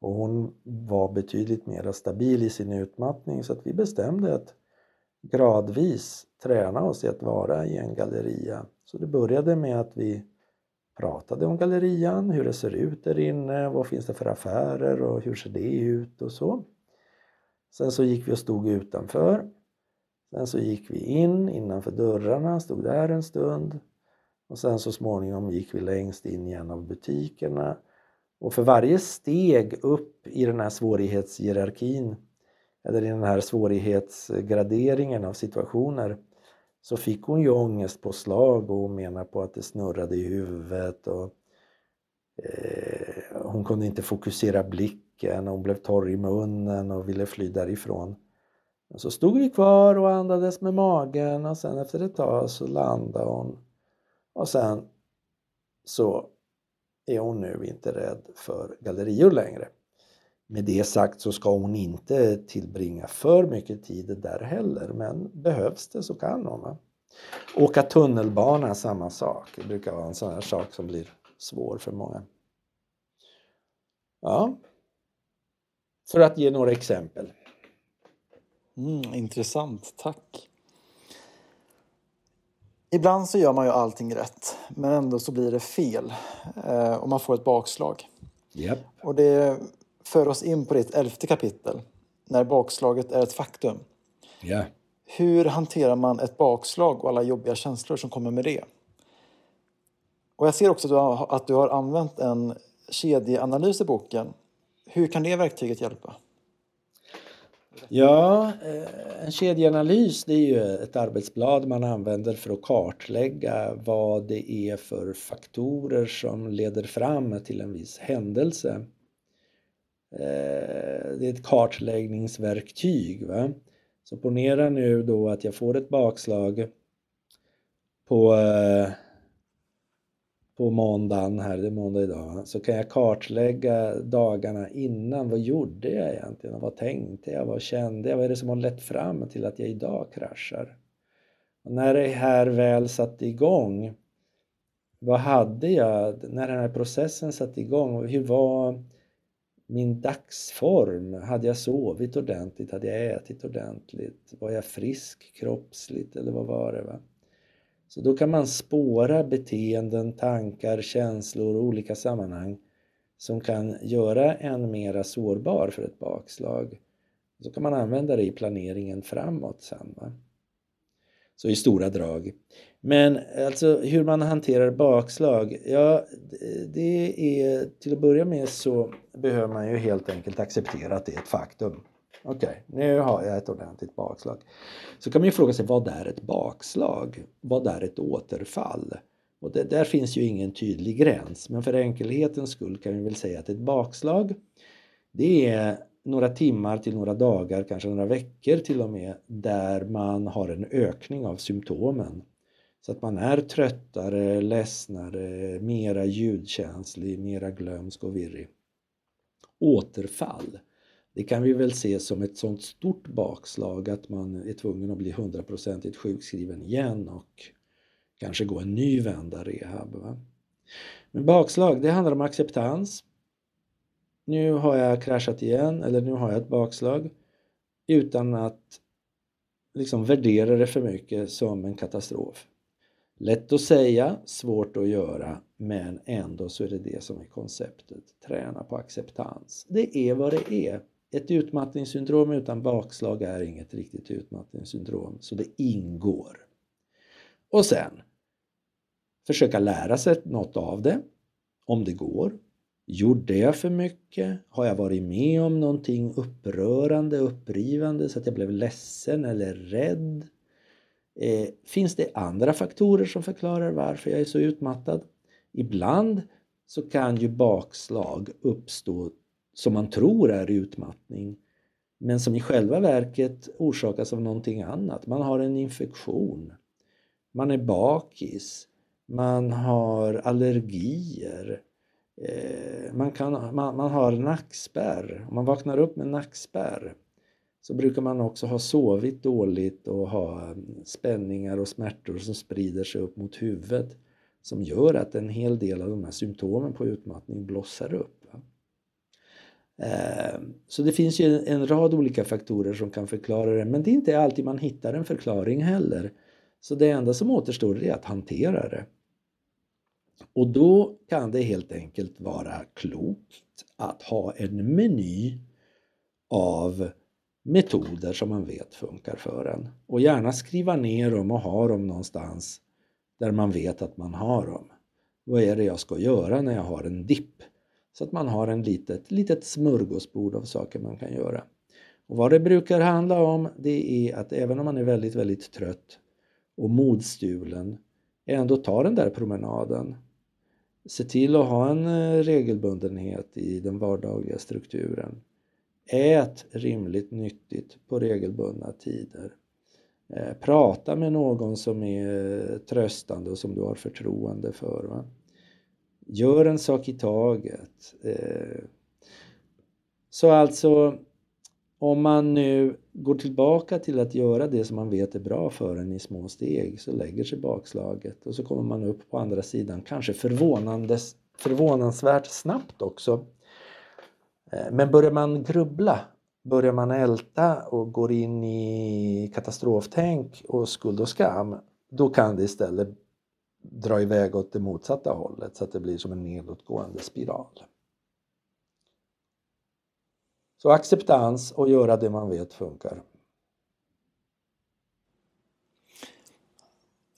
Och hon var betydligt mer stabil i sin utmattning så att vi bestämde att gradvis träna oss i att vara i en galleria. Så det började med att vi pratade om gallerian, hur det ser ut där inne, vad finns det för affärer och hur ser det ut och så. Sen så gick vi och stod utanför. Sen så gick vi in innanför dörrarna, stod där en stund. Och sen så småningom gick vi längst in i en av butikerna och för varje steg upp i den här svårighetshierarkin eller i den här svårighetsgraderingen av situationer så fick hon ju ångestpåslag och menar på att det snurrade i huvudet och eh, hon kunde inte fokusera blicken, hon blev torr i munnen och ville fly därifrån. Men så stod vi kvar och andades med magen och sen efter ett tag så landade hon och sen så är hon nu inte rädd för gallerior längre. Med det sagt så ska hon inte tillbringa för mycket tid där heller men behövs det så kan hon. Va? Åka tunnelbana, samma sak. Det brukar vara en sån här sak som blir svår för många. Ja. För att ge några exempel. Mm, intressant, tack. Ibland så gör man ju allting rätt, men ändå så blir det fel eh, och man får ett bakslag. Yep. Och det för oss in på ditt elfte kapitel, när bakslaget är ett faktum. Yeah. Hur hanterar man ett bakslag och alla jobbiga känslor som kommer med det? Och jag ser också att du har, att du har använt en kedjeanalys i boken. Hur kan det verktyget hjälpa? Ja, eh, en kedjeanalys det är ju ett arbetsblad man använder för att kartlägga vad det är för faktorer som leder fram till en viss händelse. Eh, det är ett kartläggningsverktyg. Va? Så ponera nu då att jag får ett bakslag på eh, på måndagen här, det är måndag idag, så kan jag kartlägga dagarna innan. Vad gjorde jag egentligen? Vad tänkte jag? Vad kände jag? Vad är det som har lett fram till att jag idag kraschar? Och när det här väl satte igång, vad hade jag när den här processen satte igång? Hur var min dagsform? Hade jag sovit ordentligt? Hade jag ätit ordentligt? Var jag frisk kroppsligt eller vad var det? Va? Så då kan man spåra beteenden, tankar, känslor och olika sammanhang som kan göra en mera sårbar för ett bakslag. Så kan man använda det i planeringen framåt sen. Va? Så i stora drag. Men alltså hur man hanterar bakslag, ja det är till att börja med så behöver man ju helt enkelt acceptera att det är ett faktum. Okej, okay, nu har jag ett ordentligt bakslag. Så kan man ju fråga sig vad är ett bakslag? Vad är ett återfall? Och det, där finns ju ingen tydlig gräns men för enkelhetens skull kan vi väl säga att ett bakslag det är några timmar till några dagar, kanske några veckor till och med, där man har en ökning av symptomen. Så att man är tröttare, ledsnare, mera ljudkänslig, mera glömsk och virrig. Återfall det kan vi väl se som ett sånt stort bakslag att man är tvungen att bli hundraprocentigt sjukskriven igen och kanske gå en ny vända rehab. Va? Men bakslag, det handlar om acceptans. Nu har jag kraschat igen eller nu har jag ett bakslag utan att liksom värdera det för mycket som en katastrof. Lätt att säga, svårt att göra, men ändå så är det det som är konceptet. Träna på acceptans. Det är vad det är. Ett utmattningssyndrom utan bakslag är inget riktigt utmattningssyndrom, så det ingår. Och sen försöka lära sig något av det, om det går. Gjorde jag för mycket? Har jag varit med om någonting upprörande, upprivande så att jag blev ledsen eller rädd? Eh, finns det andra faktorer som förklarar varför jag är så utmattad? Ibland så kan ju bakslag uppstå som man tror är utmattning men som i själva verket orsakas av någonting annat. Man har en infektion, man är bakis, man har allergier, Eh, man, kan, man, man har nackspärr. Om man vaknar upp med nackspärr så brukar man också ha sovit dåligt och ha mm, spänningar och smärtor som sprider sig upp mot huvudet som gör att en hel del av de här symptomen på utmattning blossar upp. Eh, så det finns ju en rad olika faktorer som kan förklara det men det är inte alltid man hittar en förklaring heller. Så det enda som återstår är att hantera det. Och då kan det helt enkelt vara klokt att ha en meny av metoder som man vet funkar för en. Och gärna skriva ner dem och ha dem någonstans där man vet att man har dem. Vad är det jag ska göra när jag har en dipp? Så att man har en litet, litet smörgåsbord av saker man kan göra. Och vad det brukar handla om det är att även om man är väldigt, väldigt trött och modstulen ändå ta den där promenaden. Se till att ha en eh, regelbundenhet i den vardagliga strukturen. Ät rimligt nyttigt på regelbundna tider. Eh, prata med någon som är eh, tröstande och som du har förtroende för. Va? Gör en sak i taget. Så alltså, om man nu går tillbaka till att göra det som man vet är bra för en i små steg så lägger sig bakslaget och så kommer man upp på andra sidan, kanske förvånansvärt snabbt också. Eh, men börjar man grubbla, börjar man älta och går in i katastroftänk och skuld och skam, då kan det istället dra iväg åt det motsatta hållet så att det blir som en nedåtgående spiral. Så acceptans och göra det man vet funkar.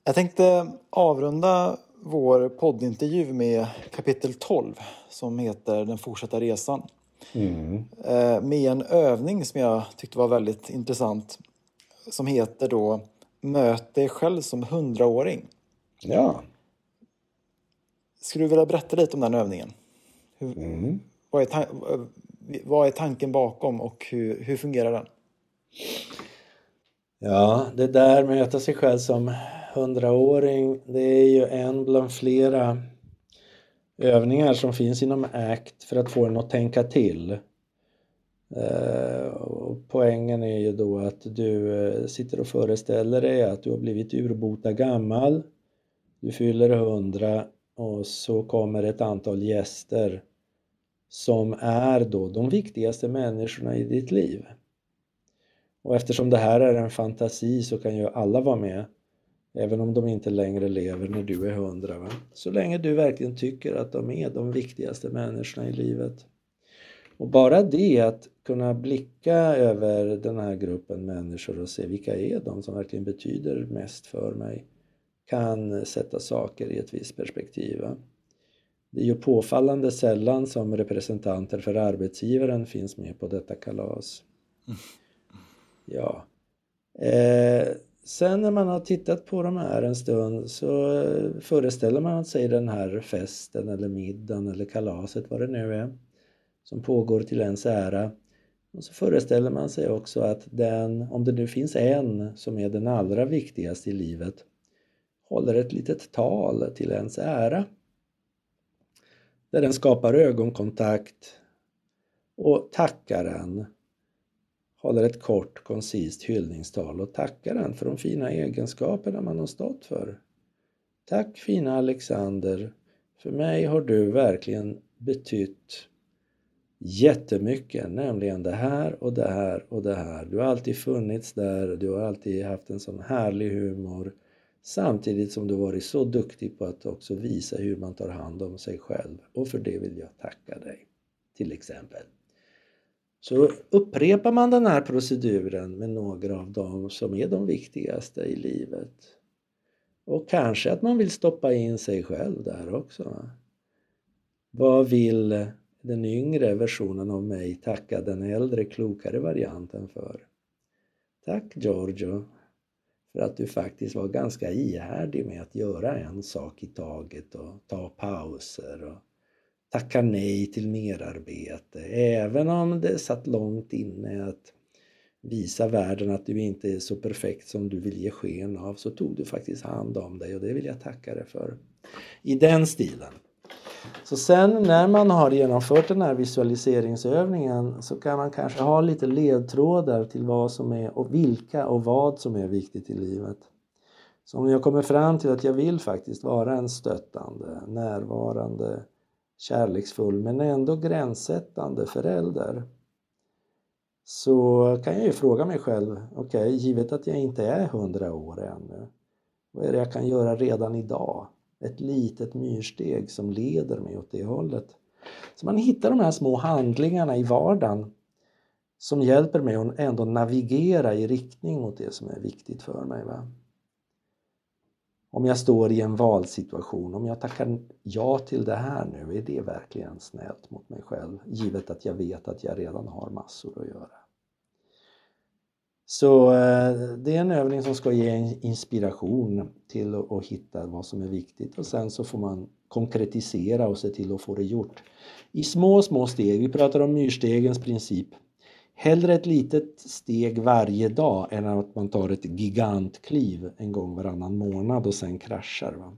Jag tänkte avrunda vår poddintervju med kapitel 12 som heter Den fortsatta resan. Mm. Eh, med en övning som jag tyckte var väldigt intressant som heter då Möt dig själv som hundraåring. Ja. Skulle du vilja berätta lite om den övningen? Hur, mm. vad, är vad är tanken bakom och hur, hur fungerar den? Ja, det där med att möta sig själv som hundraåring, det är ju en bland flera övningar som finns inom ACT för att få en att tänka till. Eh, och poängen är ju då att du eh, sitter och föreställer dig att du har blivit urbota gammal, du fyller hundra och så kommer ett antal gäster som är då de viktigaste människorna i ditt liv. Och eftersom det här är en fantasi så kan ju alla vara med även om de inte längre lever när du är hundra. Va? Så länge du verkligen tycker att de är de viktigaste människorna i livet. Och bara det att kunna blicka över den här gruppen människor och se vilka är de som verkligen betyder mest för mig kan sätta saker i ett visst perspektiv. Va? Det är ju påfallande sällan som representanter för arbetsgivaren finns med på detta kalas. Ja. Eh, sen när man har tittat på de här en stund så föreställer man sig den här festen eller middagen eller kalaset, vad det nu är, som pågår till ens ära. Och så föreställer man sig också att den, om det nu finns en som är den allra viktigaste i livet, håller ett litet tal till ens ära där den skapar ögonkontakt och tackar den, Håller ett kort koncist hyllningstal och tackar en för de fina egenskaperna man har stått för. Tack fina Alexander, för mig har du verkligen betytt jättemycket, nämligen det här och det här och det här. Du har alltid funnits där, du har alltid haft en sån härlig humor Samtidigt som du varit så duktig på att också visa hur man tar hand om sig själv och för det vill jag tacka dig. Till exempel. Så upprepar man den här proceduren med några av dem som är de viktigaste i livet. Och kanske att man vill stoppa in sig själv där också. Vad vill den yngre versionen av mig tacka den äldre klokare varianten för? Tack Giorgio för att du faktiskt var ganska ihärdig med att göra en sak i taget och ta pauser och tacka nej till merarbete. Även om det satt långt inne att visa världen att du inte är så perfekt som du vill ge sken av så tog du faktiskt hand om dig och det vill jag tacka dig för. I den stilen. Så sen när man har genomfört den här visualiseringsövningen så kan man kanske ha lite ledtrådar till vad som är och vilka och vad som är viktigt i livet. Så om jag kommer fram till att jag vill faktiskt vara en stöttande, närvarande, kärleksfull men ändå gränssättande förälder så kan jag ju fråga mig själv, okej, okay, givet att jag inte är hundra år ännu, vad är det jag kan göra redan idag ett litet myrsteg som leder mig åt det hållet. Så man hittar de här små handlingarna i vardagen som hjälper mig att ändå navigera i riktning mot det som är viktigt för mig. Va? Om jag står i en valsituation, om jag tackar ja till det här nu, är det verkligen snällt mot mig själv? Givet att jag vet att jag redan har massor att göra. Så eh, det är en övning som ska ge inspiration till att hitta vad som är viktigt och sen så får man konkretisera och se till att få det gjort. I små, små steg. Vi pratar om myrstegens princip. Hellre ett litet steg varje dag än att man tar ett gigantkliv en gång varannan månad och sen kraschar. Va?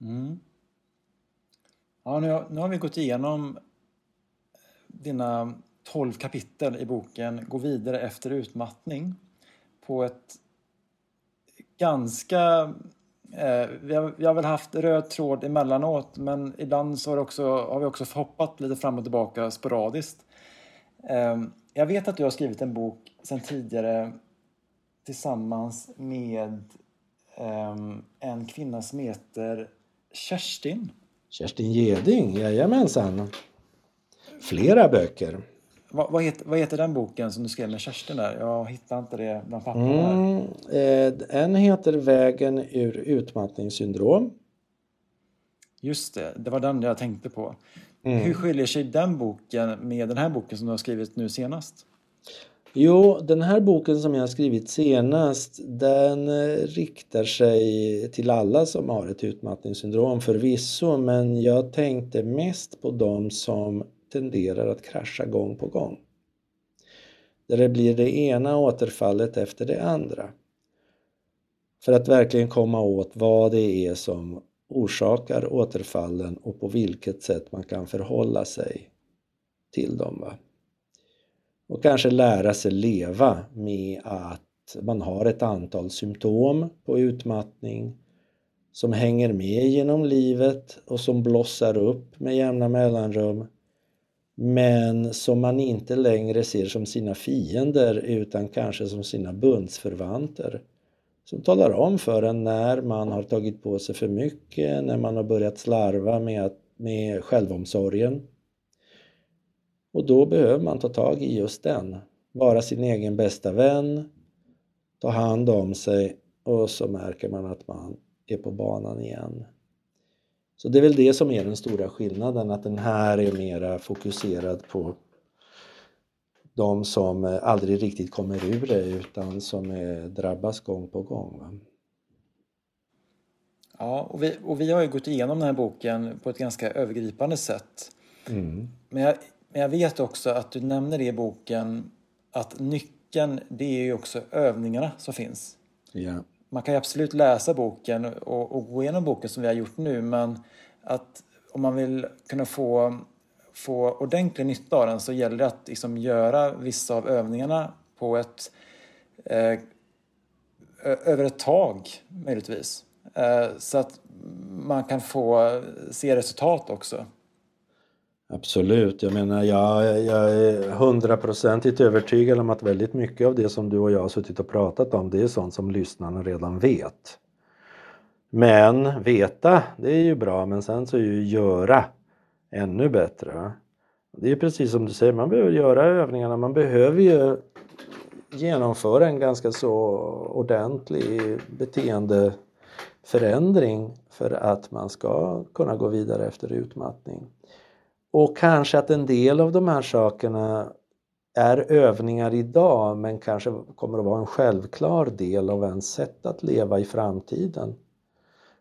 Mm. Ja, nu, nu har vi gått igenom dina 12 kapitel i boken Gå vidare efter utmattning på ett ganska eh, vi, har, vi har väl haft röd tråd emellanåt men ibland så har, också, har vi också hoppat lite fram och tillbaka sporadiskt. Eh, jag vet att du har skrivit en bok sen tidigare tillsammans med eh, en kvinna som heter Kerstin. Kerstin Geding, jajamensan. Flera böcker. Vad, vad, heter, vad heter den boken som du skrev med Kerstin där? Jag hittar inte det bland papperna. Mm, eh, en heter Vägen ur utmattningssyndrom. Just det, det var den jag tänkte på. Mm. Hur skiljer sig den boken med den här boken som du har skrivit nu senast? Jo, den här boken som jag har skrivit senast den eh, riktar sig till alla som har ett utmattningssyndrom förvisso men jag tänkte mest på de som tenderar att krascha gång på gång. Där det blir det ena återfallet efter det andra. För att verkligen komma åt vad det är som orsakar återfallen och på vilket sätt man kan förhålla sig till dem. Va? Och kanske lära sig leva med att man har ett antal symptom på utmattning som hänger med genom livet och som blossar upp med jämna mellanrum men som man inte längre ser som sina fiender utan kanske som sina bundsförvanter som talar om för en när man har tagit på sig för mycket, när man har börjat slarva med, att, med självomsorgen. Och då behöver man ta tag i just den, vara sin egen bästa vän, ta hand om sig och så märker man att man är på banan igen. Så det är väl det som är den stora skillnaden, att den här är mera fokuserad på de som aldrig riktigt kommer ur det utan som är, drabbas gång på gång. Va? Ja, och vi, och vi har ju gått igenom den här boken på ett ganska övergripande sätt. Mm. Men, jag, men jag vet också att du nämner i boken att nyckeln, det är ju också övningarna som finns. Ja man kan ju absolut läsa boken och, och gå igenom boken som vi har gjort nu men att om man vill kunna få, få ordentlig nytta av den så gäller det att liksom göra vissa av övningarna på ett eh, över ett tag möjligtvis. Eh, så att man kan få se resultat också. Absolut, jag menar jag, jag är hundraprocentigt övertygad om att väldigt mycket av det som du och jag har suttit och pratat om det är sånt som lyssnarna redan vet. Men veta, det är ju bra men sen så är ju göra ännu bättre. Det är precis som du säger, man behöver göra övningarna, man behöver ju genomföra en ganska så ordentlig beteendeförändring för att man ska kunna gå vidare efter utmattning. Och kanske att en del av de här sakerna är övningar idag men kanske kommer att vara en självklar del av ens sätt att leva i framtiden.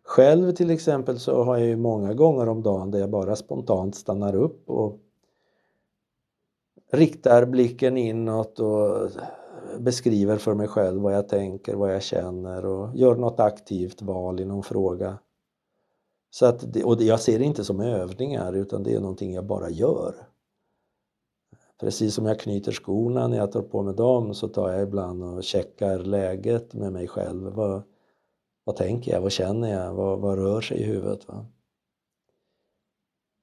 Själv till exempel så har jag ju många gånger om dagen där jag bara spontant stannar upp och riktar blicken inåt och beskriver för mig själv vad jag tänker, vad jag känner och gör något aktivt val i någon fråga. Så att, och jag ser det inte som övningar utan det är någonting jag bara gör. Precis som jag knyter skorna när jag tar på mig dem så tar jag ibland och checkar läget med mig själv. Vad, vad tänker jag? Vad känner jag? Vad, vad rör sig i huvudet? Va?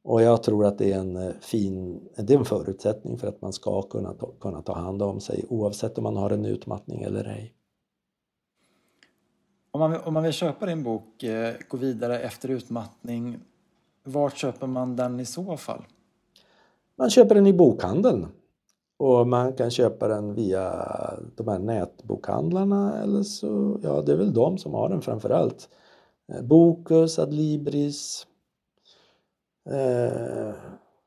Och jag tror att det är en eh, fin det är en förutsättning för att man ska kunna ta, kunna ta hand om sig oavsett om man har en utmattning eller ej. Om man, om man vill köpa din bok eh, Gå vidare efter utmattning, vart köper man den i så fall? Man köper den i bokhandeln och man kan köpa den via de här nätbokhandlarna eller så, ja det är väl de som har den framförallt. allt. Eh, Bokus, Adlibris. Eh,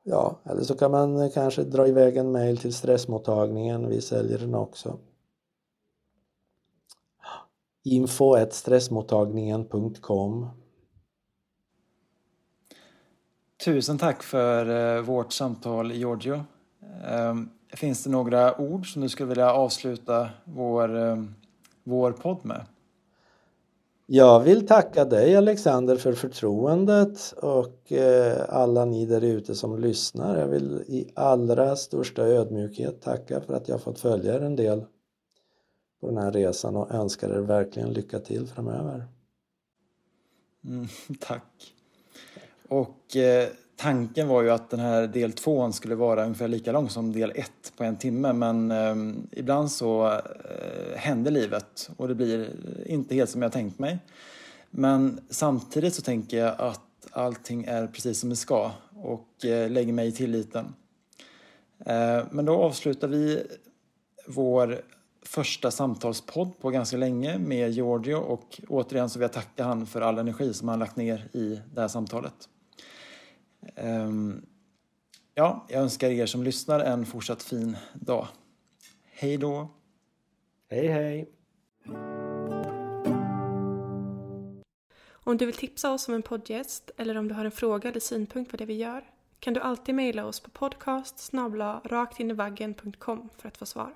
ja, eller så kan man kanske dra iväg en mail till stressmottagningen, vi säljer den också info.stressmottagningen.com Tusen tack för eh, vårt samtal Giorgio. Ehm, finns det några ord som du skulle vilja avsluta vår, ehm, vår podd med? Jag vill tacka dig Alexander för förtroendet och eh, alla ni där ute som lyssnar. Jag vill i allra största ödmjukhet tacka för att jag fått följa er en del på den här resan och önskar er verkligen lycka till framöver. Mm, tack. Och eh, tanken var ju att den här del två skulle vara ungefär lika lång som del ett på en timme men eh, ibland så eh, händer livet och det blir inte helt som jag tänkt mig. Men samtidigt så tänker jag att allting är precis som det ska och eh, lägger mig i tilliten. Eh, men då avslutar vi vår första samtalspodd på ganska länge med Giorgio och återigen så vill jag tacka han för all energi som han lagt ner i det här samtalet. Ehm, ja, jag önskar er som lyssnar en fortsatt fin dag. Hej då! Hej hej! Om du vill tipsa oss om en poddgäst eller om du har en fråga eller synpunkt på det vi gör kan du alltid mejla oss på podcast raktinivaggen.com för att få svar.